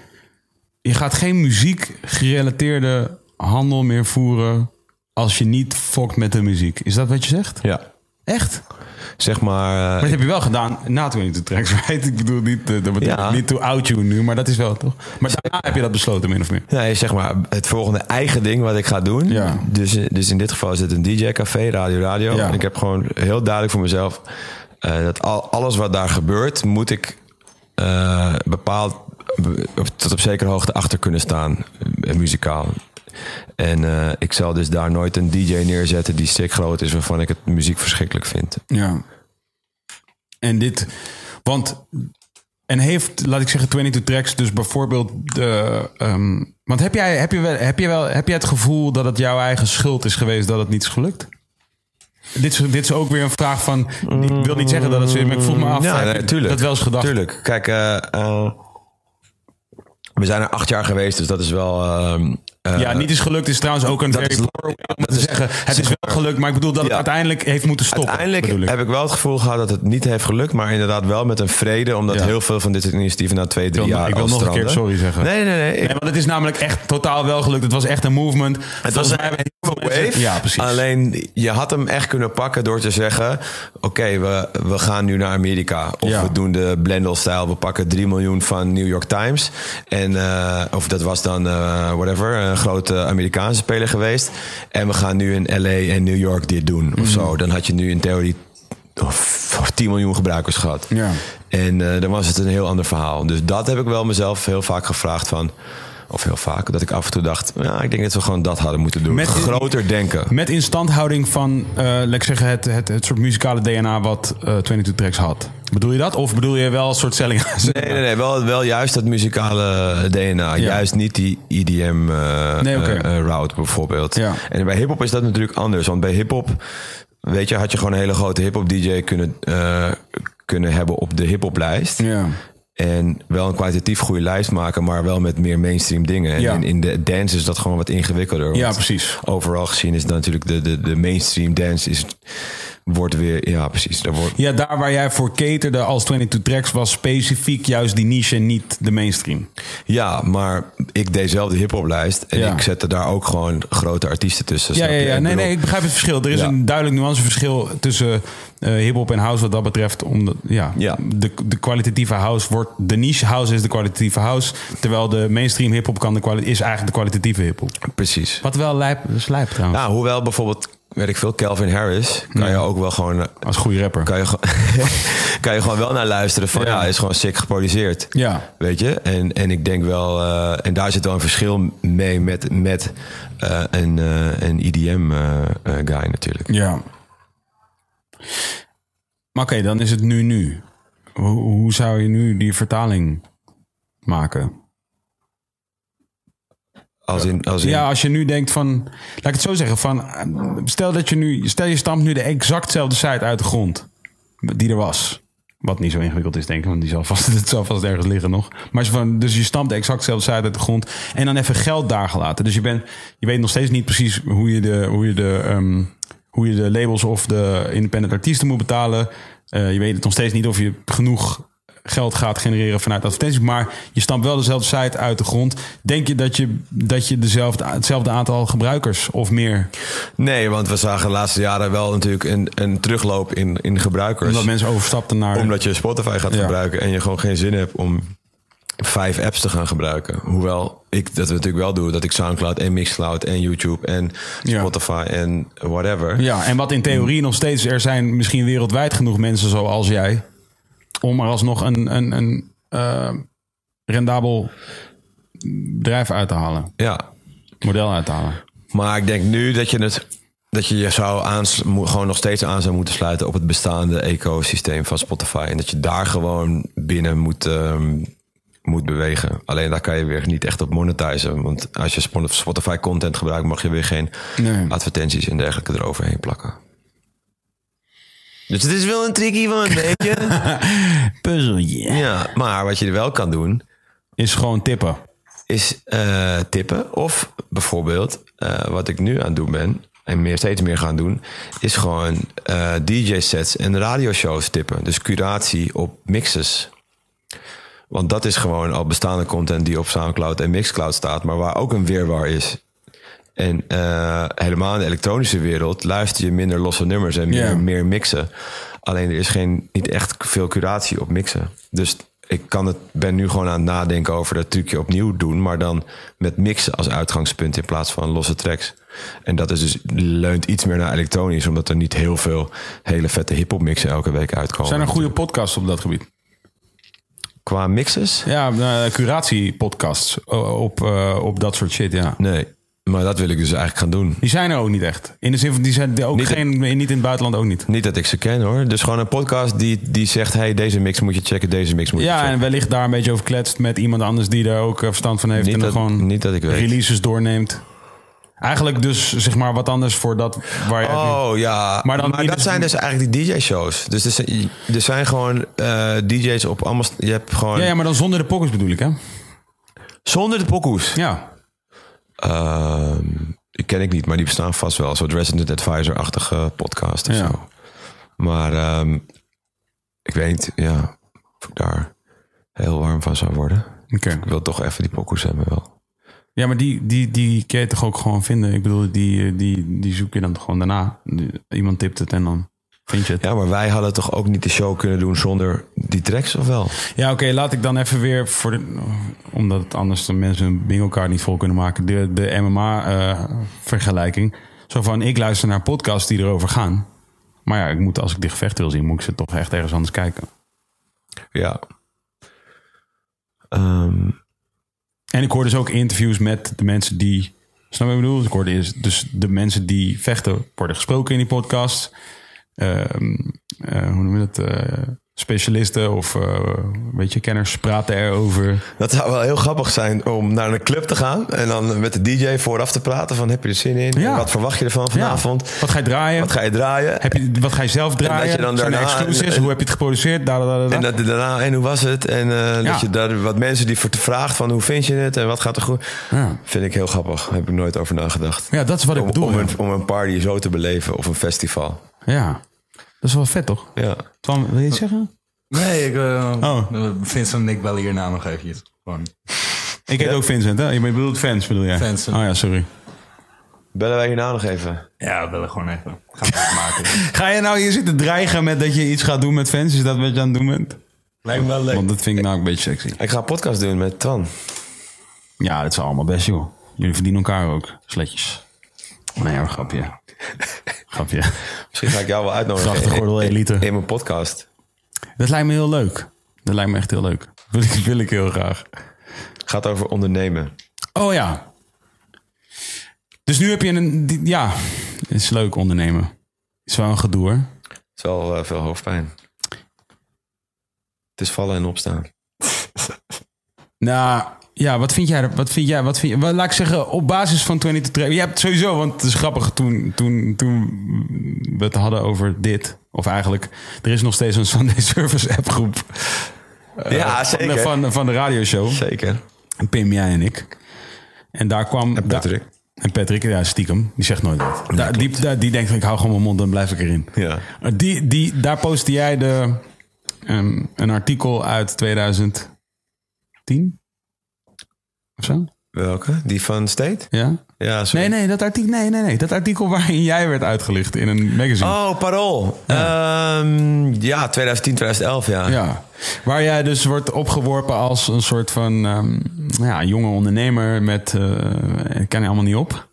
Je gaat geen muziek gerelateerde handel meer voeren... als je niet fokt met de muziek. Is dat wat je zegt? ja, Echt? zeg maar... eh, Maar dat heb je wel gedaan na 22 Tracks, right? Ik bedoel niet, uh, dat Ja. niet to out you nu, maar dat is wel toch? Maar daarna heb je dat besloten, min of meer. Nee, zeg maar het volgende eigen ding wat ik ga doen. Ja. Dus, dus in dit geval is het een DJ-café, Radio Radio. Ja. En ik heb gewoon heel duidelijk voor mezelf... eh, dat al, alles wat daar gebeurt, moet ik eh, bepaald... tot op zekere hoogte achter kunnen staan, eh, muzikaal. En eh, ik zal dus daar nooit een DJ neerzetten die stik groot is... waarvan ik het muziek verschrikkelijk vind. Ja. En dit, want, en heeft, laat ik zeggen, 22 Tracks dus bijvoorbeeld de, ehm, want heb jij, heb je wel, heb je wel, heb jij het gevoel dat het jouw eigen schuld is geweest dat het niet is gelukt? Dit is, dit is ook weer een vraag van, ik wil niet zeggen dat het zo is, maar ik vroeg me af, Ja, nee, tuurlijk. dat wel eens gedacht? Tuurlijk. Kijk, eh, we zijn er acht jaar geweest, dus dat is wel... ehm, eh, Ja, niet is gelukt is trouwens ook een dat very is- poor way om te zeggen. Het is wel gelukt, maar ik bedoel dat het Ja. uiteindelijk heeft moeten stoppen. Uiteindelijk ik. heb ik wel het gevoel gehad dat het niet heeft gelukt, maar inderdaad wel met een vrede, omdat Ja. heel veel van dit soort initiatieven na twee, drie wil- jaar ik wil nog een keer sorry zeggen. Nee, nee, nee. Ik- Nee, want het is namelijk echt totaal wel gelukt. Het was echt een movement. het was hebben wave. Ja, precies. Alleen je had hem echt kunnen pakken door te zeggen: Oké, we, we gaan nu naar Amerika. Of Ja. we doen de Blendel-stijl. We pakken 3 miljoen van New York Times. En, eh, of dat was dan, eh, whatever, een grote Amerikaanse speler geweest. En we gaan nu in LA en New York dit doen. Mhm. Of zo. Dan had je nu in theorie of, of 10 miljoen gebruikers gehad. Ja. En eh, dan was het een heel ander verhaal. Dus dat heb ik wel mezelf heel vaak gevraagd van... Of heel vaak, dat ik af en toe dacht... Ja, ik denk dat we gewoon dat hadden moeten doen. Met- Groter denken. Met instandhouding van, eh laat ik zeggen, het, het, het soort muzikale DNA wat eh 22 Tracks had. Bedoel je dat? Of bedoel je wel een soort selling? Nee, nee, nee. Wel, wel juist dat muzikale DNA. Juist niet die EDM eh, Nee, route bijvoorbeeld. Ja. En bij hip-hop is dat natuurlijk anders. Want bij hip-hop, weet je, had je gewoon een hele grote hip-hop DJ kunnen, kunnen hebben op de hip-hop lijst. Ja. En wel een kwalitatief goede lijst maken, maar wel met meer mainstream dingen. En Ja. in, in de dance is dat gewoon wat ingewikkelder. Ja, precies. Overal gezien is natuurlijk de, de, de mainstream dance is, wordt weer, ja precies. Daar wordt, ja, daar waar jij voor caterde als 22 Tracks was specifiek juist die niche en niet de mainstream. ja, maar ik deed zelf de hip-hop lijst en Ja. ik zette daar ook gewoon grote artiesten tussen. Ja, ja, Nee, bedoel- nee, ik begrijp het verschil. Er is Ja. een duidelijk nuanceverschil tussen eh hip-hop en house wat dat betreft. Omdat, ja, Ja. De, de kwalitatieve house wordt. De niche house is de kwalitatieve house. Terwijl de mainstream hip-hop kan de is eigenlijk de kwalitatieve hip-hop. Precies. Wat wel lijp, dat is lijp trouwens. Nou, hoewel bijvoorbeeld, weet ik veel, Calvin Harris, kan je ook wel gewoon... Als goede rapper. Kan je, gewoon- *laughs* kan je gewoon wel naar luisteren van Ja. is gewoon sick geproduceerd. Ja. Weet je? En, en ik denk wel, eh, en daar zit wel een verschil mee met, met eh, een, eh, een EDM-guy natuurlijk. Ja. Maar oké, dan is het nu nu. Hoe, hoe zou je nu die vertaling maken? Als in, als Ja, als je nu denkt van, laat ik het zo zeggen, van stel dat je nu, stel je stampt nu de exactzelfde site uit de grond die er was. Wat niet zo ingewikkeld is, denk ik, want die zal vast, *laughs* het zal vast ergens liggen nog. Maar je van, dus je stampt de exactzelfde site uit de grond en dan even geld daar gelaten. Dus je, bent, je weet nog steeds niet precies hoe je de, hoe je de, ehm, hoe je de labels of de independent artiesten moet betalen. Eh, je weet het nog steeds niet of je genoeg geld gaat genereren vanuit advertenties. Maar je stampt wel dezelfde site uit de grond. Denk je dat je, dat je dezelfde, hetzelfde aantal gebruikers of meer... Nee, want we zagen de laatste jaren wel natuurlijk een, een terugloop in, in gebruikers. Omdat mensen overstapten naar... Omdat je Spotify gaat Ja. gebruiken en je gewoon geen zin hebt om vijf apps te gaan gebruiken. Hoewel ik dat natuurlijk wel doe, dat ik Soundcloud en Mixcloud en YouTube en Ja. Spotify en whatever. Ja, en wat in theorie nog steeds... Er zijn misschien wereldwijd genoeg mensen zoals jij... om er alsnog een, een, een eh, rendabel bedrijf uit te halen. Ja, Model uit te halen. maar ik denk nu dat je het dat je je zou aans, mo- gewoon nog steeds aan zou moeten sluiten op het bestaande ecosysteem van Spotify en dat je daar gewoon binnen moet ehm, moet bewegen. Alleen daar kan je weer niet echt op monetizen, want als je Spo- Spotify content gebruikt, mag je weer geen Nee. advertenties en dergelijke eroverheen plakken. Dus het is wel een tricky one, weet je? *laughs* Puzzelje. ja, maar wat je er wel kan doen, Is gewoon tippen. is eh, tippen. Of bijvoorbeeld, eh, wat ik nu aan het doen ben, en meer, steeds meer gaan doen, is gewoon eh, DJ-sets en radioshows tippen. Dus curatie op mixes. Want dat is gewoon al bestaande content die op Soundcloud en Mixcloud staat, maar waar ook een weerwaar is. En eh, helemaal in de elektronische wereld luister je minder losse nummers en meer, mixen. Alleen er is geen, niet echt veel curatie op mixen. Dus ik kan het, ben nu gewoon aan het nadenken over dat trucje opnieuw doen, maar dan met mixen als uitgangspunt in plaats van losse tracks. En dat is dus, leunt iets meer naar elektronisch, omdat er niet heel veel hele vette hip-hop mixen elke week uitkomen. Zijn er goede podcasts op dat gebied? Qua mixes? Ja, uh, curatiepodcasts uh, op, uh, op dat soort shit, ja. Nee, maar dat wil ik dus eigenlijk gaan doen. Die zijn er ook niet echt. In de zin van, die zijn ook Niet- geen, niet in het buitenland ook niet. Niet dat ik ze ken hoor. Dus gewoon een podcast die, die zegt: hey, deze mix moet je checken, deze mix moet je Ja, checken. en wellicht daar een beetje over kletst met iemand anders die daar ook eh, verstand van heeft. Niet en dan dat- gewoon niet dat ik weet. releases doorneemt. Eigenlijk dus zeg maar wat anders voor dat waar je... Oh ja, Maar maar, dan niet dat dus- zijn dus eigenlijk die DJ-shows. Dus er zijn, er zijn gewoon eh, DJ's op allemaal. Je hebt gewoon ja, ja, maar dan zonder de pockets bedoel ik, hè? zonder de pokoes. Ja. Ehm, die ken ik niet, maar die bestaan vast wel. Een soort Resident Advisor-achtige podcast of Ja. zo. Maar ehm, ik weet niet, ja, of ik daar heel warm van zou worden. Ik wil toch even die pokoes hebben wel. Ja, maar die, die, die kun je toch ook gewoon vinden? Ik bedoel, die, die, die zoek je dan gewoon daarna. Iemand tipt het en dan vind je het. Ja, maar wij hadden toch ook niet de show kunnen doen zonder die tracks, of wel? Ja, oké, laat ik dan even weer voor de, omdat het anders de mensen hun bingo niet vol kunnen maken, de, de MMA-vergelijking. Zo van, ik luister naar podcasts die erover gaan. Maar ja, ik moet, als ik die gevechten wil zien, moet ik ze toch echt ergens anders kijken. Ja. Ehm, En ik hoor dus ook interviews met de mensen die. Snap je wat ik bedoel? Ik hoorde eerst- dus de mensen die vechten worden gesproken in die podcast. Ehm, eh, hoe noem je dat? Eh, specialisten of eh, weet je, kenners praten erover. dat zou wel heel grappig zijn om naar een club te gaan en dan met de DJ vooraf te praten van heb je er zin in? Ja. Wat verwacht je ervan vanavond? Ja. Wat ga je draaien? Wat ga je draaien? Heb je, wat ga je zelf draaien? dat je dan daarna- exclusives? en- Hoe heb je het geproduceerd? Da, da, da, da. En dat, daarna, en hoe was het? En Ja. dat je daar wat mensen die voor te vraagt van hoe vind je het en wat gaat er goed? Ja. Vind ik heel grappig. Daar heb ik nooit over nagedacht. ja, dat is wat ik Om, bedoel. om, een, om een party zo te beleven of een festival. Ja, dat is wel vet toch? Ja. Twan, wil je iets zeggen? Nee, ik uh, Oh. Vincent en ik bellen hierna nog eventjes. Gewoon. Ik heet ook Vincent, hè? Je bedoelt fans, bedoel jij? Vincent. Oh ja, sorry. Bellen wij hierna nog even? Ja, we bellen gewoon even. Gaan maken. *laughs* Ga je nou hier zitten dreigen met dat je iets gaat doen met fans? Is dat wat je aan het doen bent? Lijkt me wel leuk. Want dat vind ik nou een beetje sexy. Ik ga een podcast doen met Twan. Ja, dat is allemaal best, joh. Jullie verdienen elkaar ook, sletjes. Nee, hoor, grapje. Grapje. Misschien ga ik jou wel uitnodigen Grachtengordel in, in, elite. in mijn podcast. Dat lijkt me heel leuk. Dat lijkt me echt heel leuk. *laughs* Wil ik, wil ik heel graag. Gaat over ondernemen. Oh ja. Dus nu heb je een... Ja, is leuk ondernemen. Is wel een gedoe, hoor. Het is wel eh, veel hoofdpijn. Het is vallen en opstaan. Nou, ja, wat vind jij? Wat vind jij? Wat vind je, wat, laat ik zeggen, op basis van 22 Tra- Je hebt sowieso, want het is grappig, toen, toen, toen we het hadden over dit, of eigenlijk, er is nog steeds een Sunday *laughs* Service appgroep ja, van, de- van, van de radioshow. Zeker. Pim, jij en ik. En daar kwam... En Patrick. en Patrick, ja, stiekem. Die zegt nooit wat. Daar, die, daar- die denkt, ik hou gewoon mijn mond, dan blijf ik erin. Ja. Maar Die, die, daar postte jij de, ehm, een artikel uit 2010? Of zo? Welke? Die van State? Ja? Ja, sorry. Nee, nee, dat artikel, nee, nee, nee. Dat artikel waarin jij werd uitgelicht in een magazine. Oh, Parool. Ja, ja 2010, 2011, ja. Ja, waar jij dus wordt opgeworpen als een soort van ehm, ja, jonge ondernemer met... eh ik kan je allemaal niet op.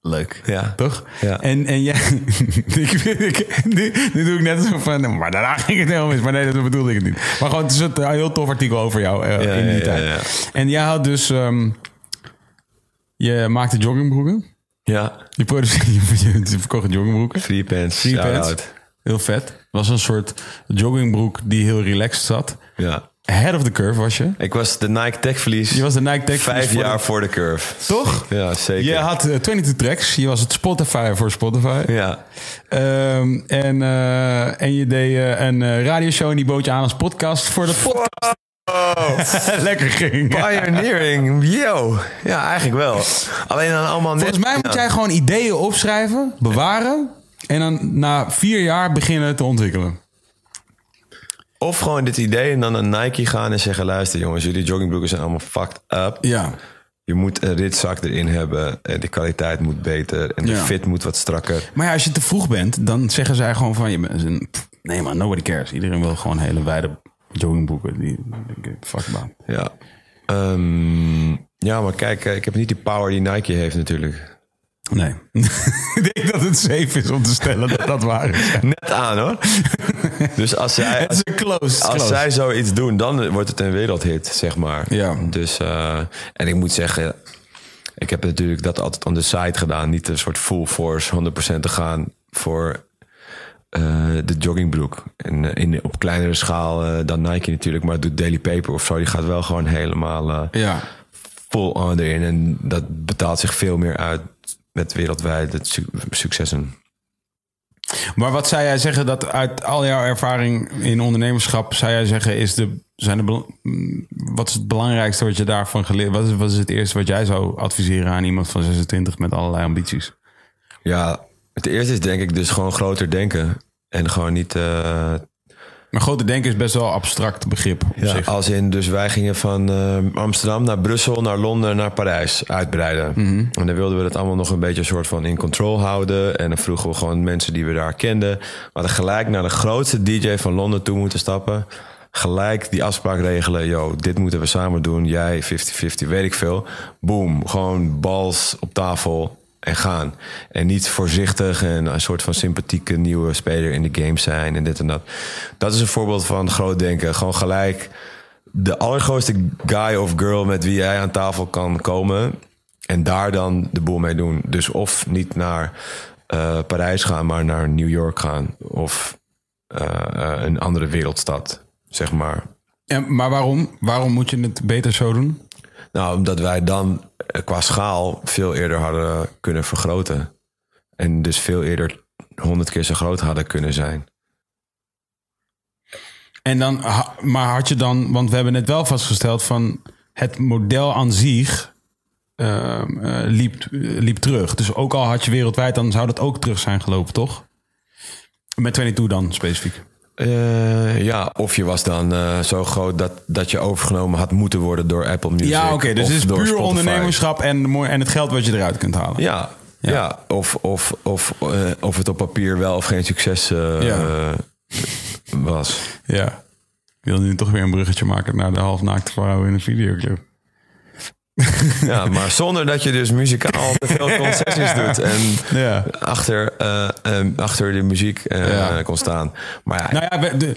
Leuk. Ja. Toch? Ja. En, en jij... *laughs* ik, ik, nu, doe ik net zo van... Maar daarna ging het helemaal mis. Maar nee, dat bedoelde ik het niet. Maar gewoon, het is een heel tof artikel over jou eh, Ja, in die ja, tijd. ja, ja. En jij had dus... ehm, je maakte joggingbroeken. Ja. Je, *laughs* je, je verkocht joggingbroeken. Free pants. Free pants. out. Heel vet. Het was een soort joggingbroek die heel relaxed zat. Ja. Ahead of the curve was je. Ik was de Nike Tech Verlies. Je was de Nike Tech Vijf voor de- jaar voor de curve. Toch? Ja, zeker. Je had eh, 22 tracks. Je was het Spotify voor Spotify. Ja. Ehm, en, eh, en je deed eh, een radioshow en die bood je aan als podcast voor de podcast. *laughs* lekker ging. Pioneering, yo. Ja, eigenlijk wel. Alleen dan allemaal net... Volgens mij moet jij gewoon ideeën opschrijven, bewaren en dan na vier jaar beginnen te ontwikkelen. Of gewoon dit idee en dan naar Nike gaan en zeggen... luister jongens, jullie joggingbroeken zijn allemaal fucked up. Ja. Je moet een ritzak erin hebben. En de kwaliteit moet beter. En de Ja. fit moet wat strakker. Maar ja, als je te vroeg bent, dan zeggen zij gewoon van je bent een- pff, nee man, nobody cares. Iedereen wil gewoon hele wijde joggingboeken. Die, fuck about. Ja. Ehm, ja, maar kijk, eh, ik heb niet die power die Nike heeft natuurlijk. Nee. *laughs* ik denk dat het safe is om te stellen dat dat waar is. Net aan hoor. *laughs* dus als zij, een close. als close. zij zoiets doen, dan wordt het een wereldhit, zeg maar. Ja. Dus, eh, en ik moet zeggen, ik heb natuurlijk dat altijd on the side gedaan. Niet een soort full force 100% te gaan voor eh, de joggingbroek. En eh, in, op kleinere schaal dan Nike natuurlijk. Maar doet Daily Paper of zo, die gaat wel gewoon helemaal Ja. full on erin. En dat betaalt zich veel meer uit met wereldwijd het su- successen. Maar wat zou jij zeggen dat uit al jouw ervaring in ondernemerschap, zou jij zeggen, is de, zijn de, mm, wat is het belangrijkste wat je daarvan geleerd? Wat is, wat is het eerste wat jij zou adviseren aan iemand van 26 met allerlei ambities? Ja, het eerste is denk ik dus gewoon groter denken. En gewoon niet... eh, Maar grote denken is best wel een abstract begrip op ja, zich. als in, dus wij gingen van eh, Amsterdam naar Brussel, naar Londen, naar Parijs uitbreiden. En dan wilden we dat allemaal nog een beetje een soort van in control houden. En dan vroegen we gewoon mensen die we daar kenden. We hadden gelijk naar de grootste DJ van Londen toe moeten stappen. Gelijk die afspraak regelen. Yo, dit moeten we samen doen. Jij 50-50, weet ik veel. Boom, gewoon bals op tafel en gaan. En niet voorzichtig en een soort van sympathieke nieuwe speler in de game zijn en dit en dat. Dat is een voorbeeld van groot denken. Gewoon gelijk de allergrootste guy of girl met wie jij aan tafel kan komen. En daar dan de boel mee doen. Dus of niet naar eh, Parijs gaan, maar naar New York gaan. Of eh, eh, een andere wereldstad, zeg maar. En, maar waarom? Waarom moet je het beter zo doen? Nou, omdat wij dan qua schaal veel eerder hadden kunnen vergroten. En dus veel eerder honderd keer zo groot hadden kunnen zijn. En dan, maar had je dan, want we hebben net wel vastgesteld van het model aan zich ehm, eh, liep, eh, liep terug. Dus ook al had je wereldwijd, dan zou dat ook terug zijn gelopen, toch? Met 22 dan specifiek. Eh, ja, of je was dan eh, zo groot dat, dat je overgenomen had moeten worden door Apple Music. Ja, oké. dus het is puur Spotify. ondernemerschap en, en het geld wat je eruit kunt halen. Ja, ja. of, of, of, eh, of het op papier wel of geen succes Ja. was. Ja. Ik wil nu toch weer een bruggetje maken naar de halfnaakte vrouw in een videoclip. *laughs* Ja, maar zonder dat je dus muzikaal te veel *laughs* concessies doet. En Ja. achter, eh, eh, achter de muziek eh, Ja. kon staan. Maar ja, Nou ja, we- de,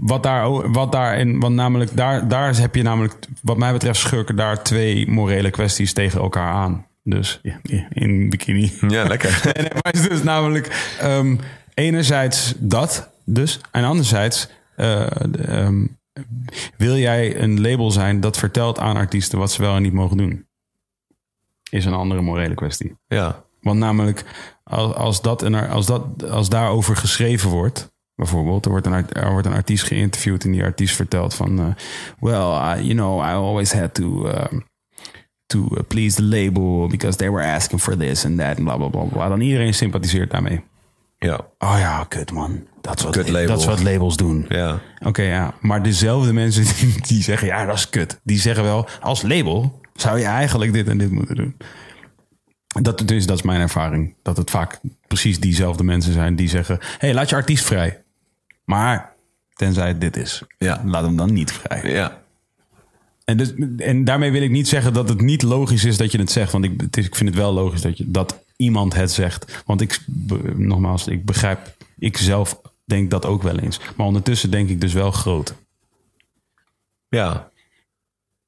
wat daar, wat daarin, want namelijk daar, daar heb je namelijk, wat mij betreft, schurken daar twee morele kwesties tegen elkaar aan. Dus ja, in bikini. ja, lekker. *laughs* En maar het is dus namelijk ehm, enerzijds dat, dus, en anderzijds eh, de, ehm, wil jij een label zijn dat vertelt aan artiesten wat ze wel en niet mogen doen. Is een andere morele kwestie. Ja, Want namelijk, als, als, dat een, als, dat, als daarover geschreven wordt, bijvoorbeeld, er wordt een, er wordt een artiest geïnterviewd en die artiest vertelt van, eh, well, I- you know, I always had to, um, to uh, please the label because they were asking for this and that en bla bla. bla. Dan iedereen sympathiseert daarmee. Ja, Oh ja, kut man. Dat is wat, Kut label. dat is wat labels doen. ja. Oké, ja. Maar dezelfde mensen *laughs* die, die zeggen, ja, dat is kut. Die zeggen wel, als label zou je eigenlijk dit en dit moeten doen. Dat, dus, dat is mijn ervaring. Dat het vaak precies diezelfde mensen zijn die zeggen... hey, laat je artiest vrij. Maar tenzij het dit is. Ja. Laat hem dan niet vrij. ja. En, dus, en daarmee wil ik niet zeggen dat het niet logisch is dat je het zegt. Want ik, het is, ik vind het wel logisch dat, je, dat iemand het zegt. Want ik, nogmaals, ik begrijp... Ik zelf denk dat ook wel eens. Maar ondertussen denk ik dus wel groot. Ja.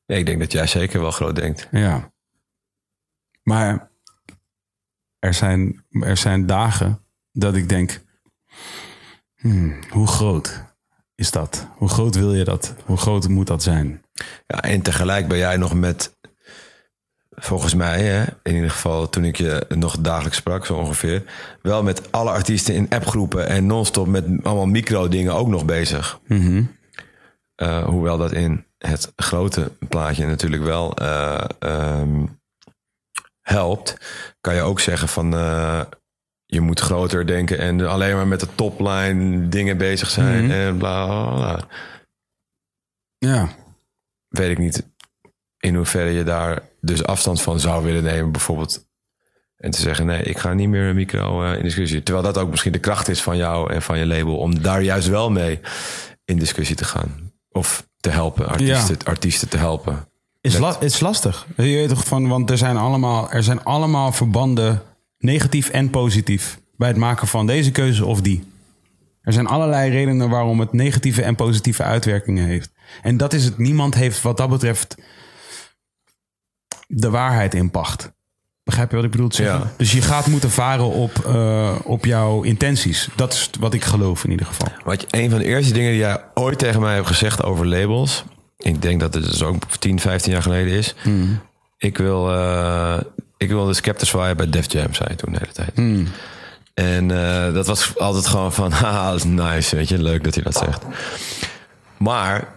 Ja, ik denk dat jij zeker wel groot denkt. Ja. Maar er zijn, er zijn dagen dat ik denk: hmm, hoe groot is dat? Hoe groot wil je dat? Hoe groot moet dat zijn? Ja, en tegelijk ben jij nog met, volgens mij, hè, in ieder geval toen ik je nog dagelijks sprak, zo ongeveer, wel met alle artiesten in appgroepen en non-stop met allemaal micro-dingen ook nog bezig. eh, hoewel dat in het grote plaatje natuurlijk wel eh, ehm, helpt, kan je ook zeggen van eh, je moet groter denken en alleen maar met de topline dingen bezig zijn Mhm. en bla bla bla. Ja. Weet ik niet in hoeverre je daar dus afstand van zou willen nemen, bijvoorbeeld. En te zeggen, nee, ik ga niet meer een micro eh, in discussie. Terwijl dat ook misschien de kracht is van jou en van je label... om daar juist wel mee in discussie te gaan. Of te helpen, artiesten, artiesten te helpen. Is, la- is lastig. Je weet toch van, want er zijn, allemaal, er zijn allemaal verbanden, negatief en positief, bij het maken van deze keuze of die. Er zijn allerlei redenen waarom het negatieve en positieve uitwerkingen heeft. En dat is het. Niemand heeft wat dat betreft de waarheid in pacht. Begrijp je wat ik bedoel te zeggen? Ja. Dus je gaat moeten varen op, eh, op jouw intenties. Dat is wat ik geloof in ieder geval. Wat een van de eerste dingen die jij ooit tegen mij hebt gezegd over labels... ik denk dat het dus ook 10, 15 jaar geleden is... ik wil... eh, ik wil de Skeptics bij Def Jam, zei toen de hele tijd. En eh, dat was altijd gewoon van, *laughs* haha, dat is nice, weet je, leuk dat hij dat zegt. Maar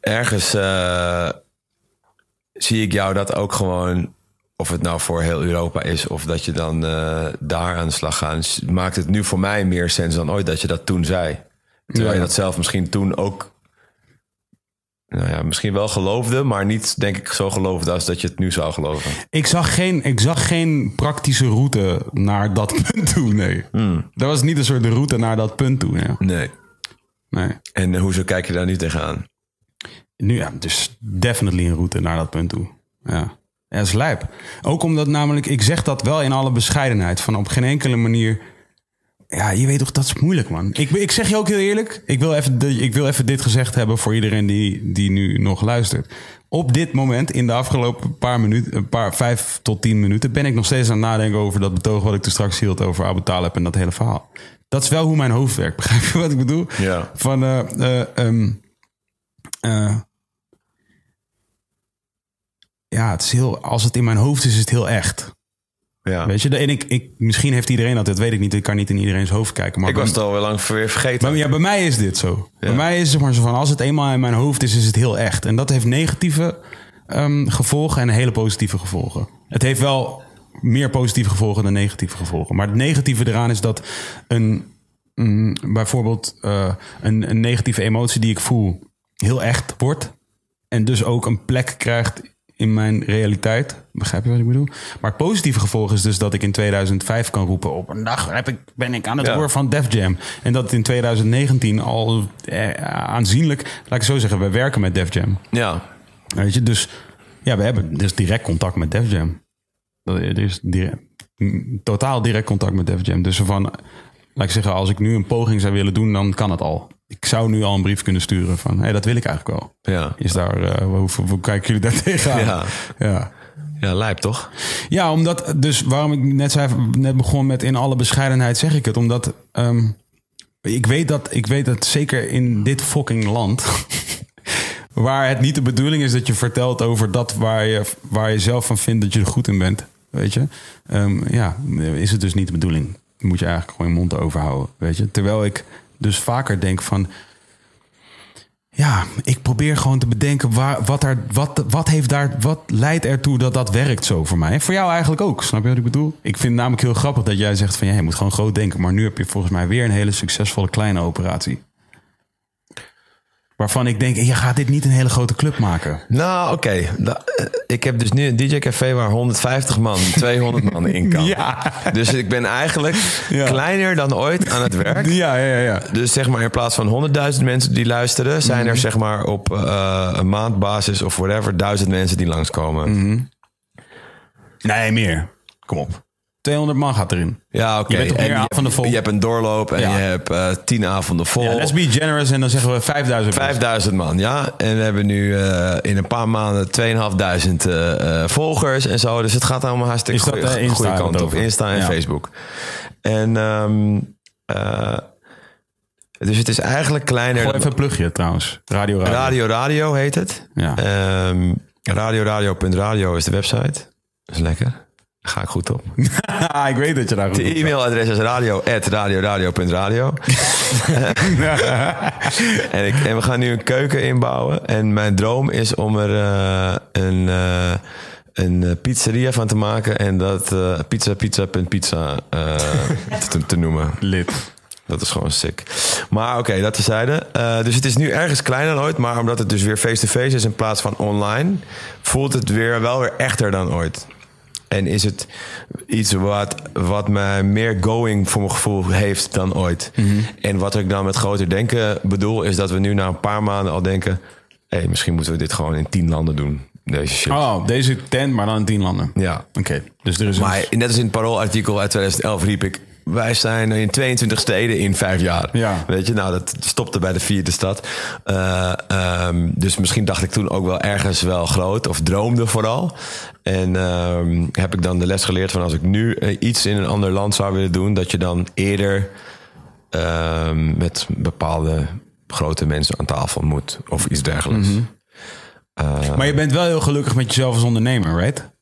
ergens zie ik jou dat ook gewoon, of het nou voor heel Europa is, of dat je dan eh, daar aan de slag gaat, maakt het nu voor mij meer sens dan ooit dat je dat toen zei. Terwijl Ja. je dat zelf misschien toen ook, nou ja, misschien wel geloofde, maar niet denk ik zo geloofde als dat je het nu zou geloven. Ik zag geen, ik zag geen praktische route naar dat *laughs* punt toe, nee. Dat was niet een soort route naar dat punt toe, ja. Nee. Nee. En hoezo kijk je daar nu tegenaan? Nu ja, dus definitely een route naar dat punt toe. Ja. Ja, is lijp. Ook omdat namelijk, ik zeg dat wel in alle bescheidenheid. Van op geen enkele manier... Ja, je weet toch, dat is moeilijk, man. Ik, ik zeg je ook heel eerlijk. Ik wil even, de- ik wil even dit gezegd hebben voor iedereen die, die nu nog luistert. Op dit moment, in de afgelopen paar minuten, een paar vijf tot tien minuten, ben ik nog steeds aan het nadenken over dat betoog wat ik toen straks hield over Abu Talib en dat hele verhaal. Dat is wel hoe mijn hoofd werkt. *laughs* Begrijp je wat ik bedoel? Ja. Van, eh, eh, ehm, eh, ja, het is heel, als het in mijn hoofd is, is het heel echt. Ja. Weet je, en ik, ik, misschien heeft iedereen dat, dat weet ik niet. Ik kan niet in iedereen's hoofd kijken. Maar Ik was het al wel lang weer vergeten. maar ja, bij mij is dit zo. Bij mij is het maar zo van, als het eenmaal in mijn hoofd is, is het heel echt. En dat heeft negatieve ehm, gevolgen en hele positieve gevolgen. Het heeft wel meer positieve gevolgen dan negatieve gevolgen. Maar het negatieve eraan is dat een, mm, bijvoorbeeld eh, een, een negatieve emotie die ik voel heel echt wordt. En dus ook een plek krijgt in mijn realiteit. Begrijp je wat ik bedoel? Maar het positieve gevolg is dus dat ik in 2005 kan roepen... op een dag heb ik, ben ik aan het Ja. roer van Def Jam. En dat in 2019 al eh, aanzienlijk... Laat ik zo zeggen, we werken met Def Jam. Ja. Weet je, dus ja, we hebben dus direct contact met Def Jam. Er is direct, totaal direct contact met Def Jam. Dus van, laat ik zeggen, als ik nu een poging zou willen doen, dan kan het al. Ik zou nu al een brief kunnen sturen van, hé, hey, dat wil ik eigenlijk wel. Ja. Is daar, eh, hoe, hoe kijken jullie daar tegenaan? Ja. ja. Ja, lijp toch? Ja, omdat, dus waarom ik net zei, net begon met in alle bescheidenheid zeg ik het, omdat ehm, ik weet dat, ik weet dat zeker in dit fucking land, *laughs* waar het niet de bedoeling is dat je vertelt over dat waar je, waar je zelf van vindt dat je er goed in bent, weet je, Ehm, ja, is het dus niet de bedoeling. Moet je eigenlijk gewoon je mond overhouden, weet je. Terwijl ik dus vaker denk van, ja, ik probeer gewoon te bedenken waar, wat, er, wat, wat, heeft daar, wat leidt ertoe dat dat werkt zo voor mij. Voor jou eigenlijk ook, snap je wat ik bedoel? Ik vind het namelijk heel grappig dat jij zegt van ja, je moet gewoon groot denken. Maar nu heb je volgens mij weer een hele succesvolle kleine operatie. Waarvan ik denk, je gaat dit niet een hele grote club maken. Nou, oké. Eh, Ik heb dus nu een DJ-café waar 150 man, *laughs* 200 man in kan. Ja. Dus ik ben eigenlijk Ja. kleiner dan ooit aan het werk. Ja, ja, ja. Dus zeg maar in plaats van 100.000 mensen die luisteren... zijn Mhm. er zeg maar op eh, een maandbasis of whatever... duizend mensen die langskomen. Mhm. Nee, meer. Kom op. 200 man gaat erin. Ja, oké. Je En je, avonden vol. je hebt een doorloop en Ja. je hebt eh, tien avonden vol. Ja, let's be generous en dan zeggen we 5000. 5000 man, ja. En we hebben nu eh, in een paar maanden 2500 eh eh volgers en zo. Dus het gaat allemaal hartstikke dat, goede, kant op. Insta en Ja. Facebook. En ehm, eh, dus het is eigenlijk kleiner. Gooi even een plugje trouwens. Radio Radio. Radio Radio heet het. Ja. Ehm radioradio.radio is de website. Dat is lekker. Ga ik goed op. *laughs* ik weet dat je daar goed De e-mailadres is radio radioradio.radio. *laughs* en, ik, en we gaan nu een keuken inbouwen. En mijn droom is om er eh, een, eh, een eh, pizzeria van te maken. En dat eh, pizza, pizza, pizza *laughs* te, te noemen. Lid. Dat is gewoon sick. Maar oké, dat tezijde. Uh, dus het is nu ergens kleiner dan ooit. Maar omdat het dus weer face-to-face is in plaats van online... voelt het weer wel weer echter dan ooit. En is het iets wat, wat mij meer going voor mijn gevoel heeft dan ooit. En wat ik dan met groter denken bedoel... is dat we nu na een paar maanden al denken... hé, hey, misschien moeten we dit gewoon in tien landen doen. Deze shit. Oh, deze tent, maar dan in tien landen. Ja. Oké, dus er is. Maar net als in het Paroolartikel uit 2011 riep ik... wij zijn in 22 steden in vijf jaar. Ja. Weet je, nou dat stopte bij de vierde stad. Uh, um, dus misschien dacht ik toen ook wel ergens wel groot. Of droomde vooral. En um, heb ik dan de les geleerd van als ik nu uh, iets in een ander land zou willen doen... dat je dan eerder uh, met bepaalde grote mensen aan tafel moet. Of iets dergelijks. Mm -hmm. maar je bent wel heel gelukkig met jezelf als ondernemer, right?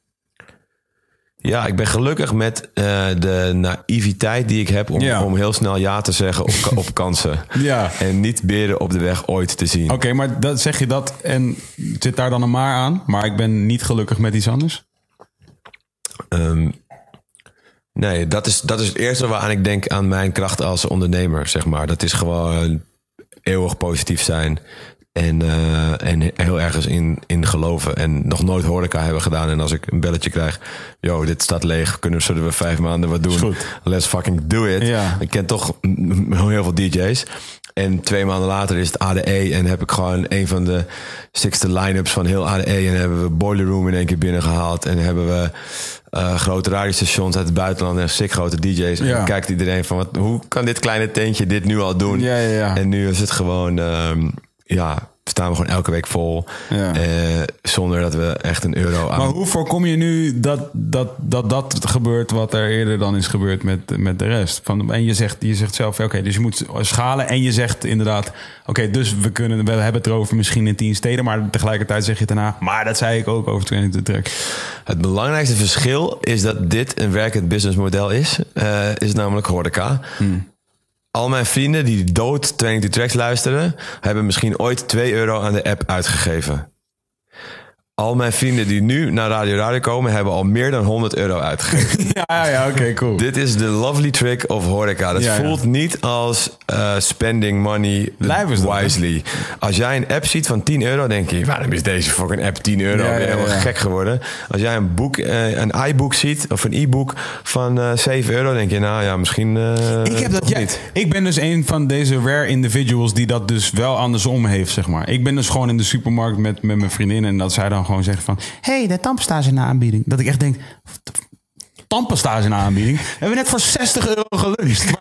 Ja, ik ben gelukkig met uh, de naïviteit die ik heb om, ja. om heel snel ja te zeggen op, op *laughs* kansen. ja. En niet beren op de weg ooit te zien. Oké, okay, maar dat, zeg je dat en zit daar dan een maar aan? Maar ik ben niet gelukkig met iets anders? Um, nee, dat is, dat is het eerste waaraan ik denk aan mijn kracht als ondernemer, zeg maar. Dat is gewoon eeuwig positief zijn. En, uh, en heel ergens in, in geloven. En nog nooit horeca hebben gedaan. En als ik een belletje krijg. Yo, dit staat leeg. Kunnen, zullen we vijf maanden wat doen? Let's fucking do it. Ja. Ik ken toch heel veel DJ's. En twee maanden later is het ADE. En heb ik gewoon een van de sixte line-ups van heel ADE. En hebben we Boiler Room in één keer binnengehaald. En hebben we uh, grote radiostations uit het buitenland. En sick grote DJ's. En Ja. kijkt iedereen van, wat, hoe kan dit kleine tentje dit nu al doen? Ja, ja, ja. En nu is het gewoon, um, ja, staan we gewoon elke week vol. Ja. Uh, zonder dat we echt een euro aan... Maar hoe voorkom je nu dat dat, dat, dat gebeurt wat er eerder dan is gebeurd met, met de rest? Van, en je zegt, je zegt zelf, oké, okay, dus je moet schalen. En je zegt inderdaad, oké, okay, dus we kunnen, we hebben het erover misschien in tien steden. Maar tegelijkertijd zeg je daarna, maar dat zei ik ook over 22 Track. Het belangrijkste verschil is dat dit een werkend businessmodel is. Uh, is namelijk horeca. Hmm. Al mijn vrienden die dood 22 Tracks luisteren... hebben misschien ooit 2 euro aan de app uitgegeven. Al mijn vrienden die nu naar Radio Radio komen... hebben al meer dan 100 euro uitgegeven. *laughs* ja, ja, oké, okay, cool. Dit is de lovely trick of horeca. Dat Ja, ja. voelt niet als uh, spending money dat, wisely. Als jij een app ziet van 10 euro... denk je, waarom is deze fucking app 10 euro? Ja, ben helemaal gek geworden. Als jij een boek, uh, een iBook ziet... of een e-book van uh, 7 euro... denk je, nou ja, misschien Ik, heb dat, niet. ik ben dus een van deze rare individuals die dat dus wel andersom heeft, zeg maar. Ik ben dus gewoon in de supermarkt met, met mijn vriendin en dat zij dan gewoon zegt van... hey, de tandpasta is in de aanbieding. Dat ik echt denk, tandpasta is in de aanbieding. We hebben net voor 60 euro geluncht. *laughs*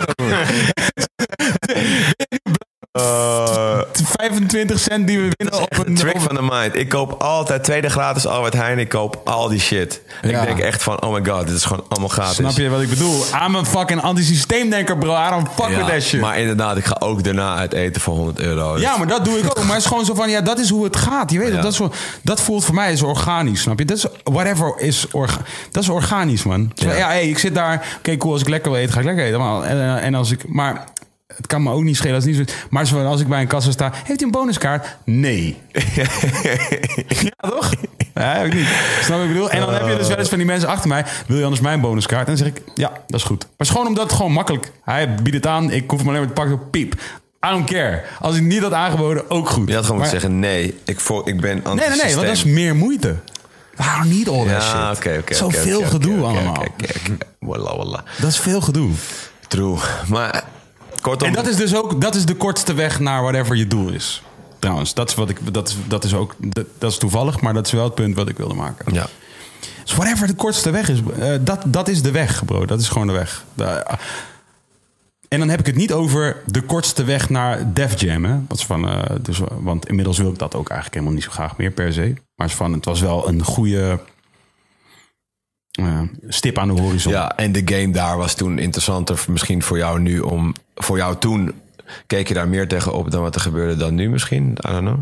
*laughs* *laughs* *laughs* Uh, 25 cent die we winnen op een... trick van de mind. Ik koop altijd tweede gratis Albert Heijn. Ik koop al die shit. Ja. Ik denk echt van, oh my god, dit is gewoon allemaal gratis. Snap je wat ik bedoel? I'm a fucking antisysteemdenker, bro. I don't fuck Ja, with that shit. maar inderdaad, ik ga ook daarna uit eten voor 100 euro. Ja, maar dat doe ik ook. Maar het is gewoon zo van, ja, dat is hoe het gaat. Je weet Ja. dat, zo, dat voelt voor mij is organisch, snap je? Dat is, whatever is, orga, dat is organisch, man. Ja, hey, ik zit daar, oké, cool, als ik lekker wil eten, ga ik lekker eten. Maar, en, eh, en als ik, maar het kan me ook niet schelen als niet zo Maar zo als ik bij een kassa sta, heeft u een bonuskaart? Nee. *laughs* ja, toch? Ja, ik niet. Snap wat ik bedoel? En dan heb je dus wel eens van die mensen achter mij, wil je anders mijn bonuskaart? En dan zeg ik, ja, dat is goed. Maar het is gewoon omdat het gewoon makkelijk, hij biedt het aan, ik hoef hem alleen maar te pakken, piep. I don't care. Als ik niet had aangeboden, ook goed. Je had gewoon Maar- moeten zeggen, nee, ik, voor, ik ben Nee, nee, nee, want dat is meer moeite. Waarom niet all that shit? Ja, oké, oké. Zoveel oké, oké, gedoe allemaal. Wallah, wallah. Dat is veel gedoe. True. Maar kortom... En dat is dus ook dat is de kortste weg naar whatever je doel is. Trouwens, dat is, wat ik, dat dat is ook dat, dat is toevallig, maar dat is wel het punt wat ik wilde maken. Ja. Dus whatever de kortste weg is, eh, dat, dat is de weg, bro. Dat is gewoon de weg. De- en dan heb ik het niet over de kortste weg naar Def Jam. Hè? Is van, eh, dus, want inmiddels wil ik dat ook eigenlijk helemaal niet zo graag meer per se. Maar het, is van, het was wel een goede eh, stip aan de horizon. ja, en de game daar was toen interessanter misschien voor jou nu om... Voor jou toen keek je daar meer tegenop dan wat er gebeurde dan nu misschien? I don't know.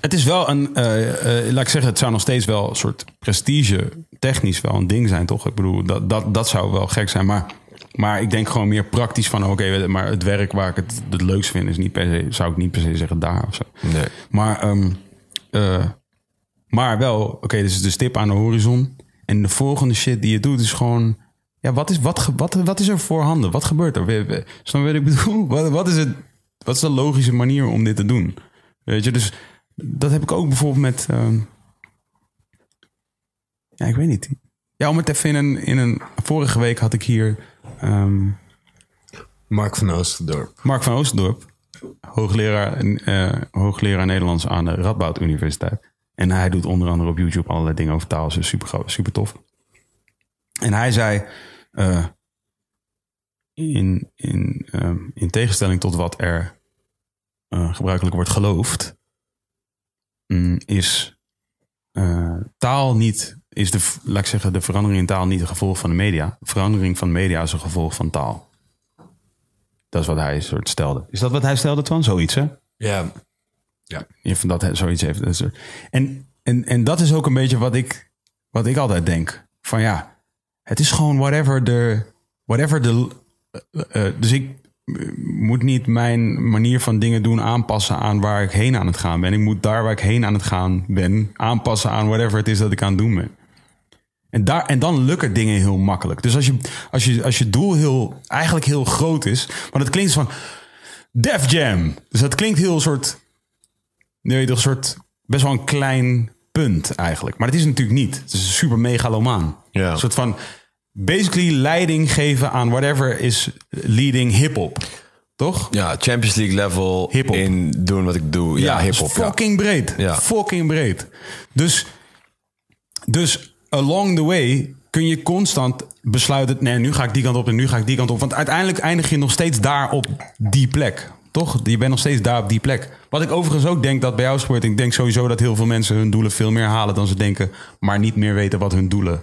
Het is wel een, eh, eh, laat ik zeggen, het zou nog steeds wel een soort prestige, technisch wel een ding zijn, toch? Ik bedoel, dat, dat, dat zou wel gek zijn. Maar, maar ik denk gewoon meer praktisch van, oké, maar het werk waar ik het het leukst vind, is niet per se, zou ik niet per se zeggen daar of zo. Nee. Maar, ehm, eh, maar wel, oké, dus de stip aan de horizon. En de volgende shit die je doet is gewoon... Ja, wat is, wat, wat, wat is er voorhanden? Wat gebeurt er? Snap wat ik bedoel? *laughs* Wat, wat, is het, wat is de logische manier om dit te doen? Weet je, dus dat heb ik ook bijvoorbeeld met... ehm, ja, ik weet niet. Ja, om het even in een... In een vorige week had ik hier... ehm, Mark van Oosterdorp. Mark van Oosterdorp, hoogleraar, eh, hoogleraar Nederlands aan de Radboud Universiteit. En hij doet onder andere op YouTube allerlei dingen over taal. Dus super, super tof. En hij zei, eh, in, in, ehm, in tegenstelling tot wat er eh, gebruikelijk wordt geloofd, mm, is eh, taal niet, is de, laat ik zeggen, de verandering in taal niet een gevolg van de media. Verandering van media is een gevolg van taal. Dat is wat hij soort stelde. Is dat wat hij stelde, Twan? Zoiets, hè? Ja. Je van dat zoiets heeft. En, en, en dat is ook een beetje wat ik, wat ik altijd denk. Van ja, het is gewoon whatever de. Whatever de eh, eh, dus ik eh, moet niet mijn manier van dingen doen aanpassen aan waar ik heen aan het gaan ben. Ik moet daar waar ik heen aan het gaan ben aanpassen aan whatever het is dat ik aan het doen ben. En, daar, en dan lukken dingen heel makkelijk. Dus als je, als je, als je doel heel, eigenlijk heel groot is. Want het klinkt van Def Jam. Dus dat klinkt heel soort Nee, toch een soort best wel een klein punt eigenlijk. Maar het is natuurlijk niet. Het is super megalomaan. Ja. Een soort van basically leiding geven aan whatever is leading hip-hop. Toch? Ja, Champions League level Hip-hop. in doen wat ik doe. Ja, dus hip-hop. Ja. fucking breed. Ja. Fucking breed. Dus, dus along the way kun je constant besluiten... nee, nu ga ik die kant op en nu ga ik die kant op. Want uiteindelijk eindig je nog steeds daar op die plek. Toch? Je bent nog steeds daar op die plek. Wat ik overigens ook denk dat bij jou gebeurt... ik denk sowieso dat heel veel mensen hun doelen veel meer halen dan ze denken... maar niet meer weten wat hun doelen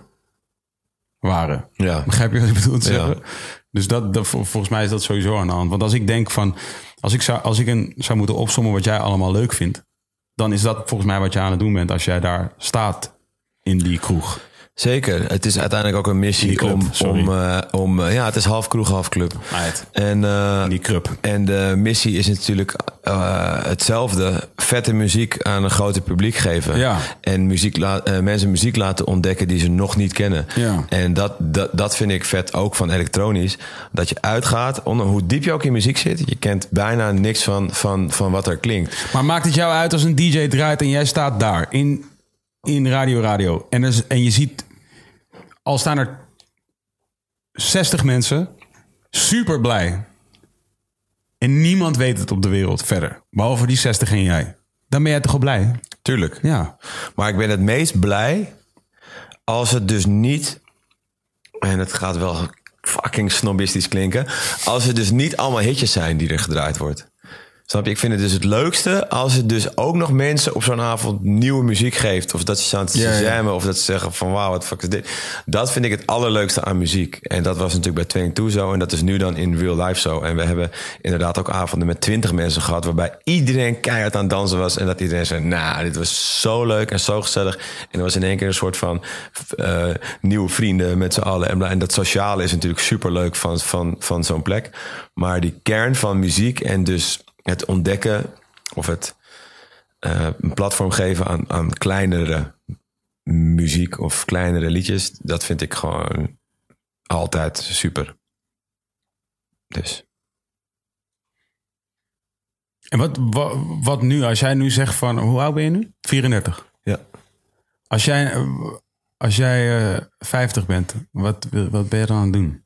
waren. Ja. Begrijp je wat ik bedoel te Ja. zeggen? Dus dat, dat, vol- volgens mij is dat sowieso aan de hand. Want als ik denk van... Als ik, zou, als ik een, zou moeten opsommen wat jij allemaal leuk vindt... dan is dat volgens mij wat je aan het doen bent... als jij daar staat in die kroeg. Zeker. Het is uiteindelijk ook een missie club, om... sorry. om, eh, om eh, ja, het is half kroeg, half club. Right. En, eh, die club. en de missie is natuurlijk hetzelfde. Vette muziek aan een groter publiek geven. Ja. En muziek mensen muziek laten ontdekken die ze nog niet kennen. Ja. En dat, dat, dat vind ik vet ook van elektronisch. Dat je uitgaat, onder, hoe diep je ook in muziek zit. Je kent bijna niks van, van, van wat er klinkt. Maar maakt het jou uit als een DJ draait en jij staat daar in, in Radio Radio. En, er, en je ziet, al staan er 60 mensen, super blij. En niemand weet het op de wereld verder. Behalve die 60 en jij. Dan ben jij toch wel blij? Tuurlijk. Ja. Maar ik ben het meest blij als het dus niet. En het gaat wel fucking snobistisch klinken. Als het dus niet allemaal hitjes zijn die er gedraaid wordt. Snap je? Ik vind het dus het leukste als het dus ook nog mensen op zo'n avond nieuwe muziek geeft. Of dat ze staan te Ja. Of dat ze zeggen van wauw, wat fuck is dit? Dat vind ik het allerleukste aan muziek. En dat was natuurlijk bij Twinning Two zo. En dat is nu dan in real life zo. En we hebben inderdaad ook avonden met twintig mensen gehad. Waarbij iedereen keihard aan het dansen was. En dat iedereen zei, nou, dit was zo leuk en zo gezellig. En er was in één keer een soort van eh, nieuwe vrienden met z'n allen. En, en dat sociale is natuurlijk super leuk van, van, van zo'n plek. Maar die kern van muziek en dus het ontdekken of het eh, een platform geven aan, aan kleinere muziek of kleinere liedjes, dat vind ik gewoon altijd super. Dus. En wat, wat, wat nu, als jij nu zegt van, hoe oud ben je nu? 34. Ja. Als jij, als jij eh 50 bent, wat, wat ben je dan aan het doen?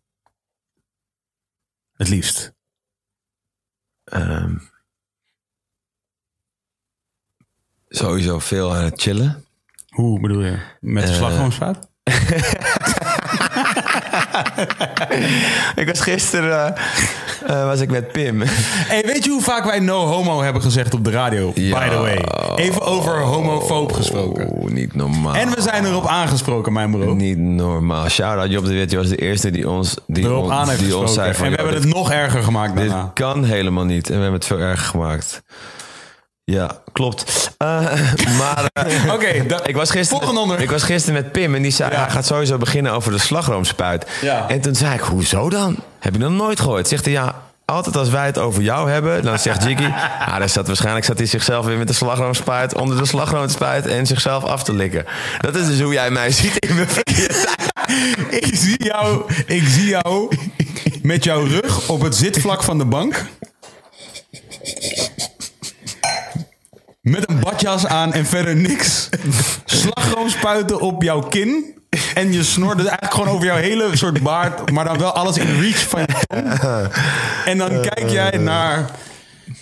Het liefst. Ehm, sowieso veel aan het chillen. Hoe bedoel je? Met de Eh, slagroomsfout? *laughs* ik was gisteren eh, eh, was ik met Pim. Hey, weet je hoe vaak wij no homo hebben gezegd op de radio? Ja. By the way. Even over homofoob gesproken. Oh, niet normaal. En we zijn erop aangesproken, mijn bro. Niet normaal. Shout-out Job de Wit. Je was de eerste die ons, die Erop ons, aan heeft die ons gesproken. zei van... en we "Yo, hebben het nog erger gemaakt Dit kan helemaal niet. En we hebben het veel erger gemaakt. Ja, klopt. Eh, *laughs* maar Oké, da- ik, was gisteren, volgende onder. ik was gisteren met Pim en die zei... Ja. hij gaat sowieso beginnen over de slagroomspuit. Ja. En toen zei ik, hoezo dan? Heb je dat nooit gehoord? Zegt hij, ja... Altijd als wij het over jou hebben, dan zegt Jiggy... *laughs* Ah, dan zat, waarschijnlijk zat hij zichzelf weer met de slagroomspuit... onder de slagroomspuit en zichzelf af te likken. Dat is dus hoe jij mij ziet in mijn *laughs* ik, zie jou, ik zie jou met jouw rug op het zitvlak van de bank. Met een badjas aan en verder niks. Slagroom spuiten op jouw kin. En je snor dus eigenlijk gewoon over jouw hele soort baard. Maar dan wel alles in reach van je tong. En dan kijk jij naar...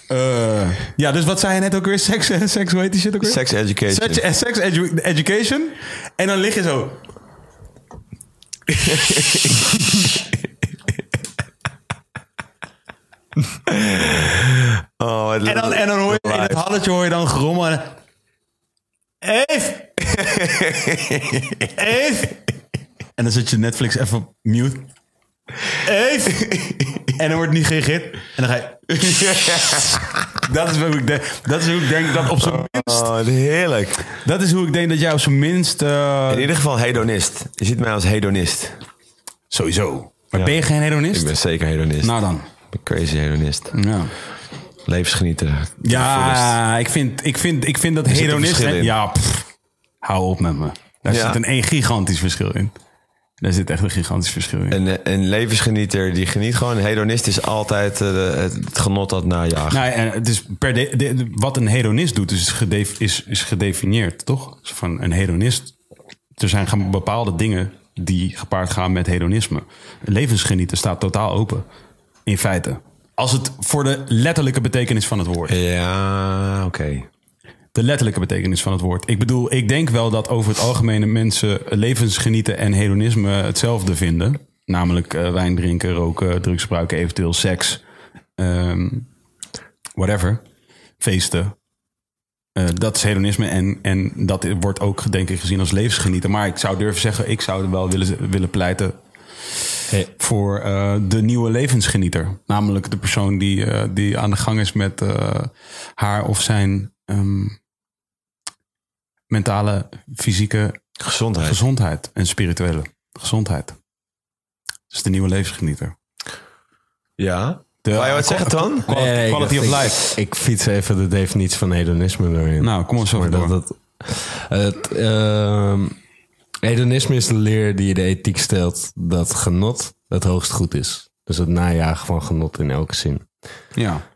eh, ja, dus wat zei je net ook weer? Seks, seks hoe heet die shit ook weer? Sex education. Sex, sex edu- education. En dan lig je zo. *laughs* *laughs* Oh, En dan, en dan hoor je in het halletje hoor je dan gerommel. En, Eve! Eve! En dan zet je Netflix even op mute. Eve! En dan wordt niet gereageerd. En dan ga je... *laughs* dat, is hoe ik denk, dat is hoe ik denk dat op zijn minst... Oh, heerlijk. Dat is hoe ik denk dat jij op zijn minst... eh, In ieder geval hedonist. Je ziet mij als hedonist. sowieso. Maar ben je geen hedonist? Ik ben zeker hedonist. Nou dan. Crazy hedonist. Ja. Levensgenieter. Ja, ik vind, ik vind, ik vind dat hedonist... Ja, pff, hou op met me. Daar Ja. zit een, een gigantisch verschil in. Daar zit echt een gigantisch verschil in. Een, een levensgenieter die geniet gewoon. Een hedonist is altijd eh, het, genot dat najagen. Nou, en het is per de, de- wat een hedonist doet, is, gedef, is, is gedefinieerd, toch? Van een hedonist. Er zijn bepaalde dingen die gepaard gaan met hedonisme. Levensgenieten staat totaal open. In feite. Als het voor de letterlijke betekenis van het woord. Ja, oké. De letterlijke betekenis van het woord. Ik bedoel, ik denk wel dat over het algemeen mensen levensgenieten en hedonisme hetzelfde vinden. Namelijk eh, wijn drinken, roken, drugs gebruiken, eventueel seks. ehm, whatever. Feesten. Eh, dat is hedonisme en, en dat wordt ook denk ik gezien als levensgenieten. Maar ik zou durven zeggen, ik zou er wel willen, willen pleiten voor eh, de nieuwe levensgenieter. Namelijk de persoon die, eh, die aan de gang is met eh, haar of zijn ehm, mentale, fysieke Gezondheid. gezondheid en spirituele gezondheid. Is de nieuwe levensgenieter. ja. De, Wou je wat zeggen, Twan? Quality, Nee, of ik- life. Ik, fiets even de definitie van hedonisme doorheen. Nou, kom eens Maar door. dat, dat, het, ehm, hedonisme is de leer die de ethiek stelt dat genot het hoogst goed is. Dus het najagen van genot in elke zin. Ja.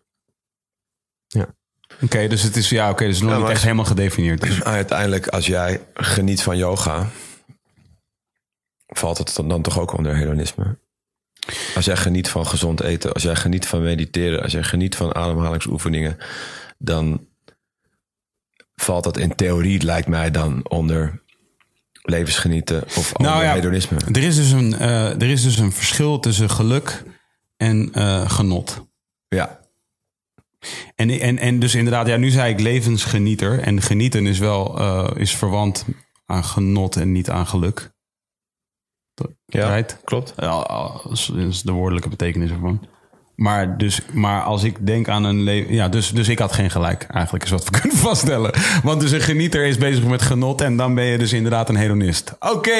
Ja. Oké, dus het is ja, oké, dus nog Ja, niet echt als- helemaal gedefinieerd. Dus. *clears throat* Uiteindelijk, als jij geniet van yoga, valt het dan toch ook onder hedonisme. Als jij geniet van gezond eten, als jij geniet van mediteren, als jij geniet van ademhalingsoefeningen, dan valt dat in theorie, lijkt mij, dan onder levensgenieten of Nou ja, hedonisme. Er is, dus een, eh, er is dus een verschil tussen geluk en eh, genot. Ja, En, en, en dus inderdaad, ja, nu zei ik levensgenieter. En genieten is wel eh, is verwant aan genot en niet aan geluk. ja Right? klopt. Ja, dat is de woordelijke betekenis ervan. Maar, dus, maar als ik denk aan een leven. Ja, dus, dus ik had geen gelijk, eigenlijk, is wat we *laughs* kunnen vaststellen. Want dus een genieter is bezig met genot en dan ben je dus inderdaad een hedonist. Oké.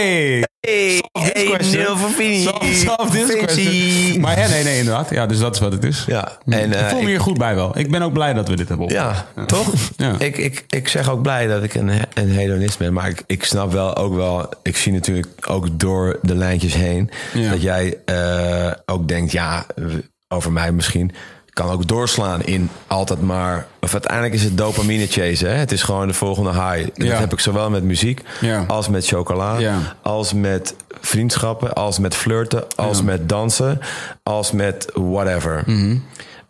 Hey, this question. Solve, solve this question. Maar ja, nee, nee, inderdaad. Ja, dus dat is wat het is. Ja, en ik eh, voel me hier goed bij wel. Ik ben ook blij dat we dit hebben op. Ja, toch? Ja. Ik, ik, ik zeg ook blij dat ik een, een hedonist ben. Maar ik, ik snap wel ook wel... Ik zie natuurlijk ook door de lijntjes heen... Ja. dat jij eh, ook denkt... Ja, over mij misschien... kan ook doorslaan in altijd maar... Of uiteindelijk is het dopamine chase. Hè? Het is gewoon de volgende high. Dat Ja. heb ik zowel met muziek... Ja. als met chocola... Ja. als met vriendschappen... als met flirten... als met dansen... als met whatever... Mhm.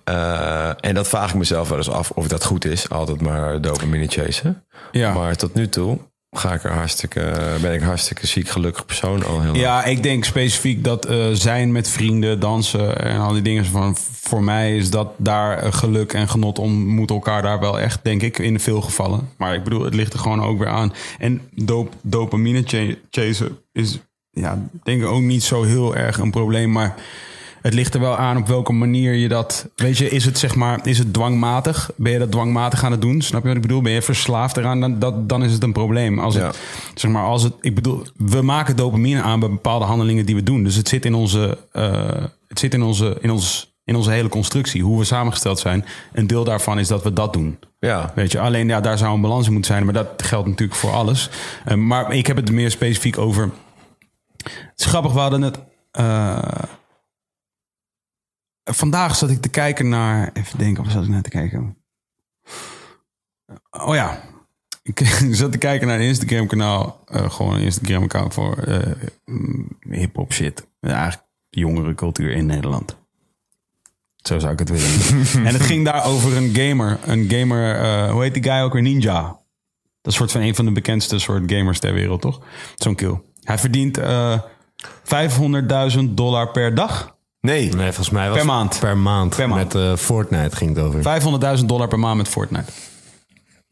Eh, en dat vraag ik mezelf wel eens af of dat goed is. Altijd maar dopamine chasen. Maar tot nu toe ga ik er hartstikke, ben ik hartstikke ziek, gelukkig persoon al heel lang. Ja, ik denk specifiek dat eh, zijn met vrienden, dansen en al die dingen. Van, voor mij is dat daar eh, geluk en genot ontmoeten elkaar daar wel echt, denk ik, in veel gevallen. Maar ik bedoel, het ligt er gewoon ook weer aan. En dop, dopamine cha- chasen is, ja, denk ik ook niet zo heel erg een probleem. Maar het ligt er wel aan op welke manier je dat. Weet je, is het zeg maar, is het dwangmatig? Ben je dat dwangmatig aan het doen? Snap je wat ik bedoel? Ben je verslaafd eraan? Dan, dat, dan is het een probleem. Als het, Ja. zeg maar, als het, ik bedoel, we maken dopamine aan bij bepaalde handelingen die we doen. Dus het zit in onze, eh, het zit in onze, in ons, in onze hele constructie, hoe we samengesteld zijn. Een deel daarvan is dat we dat doen. Ja. Weet je, alleen ja, daar zou een balans in moeten zijn, maar dat geldt natuurlijk voor alles. Eh, maar ik heb het meer specifiek over. Het is grappig, we hadden het. eh, vandaag zat ik te kijken naar. Even denken, wat zat ik naar te kijken? Oh ja. Ik *laughs* zat te kijken naar een Instagram-kanaal. eh, gewoon een Instagram-account voor mm, hip-hop shit. Eigenlijk jongere cultuur in Nederland. Zo zou ik het willen. *laughs* en het ging daar over een gamer. Een gamer, eh, hoe heet die guy ook weer? Ninja. Dat is soort van een van de bekendste soort gamers ter wereld, toch? Zo'n kill. Hij verdient eh 500.000 dollar per dag. Nee. Nee, volgens mij was Per maand. Per maand. Per maand. Met eh, Fortnite ging het over. 500.000 dollar per maand met Fortnite.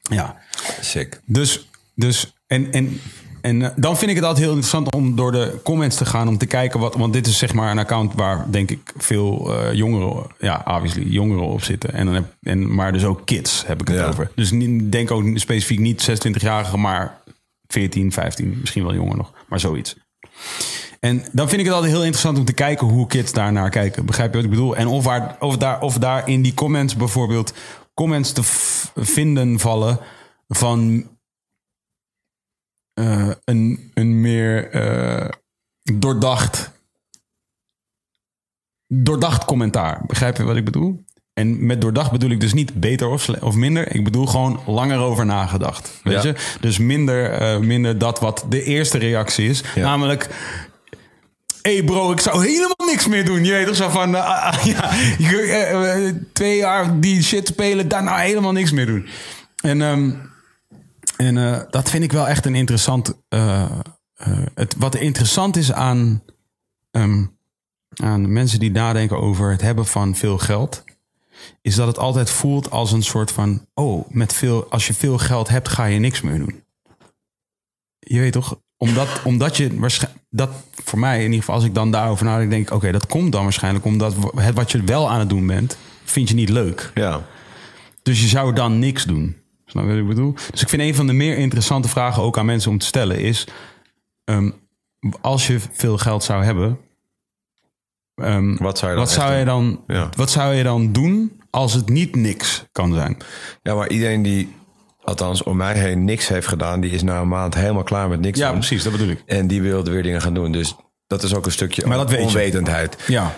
Ja. Sick. Dus, dus en, en, en eh, dan vind ik het altijd heel interessant om door de comments te gaan. Om te kijken wat. Want dit is zeg maar een account waar denk ik veel eh, jongeren. Ja, obviously jongeren op zitten. En dan heb, en, maar dus ook kids heb ik het Ja. over. Dus niet, denk ook specifiek niet 26-jarigen, maar 14, 15, misschien wel jonger nog. Maar zoiets. En dan vind ik het altijd heel interessant om te kijken hoe kids daar naar kijken. Begrijp je wat ik bedoel? En of, waar, of, daar, of daar in die comments bijvoorbeeld comments te vinden vallen van eh, een, een meer eh, doordacht, doordacht commentaar. Begrijp je wat ik bedoel? En met doordacht bedoel ik dus niet beter of, of minder. Ik bedoel gewoon langer over nagedacht. Weet Ja. je? Dus minder, eh, minder dat wat de eerste reactie is. Ja. Namelijk, hey bro, ik zou helemaal niks meer doen. Je weet toch zo van, eh, ah, ah, *laughs* eh, eh, twee jaar die shit spelen, daarna helemaal niks meer doen. En, ehm, en dat vind ik wel echt een interessant. het, wat interessant is aan, ehm, aan mensen die nadenken over het hebben van veel geld, is dat het altijd voelt als een soort van: oh, met veel, als je veel geld hebt, ga je niks meer doen. Je weet toch? Omdat, omdat je waarschijnlijk, dat voor mij in ieder geval, als ik dan daarover nadenk, denk ik: oké, dat komt dan waarschijnlijk omdat het wat je wel aan het doen bent, vind je niet leuk. Ja. Dus je zou dan niks doen. Snap je wat ik bedoel? Dus ik vind een van de meer interessante vragen ook aan mensen om te stellen is... ehm, als je veel geld zou hebben... ehm, Wat zou je dan wat zou je dan, Ja. wat zou je dan doen als het niet niks kan zijn? Ja, maar iedereen die, althans om mij heen, niks heeft gedaan, die is na een maand helemaal klaar met niks Ja, doen. precies, dat bedoel ik. En die wilde weer dingen gaan doen. Dus dat is ook een stukje Maar dat weet je. onwetendheid. Ja.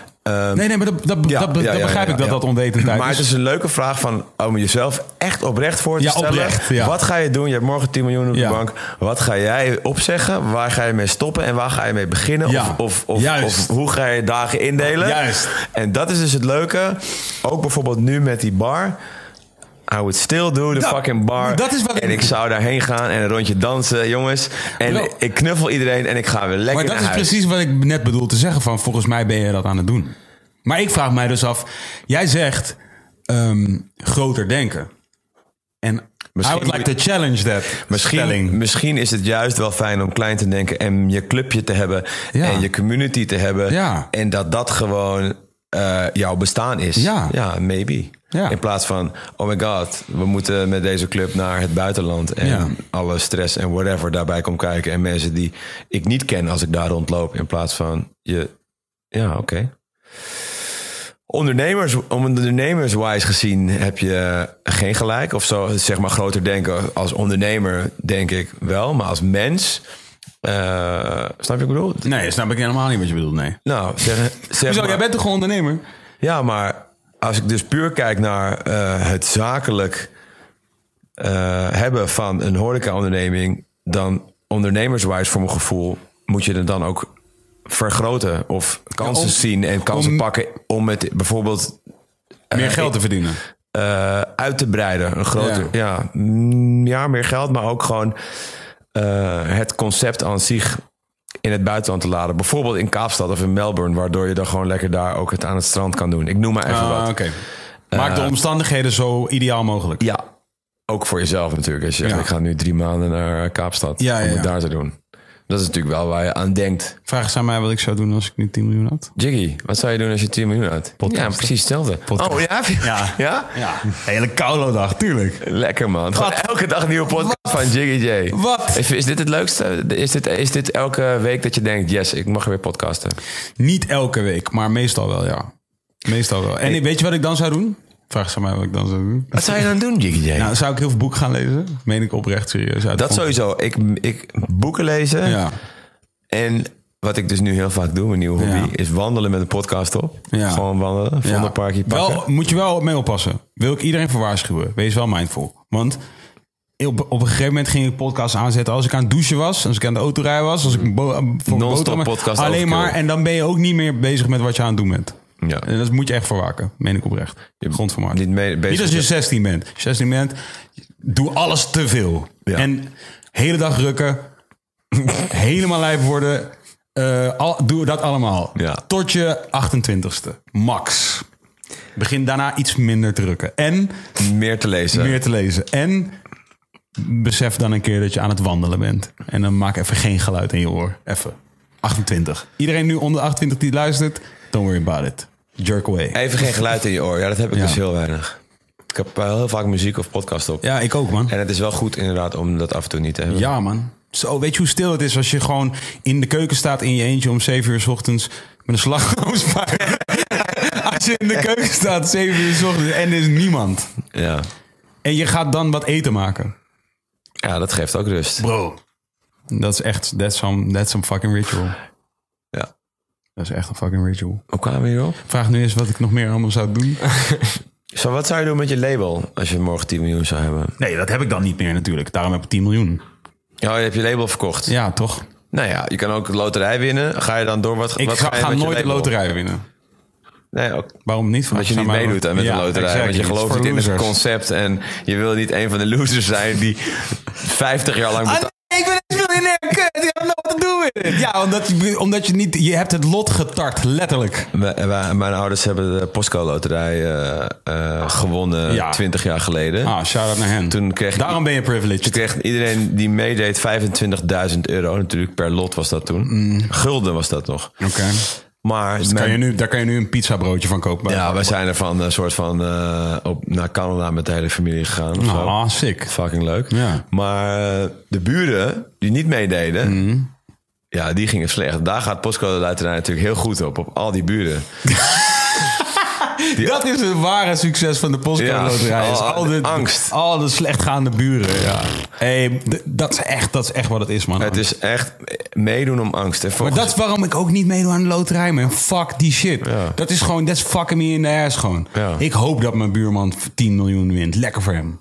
nee, nee, maar dat, dat, Ehm, Ja, dat, dat ja, ja, begrijp ja, ik dat dat onwetendheid Maar is. het is een leuke vraag van om jezelf echt oprecht voor te Ja, stellen. oprecht, ja. Wat ga je doen? Je hebt morgen 10 miljoen op Ja. de bank. Wat ga jij opzeggen? Waar ga je mee stoppen? En waar ga je mee beginnen? Ja. Of, of, of, of hoe ga je dagen indelen? Juist. En dat is dus het leuke. Ook bijvoorbeeld nu met die bar. I would still do the Nou, fucking bar. dat is wat en ik- ik zou daarheen gaan en een rondje dansen, jongens. En Bro. ik knuffel iedereen en ik ga weer lekker Maar dat naar is huis. precies wat ik net bedoel te zeggen van volgens mij ben je dat aan het doen. Maar ik vraag mij dus af, jij zegt ehm, groter denken. En Misschien I would like to challenge that Misschien, misschien is het juist wel fijn om klein te denken en je clubje te hebben Ja. en je community te hebben. Ja. En dat dat gewoon eh, jouw bestaan is. Ja. ja maybe. Ja. In plaats van, oh my god, we moeten met deze club naar het buitenland. En Ja. alle stress en whatever daarbij komt kijken. En mensen die ik niet ken als ik daar rondloop. In plaats van, je, ja, oké. Ondernemers, om ondernemerswise gezien heb je geen gelijk. Of zo, zeg maar groter denken. Als ondernemer denk ik wel. Maar als mens, eh, snap je wat ik bedoel? Nee, snap ik helemaal niet wat je bedoelt, nee. Nou, zeg, *laughs* zeg Hoezo, maar, jij bent toch gewoon ondernemer? Ja, maar als ik dus puur kijk naar eh, het zakelijk eh, hebben van een horeca-onderneming... dan ondernemerswise voor mijn gevoel moet je het dan ook vergroten... of kansen om- zien en kansen om- pakken om het bijvoorbeeld Meer geld te verdienen. eh, uit te breiden. Een groter, ja. mm, ja, meer geld, maar ook gewoon eh, het concept aan zich in het buitenland te laden. Bijvoorbeeld in Kaapstad of in Melbourne, waardoor je dan gewoon lekker daar ook het aan het strand kan doen. Ik noem maar even Ah, wat. Maak de omstandigheden zo ideaal mogelijk. Ja, ook voor jezelf natuurlijk. Als je zegt, Ja. ik ga nu drie maanden naar Kaapstad Ja, om het daar te doen. Dat is natuurlijk wel waar je aan denkt. Vraag eens aan mij wat ik zou doen als ik nu 10 miljoen had. Jiggy, wat zou je doen als je 10 miljoen had? Ja, precies hetzelfde. Oh ja? Ja. *laughs* ja? Ja, hele koude dag, tuurlijk. Lekker man. Elke dag een nieuwe podcast van Jiggy J. Wat? Is, is dit het leukste? Is dit, is dit elke week dat je denkt, yes, ik mag weer podcasten? Niet elke week, maar meestal wel, ja. Meestal wel. En weet je wat ik dan zou doen? Vraag aan mij wat ik dan zou doen. Wat zou je dan doen, Jiggy? *laughs* Nou, zou ik heel veel boeken gaan lezen? Meen ik oprecht serieus. uit. dat sowieso. Ik, ik boeken lezen. Ja. En wat ik dus nu heel vaak doe, mijn nieuwe hobby, Ja. is wandelen met een podcast op. Ja. Gewoon wandelen, Ja. vondelparkje pakken. Wel, moet je wel mee oppassen. Wil ik iedereen voor waarschuwen. Wees wel mindful. Want op, op een gegeven moment ging ik podcast aanzetten als ik aan het douchen was. Als ik aan de autorijden was. Als ik voor boterhammen- podcast Alleen overkill. maar. En dan ben je ook niet meer bezig met wat je aan het doen bent. Ja. En dat moet je echt verwaken. Meen ik oprecht. Grond van Maart. Niet, mee, Niet als je met- 16 bent. Als je 16 bent, doe alles te veel. Ja. En hele dag rukken. *laughs* helemaal lijf worden. eh, al, doe dat allemaal. Ja. Tot je 28ste. Max. Begin daarna iets minder te rukken. En meer te lezen. meer te lezen. En besef dan een keer dat je aan het wandelen bent. En dan maak even geen geluid in je oor. Even. 28. Iedereen nu onder 28 die luistert, don't worry about it. Jerk away. Even geen geluid in je oor. Ja, dat heb ik Ja. dus heel weinig. Ik heb wel heel vaak muziek of podcast op. Ja, ik ook, man. En het is wel goed inderdaad om dat af en toe niet te hebben. Ja, man. Zo, weet je hoe stil het is als je gewoon in de keuken staat in je eentje om 7 uur s ochtends met een slagroomspuit. *laughs* als je in de keuken staat 7 uur s ochtends en er is niemand. Ja. En je gaat dan wat eten maken. Ja, dat geeft ook rust. Bro. Dat is echt, that's some, that's some fucking ritual. Dat is echt een fucking ritual. Hoe kwamen we hierop? Vraag nu eens wat ik nog meer allemaal zou doen. *laughs* Zo, wat zou je doen met je label als je morgen 10 miljoen zou hebben? Nee, dat heb ik dan niet meer natuurlijk. Daarom heb ik 10 miljoen. Ja, je hebt je label verkocht. Ja, toch? Nou ja, je kan ook de loterij winnen. Ga je dan door wat, Ik wat ga, je ga met je nooit de loterij winnen. Nee, ook Waarom niet? omdat je niet meedoet met Ja, de loterij. exactly. Want je gelooft niet in het concept. En je wil niet een van de losers zijn die *laughs* 50 jaar lang betaalt. ik ben een miljonair, kut. Je hebt nooit te doen Ja, omdat je, omdat je niet... Je hebt het lot getart, letterlijk. Wij- wij- Mijn ouders hebben de Postco Loterij eh, eh, gewonnen Ja. 20 jaar geleden. Ah, shout-out naar hen. Toen kreeg Daarom ben je Toen privileged. kreeg iedereen die meedeed 25.000 euro. Natuurlijk per lot was dat toen. Gulden was dat nog. Oké. Maar Dus kan je nu, daar kan je nu een pizzabroodje van kopen. ja, wij zijn er van een soort van eh, op, naar Canada met de hele familie gegaan. Ah, sick. Fucking leuk. Ja. Maar eh, de buren die niet meededen, ja, die gingen slecht. Daar gaat Postco Loterij natuurlijk heel goed op. Op al die buren. *laughs* Dat is het ware succes van de postcode loterij. al- al de angst. Al de slechtgaande buren. Ja. Hey, dat, is echt, dat is echt wat het is, man. Het is echt meedoen om angst. Maar dat is waarom ik ook niet meedoe aan de loterij, man. Fuck die shit. Ja. Dat is gewoon, that's fucking me in the ass gewoon. Ja. Ik hoop dat mijn buurman 10 miljoen wint. Lekker voor hem.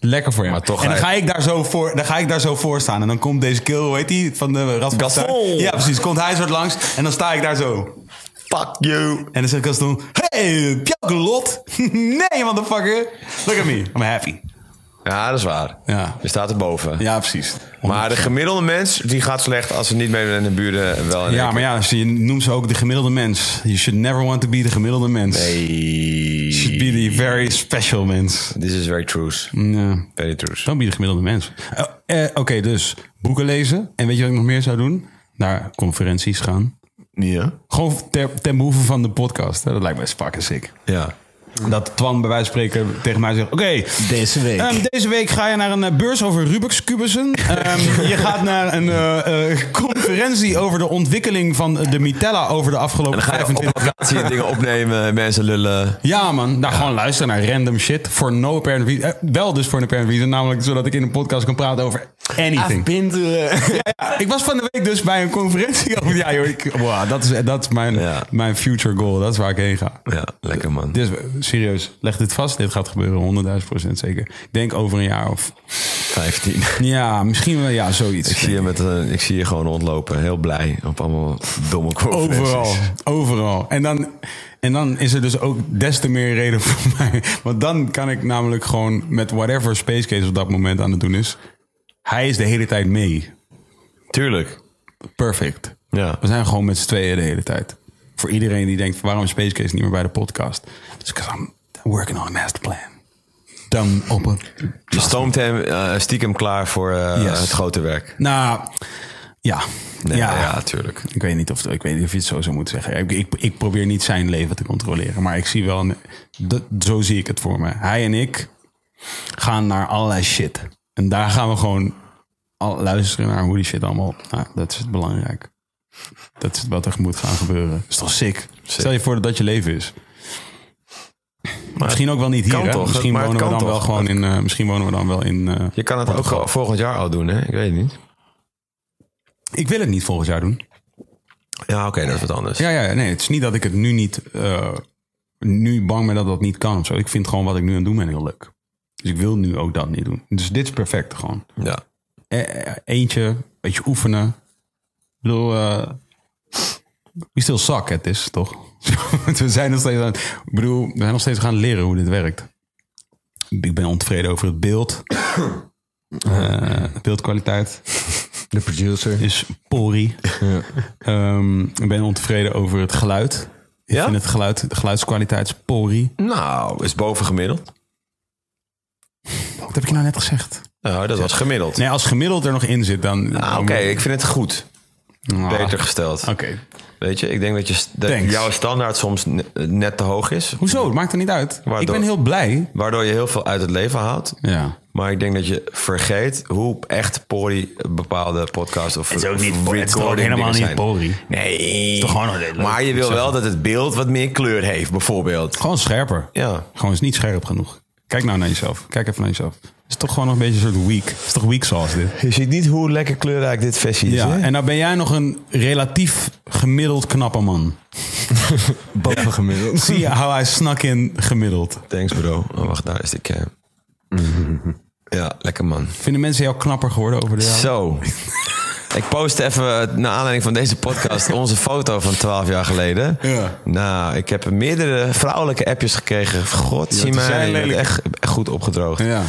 Lekker voor hem. Maar toch en dan ga je- ik daar zo voor, dan ga ik daar zo voor staan. En dan komt deze kill, hoe heet die? Van de Rad van. Ja, precies. Komt hij zo langs. En dan sta ik daar zo. Fuck you. En dan zegt Gaston... Hey, Pjauke lot. *laughs* nee, motherfucker. Look at me. I'm happy. Ja, dat is waar. Ja. Je staat erboven. Ja, precies. Maar de gemiddelde mens die gaat slecht als ze niet meedoen en de buren wel. in Ja, maar ja, je noemt ze ook de gemiddelde mens. You should never want to be de gemiddelde mens. keer. You should be the very special mens. This is very true. Ja. Very true. Don't be de gemiddelde mens. Eh, eh, Oké, dus boeken lezen. En weet je wat ik nog meer zou doen? Naar conferenties gaan. Ja. Gewoon ter, ten behoeve van de podcast. hè. Dat lijkt me fucking sick. Ja. Dat Twan bij wijze van spreken tegen mij zegt... Oké, Deze week. Ehm, deze week ga je naar een eh, beurs over Rubik's kubussen. Ehm, je gaat naar een eh, eh, conferentie over de ontwikkeling van de Mitella over de afgelopen Dan ga je op 25 locatie dingen opnemen, mensen lullen. Ja man, nou gewoon luisteren naar random shit. For no apparent reason. Eh, wel dus voor een apparent reason. Namelijk zodat ik in een podcast kan praten over anything. Ja, ik was van de week dus bij een conferentie over... Ja joh, ik, wow, dat is, dat is mijn, mijn future goal. Dat is waar ik heen ga. Ja, lekker man. Is, serieus, leg dit vast. Dit gaat gebeuren, 100.000 procent zeker. Ik denk over een jaar of... 15. *laughs* Ja, misschien wel, ja, zoiets. Ik zie je, met, een- ik zie je gewoon rondlopen, heel blij op allemaal domme conferenties. Overal, overal. En dan, en dan is er dus ook des te meer reden voor *laughs* mij. Want dan kan ik namelijk gewoon met whatever Space Case op dat moment aan het doen is... Hij is de hele tijd mee. Tuurlijk. Perfect. Ja. We zijn gewoon met z'n tweeën de hele tijd. Voor iedereen die denkt, waarom is Space Case niet meer bij de podcast? Dus because I'm working on a masterplan. Dan op een... Je stoomt hem eh, stiekem klaar voor eh, Yes. het grote werk. Nou, ja. Nee, ja. ja, tuurlijk. Ik weet niet of, ik weet niet of je het zo zou moeten zeggen. Ik, ik, ik probeer niet zijn leven te controleren. Maar ik zie wel... Een, dat, zo zie ik het voor me. Hij en ik gaan naar allerlei shit. En daar gaan we gewoon al, luisteren naar hoe die shit allemaal... Nou, dat is het belangrijk. Dat is wat er moet gaan gebeuren. Dat is toch sick? Stel je voor dat dat je leven is. misschien ook wel niet hier. Hè? toch? Misschien Maar wonen we dan wel gewoon in. eh, misschien wonen we dan wel in. eh, Je kan het ook Portugal. volgend jaar al doen, hè? Ik weet het niet. Ik wil het niet volgend jaar doen. Ja, oké, dat is wat anders. Ja, ja, nee, het is niet dat ik het nu niet. eh, nu bang ben dat dat niet kan of zo. Ik vind gewoon wat ik nu aan het doen ben heel leuk. Dus ik wil nu ook dat niet doen. Dus dit is perfect gewoon. Ja. Eh, eh, eentje, een beetje oefenen. Ik bedoel, eh we still suck at this, toch? *laughs* we zijn nog steeds aan, ik bedoel, we zijn nog steeds gaan leren hoe dit werkt. Ik ben ontevreden over het beeld. Eh, beeldkwaliteit De producer. is pori. Ehm, ik ben ontevreden over het geluid. Ik Ja? vind het geluid, de geluidskwaliteit is pori. Nou, is boven gemiddeld. Wat heb ik je nou net gezegd? Nou, dat was gemiddeld. Nee, als gemiddeld er nog in zit, dan... Nou, dan oké, ik vind het goed. Ah, Beter gesteld. Oké. Weet je, ik denk dat, je, dat jouw standaard soms ne- net te hoog is. Hoezo? Het maakt er niet uit. Waardoor- Ik ben heel blij. Waardoor je heel veel uit het leven haalt. Ja. Maar ik denk dat je vergeet hoe echt pori bepaalde podcasts of Het is ook niet- recording het is helemaal niet pori? Nee. toch gewoon maar je wil wel dat het beeld wat meer kleur heeft, bijvoorbeeld. Gewoon scherper. Ja. Gewoon is niet scherp genoeg. Kijk nou naar jezelf. Kijk even naar jezelf. Het is toch gewoon nog een beetje een soort weak. Het is toch weak sauce dit? Je ziet niet hoe lekker kleurrijk dit versie is. Ja, hè? en nou ben jij nog een relatief gemiddeld knappe man. *laughs* Boven gemiddeld. *laughs* Zie je how hij snak in gemiddeld. Thanks bro. Oh, wacht, daar is de cam. *laughs* Ja, lekker man. Vinden mensen jou knapper geworden over de jaren? Zo. Ik post even, naar aanleiding van deze podcast, onze foto van 12 jaar geleden. Ja. Nou, ik heb meerdere vrouwelijke appjes gekregen. God, zie die mij, echt, echt goed opgedroogd. Ja.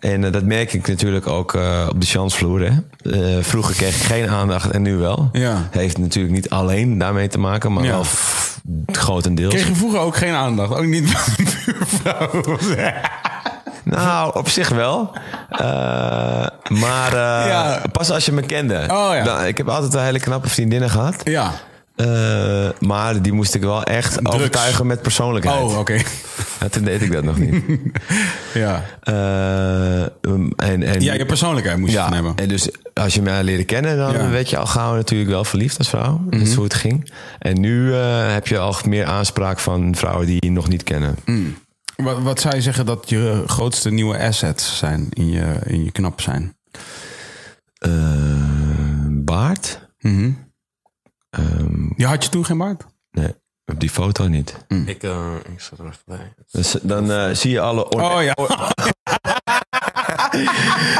En eh, dat merk ik natuurlijk ook eh, op de chansvloer. Hè? Eh, vroeger kreeg ik geen aandacht en nu wel. Ja. Heeft natuurlijk niet alleen daarmee te maken, maar Ja. wel grotendeels. Kreeg je vroeger ook geen aandacht? Ook niet *laughs* van de buurvrouw? *laughs* Nou, op zich wel. Maar Ja. pas als je me kende. Oh, ja. Dan- ik heb altijd wel hele knappe vriendinnen gehad. ja. Eh, maar die moest ik wel echt overtuigen met persoonlijkheid. Oh, oké. *laughs* Ja, toen deed ik dat nog niet. *laughs* Ja. Eh, en, en, ja, je persoonlijkheid moest je ja, hebben. en dus als je mij leerde kennen, dan Ja. Mhm. werd je al gauw natuurlijk wel verliefd als vrouw. Dat is hoe het ging. En nu eh, heb je al meer aanspraak van vrouwen die je nog niet kennen. Wat, wat zou je zeggen dat je grootste nieuwe assets zijn in je, in je knap zijn? Baard? Mhm. Ehm, Je had je toen geen baard? nee, op die foto niet. Ik, eh, ik zat er even bij. Dus dan eh, zie je alle Oh ja. *laughs*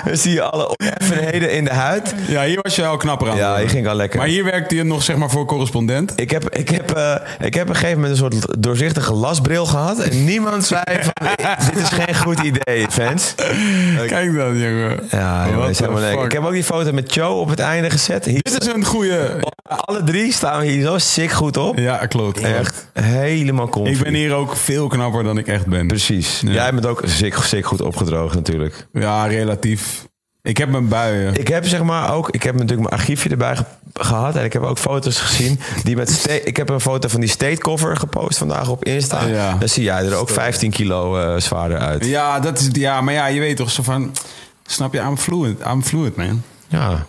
dan zie je alle oneffenheden in de huid. Ja, hier was je al knapper aan. Ja, hier ging al lekker. Maar hier werkte je nog zeg maar voor correspondent. Ik heb, ik, heb, eh, ik heb op een gegeven moment een soort doorzichtige lasbril gehad. En niemand zei van, *laughs* dit is geen goed idee, fans. *laughs* Kijk dan, jongen. Ja, jongen, is helemaal lekker. Ik heb ook die foto met Joe op het einde gezet. Hier, Dit is een goede. alle drie staan we hier zo sick goed op. Ja, klopt. Echt helemaal comfy. Ik ben hier ook veel knapper dan ik echt ben. Precies. Jij bent ook sick, sick goed opgedroogd natuurlijk. Ja, relatief. Ik heb mijn buien. Ik heb zeg maar ook, ik heb natuurlijk mijn archiefje erbij ge- gehad. En ik heb ook foto's gezien. Die met ik heb een foto van die state cover gepost vandaag op Insta. Ja. Dan zie jij er ook 15 kilo eh, zwaarder uit. Ja, dat is, ja, maar ja, je weet toch zo van... Snap je, I'm fluid, I'm fluid, man. Ja.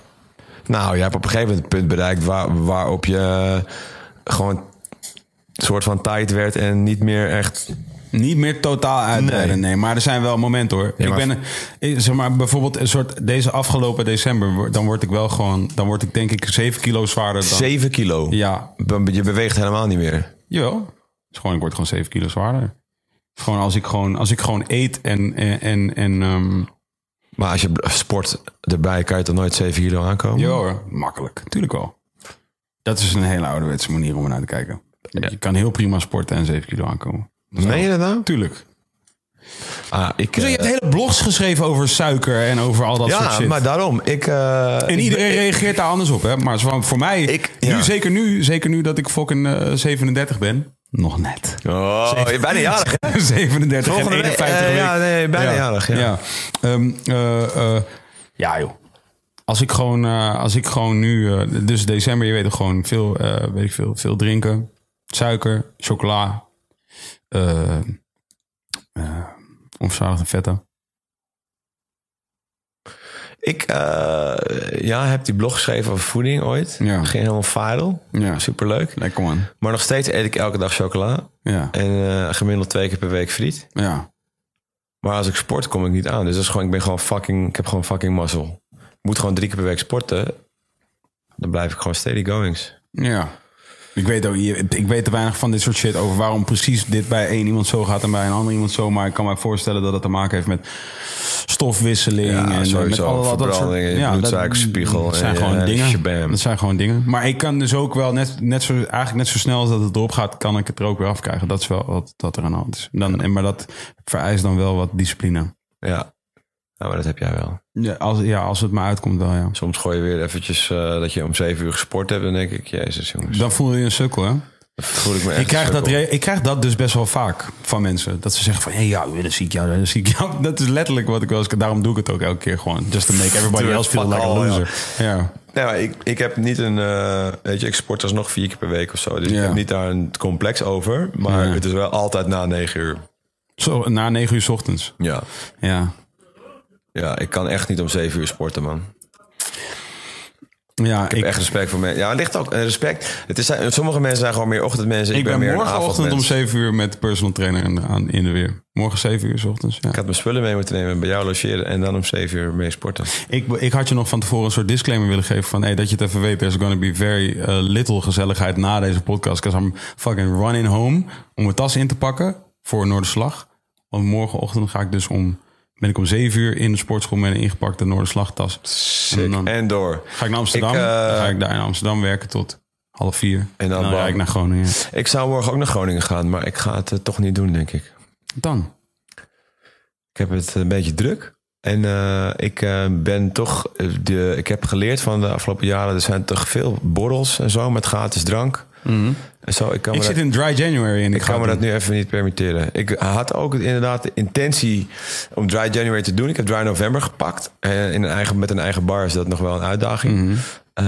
Nou, jij hebt op een gegeven moment het punt bereikt waar, waarop je eh, gewoon een soort van tight werd en niet meer echt. Niet meer totaal uitbreiden, nee. Nee. Maar er zijn wel momenten hoor. Ja, ik ben, zeg maar, bijvoorbeeld een soort deze afgelopen december, dan word ik wel gewoon, dan word ik denk ik 7 kilo zwaarder dan. 7 kilo. Ja, Je beweegt helemaal niet meer. jawel. Dus gewoon, ik word gewoon 7 kilo zwaarder. Gewoon als ik gewoon, als ik gewoon eet en, en, en, en ehm, Maar als je sport erbij, kan je toch nooit 7 kilo aankomen? ja hoor, makkelijk. Tuurlijk wel. Dat is een hele ouderwetse manier om er naar te kijken. Je kan heel prima sporten en 7 kilo aankomen. Meen je dat nou? Tuurlijk. Ah, ik, Zo, je eh, hebt hele blogs geschreven over suiker en over al dat soort ja, shit. maar daarom. Ik, eh, en iedereen reageert daar anders op, hè? Maar voor, mij, Ik- nu, ja. zeker nu, zeker nu dat ik fucking eh, 37 ben. Nog net. Oh, je bent bijna jarig, hè? *laughs* 37 Volgende en week, 51 eh, week. ja, nee, bijna jarig, ja. Ehm, eh, eh, ja, joh. Als ik gewoon, als ik gewoon nu, dus december, je weet toch gewoon veel, weet ik veel, veel drinken, suiker, chocola, eh eh onverzadigde vetten. Ik eh, ja, heb die blog geschreven over voeding ooit. Ja. Ging helemaal viral. Ja. Superleuk. Lekker man. Maar nog steeds eet ik elke dag chocola. Ja, En gemiddeld twee keer per week friet. ja. Maar als ik sport, kom ik niet aan. Dus dat is gewoon, ik ben gewoon fucking, ik heb gewoon fucking mazzel. Ik moet gewoon drie keer per week sporten. Dan blijf ik gewoon steady goings. Ja. Ik weet, ook, ik weet te weinig van dit soort shit over waarom precies dit bij één iemand zo gaat en bij een ander iemand zo. Maar ik kan me voorstellen dat het te maken heeft met stofwisseling. Ja, en sowieso. met alle, dat soort bloedsuikerspiegel Dat zijn en, gewoon eh, dingen. shabam. Dat zijn gewoon dingen. Maar ik kan dus ook wel net, net zo, eigenlijk net zo snel als dat het erop gaat, kan ik het er ook weer afkrijgen. Dat is wel wat, wat er aan de hand is. Dan, en, maar dat vereist dan wel wat discipline. Ja. Nou, maar dat heb jij wel. Ja, als, ja, als het maar uitkomt wel, ja. Soms gooi je weer eventjes eh, dat je om zeven uur gesport hebt. Dan denk ik, jezus jongens. Dan voel je je een sukkel, hè? Dan voel ik me echt Ik krijg, dat, ik krijg dat dus best wel vaak van mensen. Dat ze zeggen van, hé, hey, ja, dat zie ik jou, dat zie ik jou. *laughs* Dat is letterlijk wat ik wel eens... Daarom doe ik het ook elke keer gewoon. Just to make everybody else feel like a ja. loser. Ja. Nee, maar ik, ik heb niet een... eh, weet je, ik sport alsnog vier keer per week of zo. Dus Ja. ik heb niet daar een complex over. Maar Ja. het is wel altijd na negen uur. Zo, na negen uur 's ochtends. Ja. Ja. Ja, ik kan echt niet om zeven uur sporten, man. Ja, Ik heb echt respect voor mensen. Ja, het ligt ook eh, respect. Het is, sommige mensen zijn gewoon meer ochtendmensen. Ik, ik ben meer een morgenochtend om avondmens. 7 uur met de personal trainer in de, aan, in de weer. Morgen 7 uur 's ochtends, ja. Ik had mijn spullen mee moeten nemen, bij jou logeren en dan om zeven uur mee sporten. Ik, ik had je nog van tevoren een soort disclaimer willen geven van... Hey, dat je het even weet, there's gonna be very uh, little gezelligheid na deze podcast. Because I'm fucking running home om mijn tas in te pakken voor Noorderslag. Want morgenochtend ga ik dus om... Ben ik om 7 uur in de sportschool met een ingepakte Noorderslagtas. Dan- En door. Ga ik naar Amsterdam, Ik, eh, dan ga ik daar in Amsterdam werken tot half vier. En dan, rijd ik naar Groningen. Ik zou morgen ook naar Groningen gaan, maar ik ga het eh, toch niet doen, denk ik. Dan? Ik heb het een beetje druk. En eh, ik ben toch. De, ik heb geleerd van de afgelopen jaren. Er zijn toch veel borrels en zo met gratis drank. Zo, ik kan Ik me zit dat, in dry January en ik, ik ga kan me dat nu even niet permitteren. Ik had ook inderdaad de intentie om dry January te doen. Ik heb dry November gepakt. En in een eigen, met een eigen bar is dat nog wel een uitdaging. Mhm. Eh,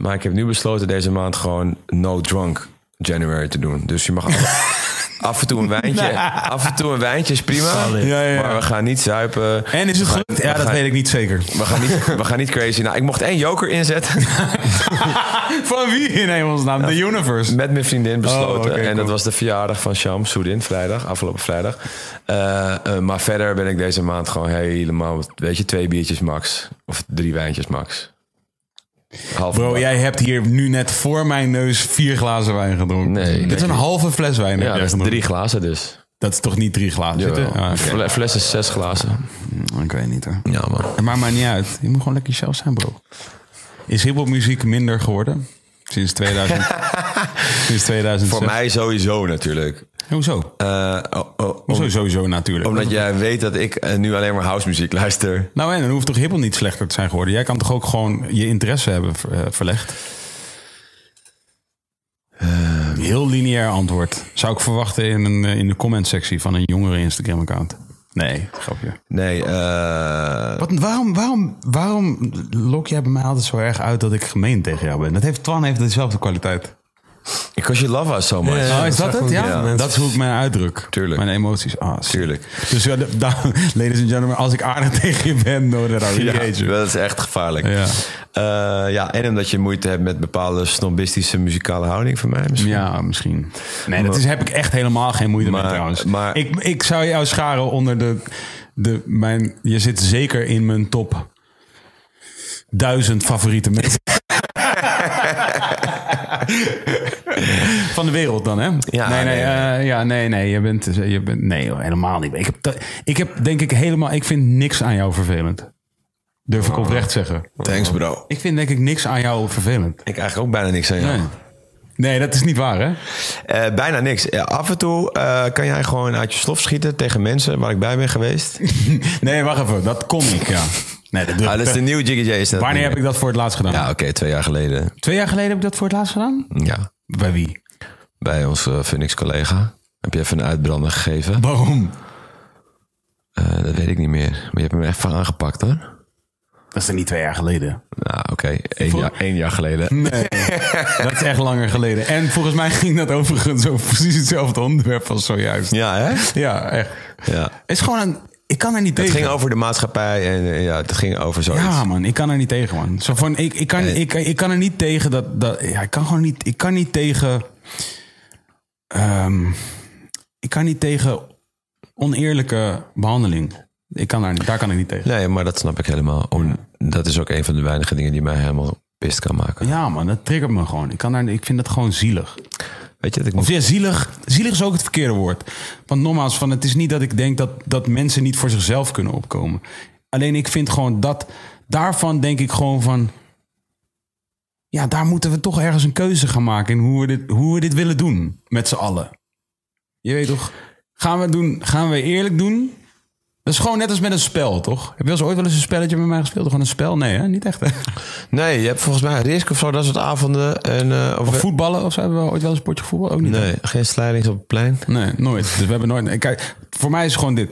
maar ik heb nu besloten deze maand gewoon no drunk January te doen. Dus je mag *laughs* af, en toe een wijntje. Af en toe een wijntje is prima. Ja, ja. Maar we gaan niet zuipen. En is het gelukt? Ja, dat gaan- weet ik niet zeker. We gaan niet, we gaan niet crazy. Nou, ik mocht één joker inzetten. *laughs* Van wie in hemelsnaam? De universe. Met mijn vriendin besloten. Oh, en dat cool. was de verjaardag van Sham Soedin, vrijdag, afgelopen vrijdag. Eh, eh, maar verder ben ik deze maand gewoon helemaal, weet je, twee biertjes max. Of drie wijntjes max. Half Bro, jij hebt hier nu net voor mijn neus vier glazen wijn gedronken. Nee, Dit is een halve fles wijn. Ja, dat is drie glazen dus. Dat is toch niet drie glazen zitten? Ah, Fles is zes glazen. Ik weet niet hoor. Ja, man. Het maakt mij niet uit. Je moet gewoon lekker jezelf zijn, bro. Is hiphopmuziek minder geworden? Sinds 2000. *laughs* sinds 2006. Voor mij sowieso natuurlijk. Hoezo? Eh, oh, oh, om- sowieso natuurlijk? omdat jij weet dat ik eh, nu alleen maar housemuziek luister. Nou en dan hoeft toch hiphop niet slechter te zijn geworden? Jij kan toch ook gewoon je interesse hebben eh, verlegd? Heel lineair antwoord. Zou ik verwachten in, een, in de comment sectie van een jongere Instagram account. Nee, grapje. Nee, Wat, waarom, waarom, waarom lok jij bij mij altijd zo erg uit dat ik gemeen tegen jou ben? Dat heeft, Twan heeft dezelfde kwaliteit. Because you love us so much. Ja. oh, is dat het? Ja? Ja. Dat is hoe ik mij uitdruk. Tuurlijk. Mijn emoties. Ah. Tuurlijk. Dus ja, *laughs* da- ladies and gentlemen, als ik aardig *laughs* tegen je ben, no, hate Ja, you. dat is echt gevaarlijk. Ja. Eh, ja, en omdat je moeite hebt met bepaalde snobistische muzikale houding van mij misschien. Ja, misschien. Nee, dat is, heb ik echt helemaal geen moeite mee Maar- trouwens. maar- ik, ik zou jou scharen onder de, de... Mijn, je zit zeker in mijn top duizend favoriete mensen. *laughs* *laughs* Van de wereld dan, hè? Ja, nee, nee, nee, eh, ja, nee, nee, je bent, je bent, nee, hoor, helemaal niet. Ik heb, ik heb denk ik helemaal, ik vind niks aan jou vervelend. Durf ik oprecht zeggen. Thanks bro. Ik vind denk ik niks aan jou vervelend. Ik eigenlijk ook bijna niks aan jou. Nee. Nee, dat is niet waar, hè? Eh, bijna niks. Eh, af en toe eh, kan jij gewoon uit je slof schieten tegen mensen waar ik bij ben geweest. *laughs* Nee, wacht even. Dat kon ik, ja. Nee, dat doe Ah, ik. dat is de nieuwe Jiggy J. is dat Wanneer heb ik dat voor het laatst gedaan? Ja, oké, twee jaar geleden. Twee jaar geleden heb ik dat voor het laatst gedaan? Ja, Bij wie? bij onze Phoenix-collega. Heb je even een uitbrander gegeven? Waarom? Eh, dat weet ik niet meer. Maar je hebt hem echt van aangepakt, hoor. Dat is er niet twee jaar geleden. Nou, oké. één, Voor- jaar, één jaar geleden. Nee, *laughs* dat is echt langer geleden. En volgens mij ging dat overigens over precies hetzelfde onderwerp als zojuist. Ja, hè? Ja, echt. Ja. Het is gewoon een... Ik kan er niet Het tegen. ging over de maatschappij en ja, het ging over zoiets. Ja, man, ik kan er niet tegen, man. Zo van, ik, ik, kan, ik, ik kan er niet tegen dat. dat ja, ik kan gewoon niet. Ik kan niet tegen. ehm, ik kan niet tegen oneerlijke behandeling. Ik kan daar, daar kan ik niet tegen. Nee, maar dat snap ik helemaal. Om, dat is ook een van de weinige dingen die mij helemaal pist kan maken. Ja, man, dat triggert me gewoon. Ik, kan daar, ik vind dat gewoon zielig. Weet je dat ik Of ja, zielig. Zielig is ook het verkeerde woord. Want nogmaals, van, het is niet dat ik denk dat, dat mensen niet voor zichzelf kunnen opkomen. Alleen ik vind gewoon dat. Daarvan denk ik gewoon van. Ja, daar moeten we toch ergens een keuze gaan maken in hoe we dit, hoe we dit willen doen. Met z'n allen. Je weet toch? Gaan we, doen, gaan we eerlijk doen? Dat is gewoon net als met een spel, toch? Heb je wel eens ooit wel eens een spelletje met mij gespeeld? Gewoon een spel? Nee, hè? niet echt. Hè? Nee, je hebt volgens mij Risk of zo, dat soort avonden. En, eh, of Of voetballen of zo? Hebben we ooit wel eens een potje voetbal? Ook niet. hè? Nee, geen slijdings op het plein. Nee, nooit. Dus we hebben nooit. Kijk, voor mij is het gewoon dit.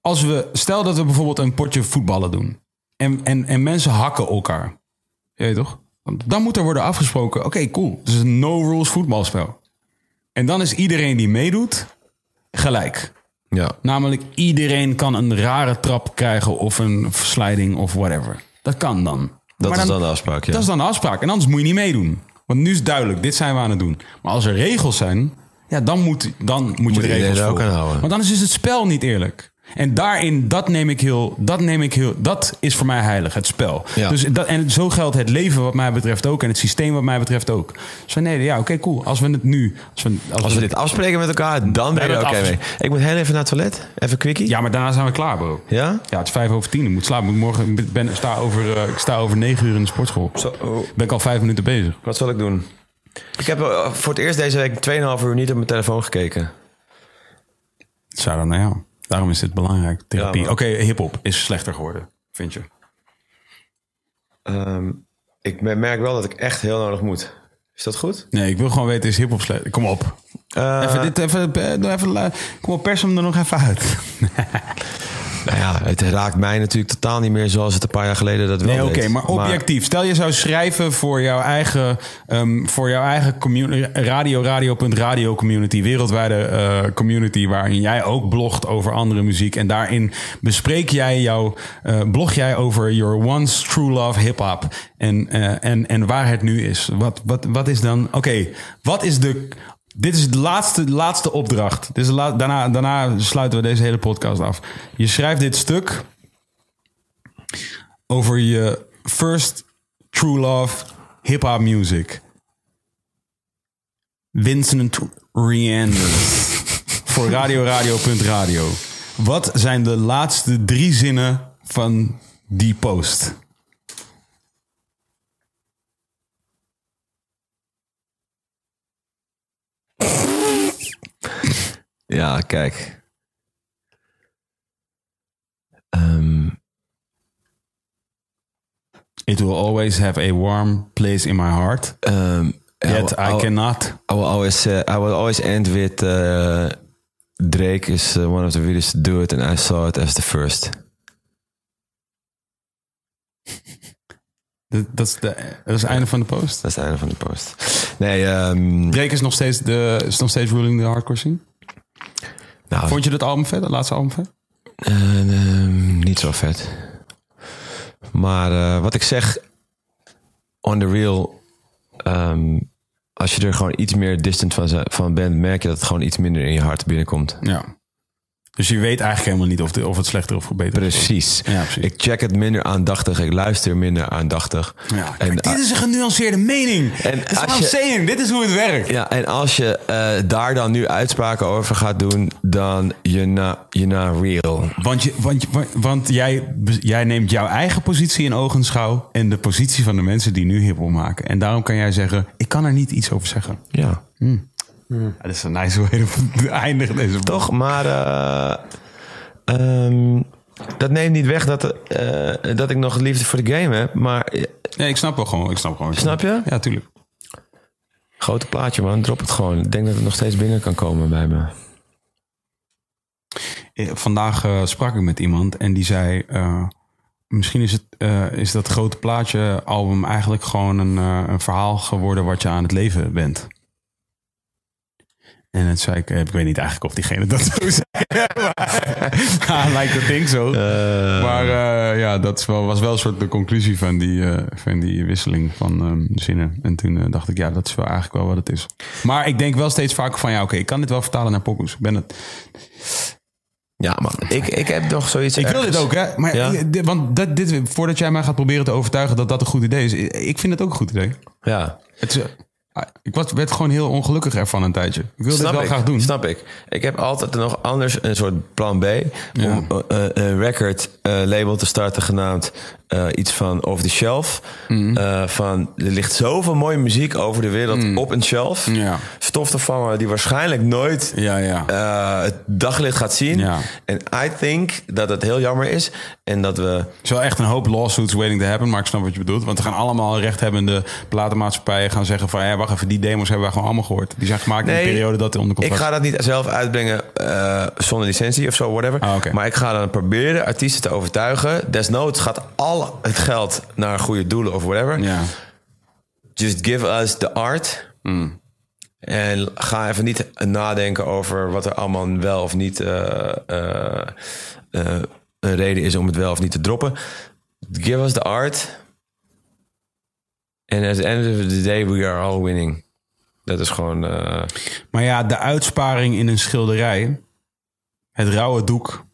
Als we, stel dat we bijvoorbeeld een potje voetballen doen. En, en, en mensen hakken elkaar. Je weet toch? Dan moet er worden afgesproken. Oké, cool. Is een no-rules voetbalspel. En dan is iedereen die meedoet gelijk. Ja. Namelijk iedereen kan een rare trap krijgen of een verslijding of whatever. Dat kan dan. Dat Maar is dan de afspraak, ja. Dat is dan de afspraak. En anders moet je niet meedoen. Want nu is het duidelijk, dit zijn we aan het doen. Maar als er regels zijn, ja, dan moet, dan moet je de regels ook volgen. aan houden. Want anders is het spel niet eerlijk. En daarin, dat neem ik heel, dat neem ik heel, dat is voor mij heilig, het spel. Ja. Dus dat, en zo geldt het leven wat mij betreft ook. En het systeem wat mij betreft ook. Dus van, nee, ja, oké, cool. Als we het nu, als we, als Als we dit afspreken met elkaar, dan ben je oké mee. Ik moet heel even naar het toilet. Even quickie. ja, maar daarna zijn we klaar, bro. Ja? Ja, het is vijf over tien. Ik moet slapen. Ik morgen ik ben, sta over, eh, ik sta over negen uur in de sportschool. Zo, oh, Ben ik al vijf minuten bezig. wat zal ik doen? Ik heb eh, voor het eerst deze week 2,5 uur niet op mijn telefoon gekeken. Zou dan naar jou. Daarom is dit belangrijk. Therapie. Ja, Oké, hip-hop is slechter geworden, vind je? Ehm, ik me- merk wel dat ik echt heel nodig moet. Is dat goed? Nee, ik wil gewoon weten, is hip-hop slecht? Kom op. Eh, even dit, even, eh, even, kom op, pers hem er nog even uit. *laughs* Nou ja, het raakt mij natuurlijk totaal niet meer zoals het een paar jaar geleden dat wel Nee, oké, maar objectief. Stel je zou schrijven voor jouw eigen, ehm, voor jouw eigen community, radio, radio.radio community, wereldwijde eh, community, waarin jij ook blogt over andere muziek. En daarin bespreek jij jouw, eh, blog jij over your once true love hip-hop en, eh, en, en waar het nu is. Wat, wat, wat is dan, oké, wat is de. Dit is de laatste, de laatste opdracht. Dit is la- daarna, daarna sluiten we deze hele podcast af. Je schrijft dit stuk over je first true love hip-hop music. Vincent Rianders. *laughs* voor Radio Radio.radio. Wat zijn de laatste drie zinnen van die post? Ja, kijk. Ehm, It will always have a warm place in my heart. ehm, Yet I, cannot. I will always, uh, I will always end with uh, Drake is uh, one of the realest to do it, and I saw it as the first. Dat, dat, is, de, dat is het einde van de post. Dat is het einde van de post. Nee, Drake is nog steeds, de, is nog steeds ruling the hardcore scene. nou, Vond je dat album vet? Dat laatste album vet? eh, ehm, niet zo vet. Maar eh, wat ik zeg, on the real, ehm, als je er gewoon iets meer distant van, van bent, merk je dat het gewoon iets minder in je hart binnenkomt. Ja. Dus je weet eigenlijk helemaal niet of, de, of het slechter of beter is. Precies. Ja, precies. Ik check het minder aandachtig. Ik luister minder aandachtig. Ja, en, dit is een genuanceerde mening. En als je- saying, dit is hoe het werkt. ja, en als je eh, daar dan nu uitspraken over gaat doen, dan you're not, you're not real. Want, je, want, je- want, jij, jij neemt jouw eigen positie in ogenschouw... en de positie van de mensen die nu hiphop maken. En daarom kan jij zeggen, ik kan er niet iets over zeggen. Ja. Ja, dat is een nice *laughs* way te eindigen deze Toch, maar eh, ehm, dat neemt niet weg dat, eh, dat ik nog liefde voor de game heb. Maar eh, Nee, ik snap wel gewoon. Ik snap, gewoon. Snap je? Ja, tuurlijk. grote plaatje man, drop het gewoon. Ik denk dat het nog steeds binnen kan komen bij me. Vandaag sprak ik met iemand en die zei... misschien is, het, is dat grote plaatje album eigenlijk gewoon een, een verhaal geworden... wat je aan het leven bent. En het zei ik, eh, ik weet niet eigenlijk of diegene dat zo zei. *laughs* maar lijkt dat ding zo. maar eh, ja, dat wel, was wel een soort de conclusie van die, eh, van die wisseling van ehm, zinnen. En toen eh, dacht ik, ja, dat is wel eigenlijk wel wat het is. Maar ik denk wel steeds vaker van, ja, oké, ik kan dit wel vertalen naar pokoes. Ik ben het, Ja man, ik, ik heb nog zoiets Ik wil dit ook, hè? Maar Ja. eh, want dat, dit, voordat jij mij gaat proberen te overtuigen dat dat een goed idee is, ik vind het ook een goed idee. Ja, Het is, eh, ah, ik was, werd gewoon heel ongelukkig ervan een tijdje. Ik wil dit wel ik, graag doen. Snap ik. Ik heb altijd nog anders een soort plan B. Om eh, eh, een record eh, label te starten genaamd eh, iets van Off the Shelf. Mhm. Eh, van, er ligt zoveel mooie muziek over de wereld op een shelf. Ja. Stof te vangen die waarschijnlijk nooit Ja, ja. eh, het daglicht gaat zien. Ja. En I think dat het heel jammer is. En dat we... Het is wel echt een hoop lawsuits waiting to happen, maar ik snap wat je bedoelt. Want er gaan allemaal rechthebbende platenmaatschappijen gaan zeggen van... ja, wacht even, die demos hebben wij gewoon allemaal gehoord. Die zijn gemaakt in de periode dat onder Ik contract ga dat niet zelf uitbrengen eh, zonder licentie of zo, whatever. Ah. Maar ik ga dan proberen artiesten te overtuigen. Desnoods gaat al het geld naar goede doelen of whatever. Ja. Just give us the art. Hmm. En ga even niet nadenken over wat er allemaal wel of niet eh, eh, eh, een reden is om het wel of niet te droppen. Give us the art. And at the end of the day, we are all winning. Dat is gewoon... Maar ja, de uitsparing in een schilderij, het rauwe doek,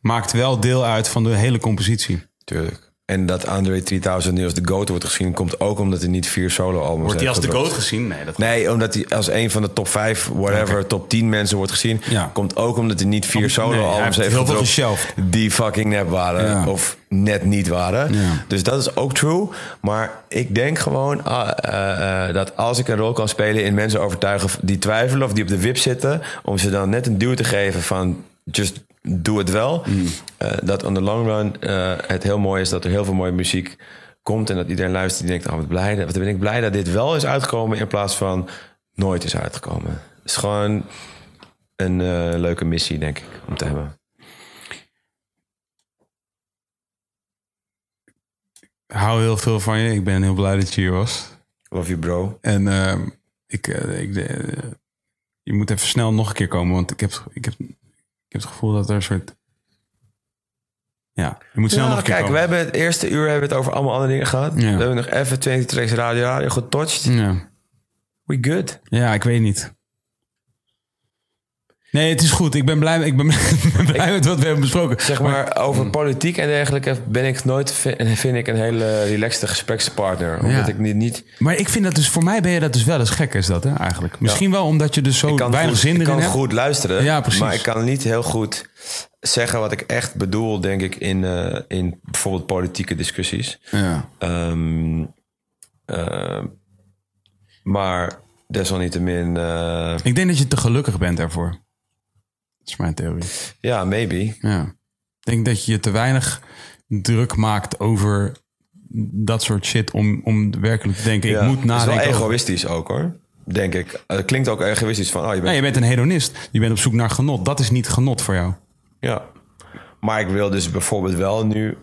maakt wel deel uit van de hele compositie. Tuurlijk. En dat Andre 3000 nu als de GOAT wordt gezien... komt ook omdat hij niet vier solo-albums Wordt hij als de goat gezien? Nee, dat Nee, omdat hij als een van de top 5, whatever, top 10 mensen wordt gezien. Ja. Komt ook omdat hij niet vier solo-albums heeft heeft heel veel geshelved. die fucking nep waren. Ja. Of net niet waren. Ja. Dus dat is ook true. Maar ik denk gewoon ah, eh, eh, dat als ik een rol kan spelen in mensen overtuigen die twijfelen of die op de wip zitten, om ze dan net een duw te geven van just doe het wel. Mm. Eh, dat on the long run eh, het heel mooi is dat er heel veel mooie muziek komt en dat iedereen luistert die denkt, oh wat blij, wat ben ik blij dat dit wel is uitgekomen in plaats van nooit is uitgekomen. Het is gewoon een eh, leuke missie, denk ik, om te hebben. Ik hou heel veel van je. Ik ben heel blij dat je hier was. Love you, bro. En ehm, ik, ik, je moet even snel nog een keer komen, want ik heb, ik heb, heb het gevoel dat er een soort... Ja, je moet snel Ja, nog een keer kijk, we hebben het eerste uur hebben we het over allemaal andere dingen gehad. Ja. We hebben nog even 20 tracks radio radio getouched. Ja. We good. ja, ik weet niet. Nee, het is goed. Ik ben blij, ik ben, ik *laughs* ben blij met wat we hebben besproken. Zeg maar, over politiek en dergelijke ben ik nooit, vi- vind ik een hele relaxte gesprekspartner. Omdat Ja. ik niet, niet Maar ik vind dat dus, voor mij ben je dat dus wel eens gek is dat hè, eigenlijk. Misschien wel omdat je dus zo ik kan, weinig goed, zin ik erin kan hebt. goed luisteren. Ja, precies. Maar ik kan niet heel goed zeggen wat ik echt bedoel, denk ik, in, eh, in bijvoorbeeld politieke discussies. Ja. Ehm, ehm, maar desalniettemin, eh, Ik denk dat je te gelukkig bent daarvoor. Dat is mijn theorie. ja, maybe. Ja. Ik denk dat je je te weinig druk maakt over dat soort shit om, om werkelijk te denken. Ja, ik moet Het is nadenken. wel over- egoïstisch ook hoor. Denk ik. Het klinkt ook egoïstisch van, oh, je bent Ja, je bent een hedonist. Je bent op zoek naar genot. Dat is niet genot voor jou. Ja. Maar ik wil dus bijvoorbeeld wel nu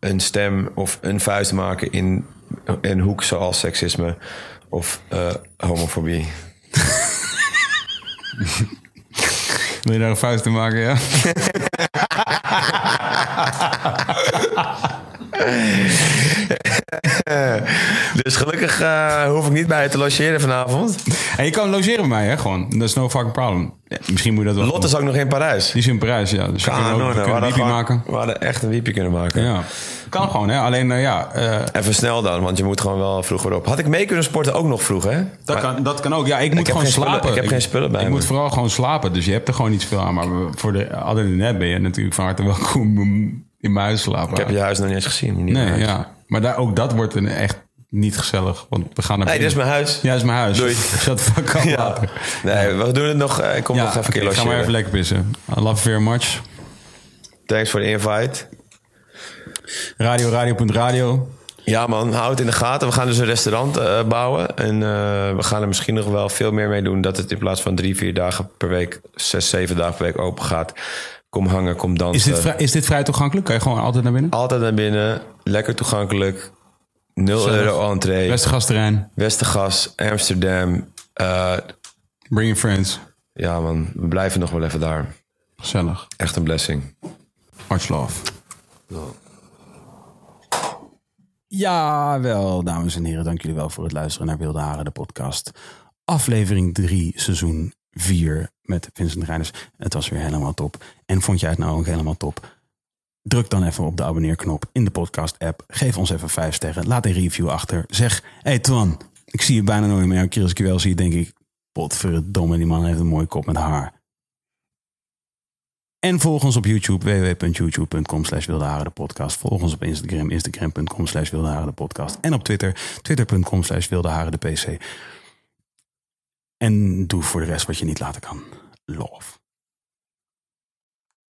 een stem of een vuist maken in een hoek zoals seksisme of eh, homofobie. *laughs* Wil je daar een vuist in maken, ja? *laughs* *laughs* Dus gelukkig eh, hoef ik niet bij je te logeren vanavond. En je kan logeren bij mij, hè? Gewoon. Dat is no fucking problem. Ja, misschien moet je dat wel. Lotte is ook nog in Parijs. Die is in Parijs, ja. Dus we kunnen ook we kunnen een wiepie maken. We hadden echt een wiepie kunnen maken. Ja. Kan gewoon, hè? Alleen, eh, ja. eh, Even snel dan, want je moet gewoon wel vroeger op. Had ik mee kunnen sporten ook nog vroeg, hè? dat, kan, dat kan ook. Ja, ik moet gewoon spullen- slapen. ik heb geen spullen bij Ik me. moet vooral gewoon slapen. Dus je hebt er gewoon niet veel aan. Maar voor de net ben je natuurlijk van harte welkom om in mijn huis slapen. Ik heb je huis nog niet eens gezien. Nee, ja. Maar daar, ook dat wordt een echt niet gezellig. Want we gaan naar Nee, dit is mijn huis. Ja, is mijn huis. Doei. *laughs* Shut the fuck *laughs* Ja. later. Nee, we doen het nog. eh, Ik kom nog even een keer ik ga maar even lekker pissen. I love you very much. Thanks voor de invite. Radio, radio.radio. Ja man, houd het in de gaten. We gaan dus een restaurant eh, bouwen. En eh, we gaan er misschien nog wel veel meer mee doen. Dat het in plaats van drie, vier dagen per week... zes, zeven dagen per week open gaat. Kom hangen, kom dansen. Is dit, vrij, is dit vrij toegankelijk? Kan je gewoon altijd naar binnen? Altijd naar binnen. Lekker toegankelijk. 0 Gezellig. euro entree. Westergasterrein. Westergas, Amsterdam. Eh, Bring your friends. ja man, we blijven nog wel even daar. Gezellig. Echt een blessing. Much love. Jawel, dames en heren, dank jullie wel voor het luisteren naar Wilde Haren, de podcast. Aflevering 3, seizoen 4 met Vincent Reiners. Het was weer helemaal top. En vond jij het nou ook helemaal top? Druk dan even op de abonneerknop in de podcast-app. Geef ons even 5 sterren. Laat een review achter. Zeg, hey Twan, ik zie je bijna nooit meer. Elke keer als ik je wel zie, denk ik... Potverdomme, die man heeft een mooie kop met haar. En volg ons op YouTube, www.youtube.com slash de podcast. Volg ons op Instagram, instagram.com slash podcast. En op Twitter, twitter.com slash de pc. En doe voor de rest wat je niet laten kan. Love.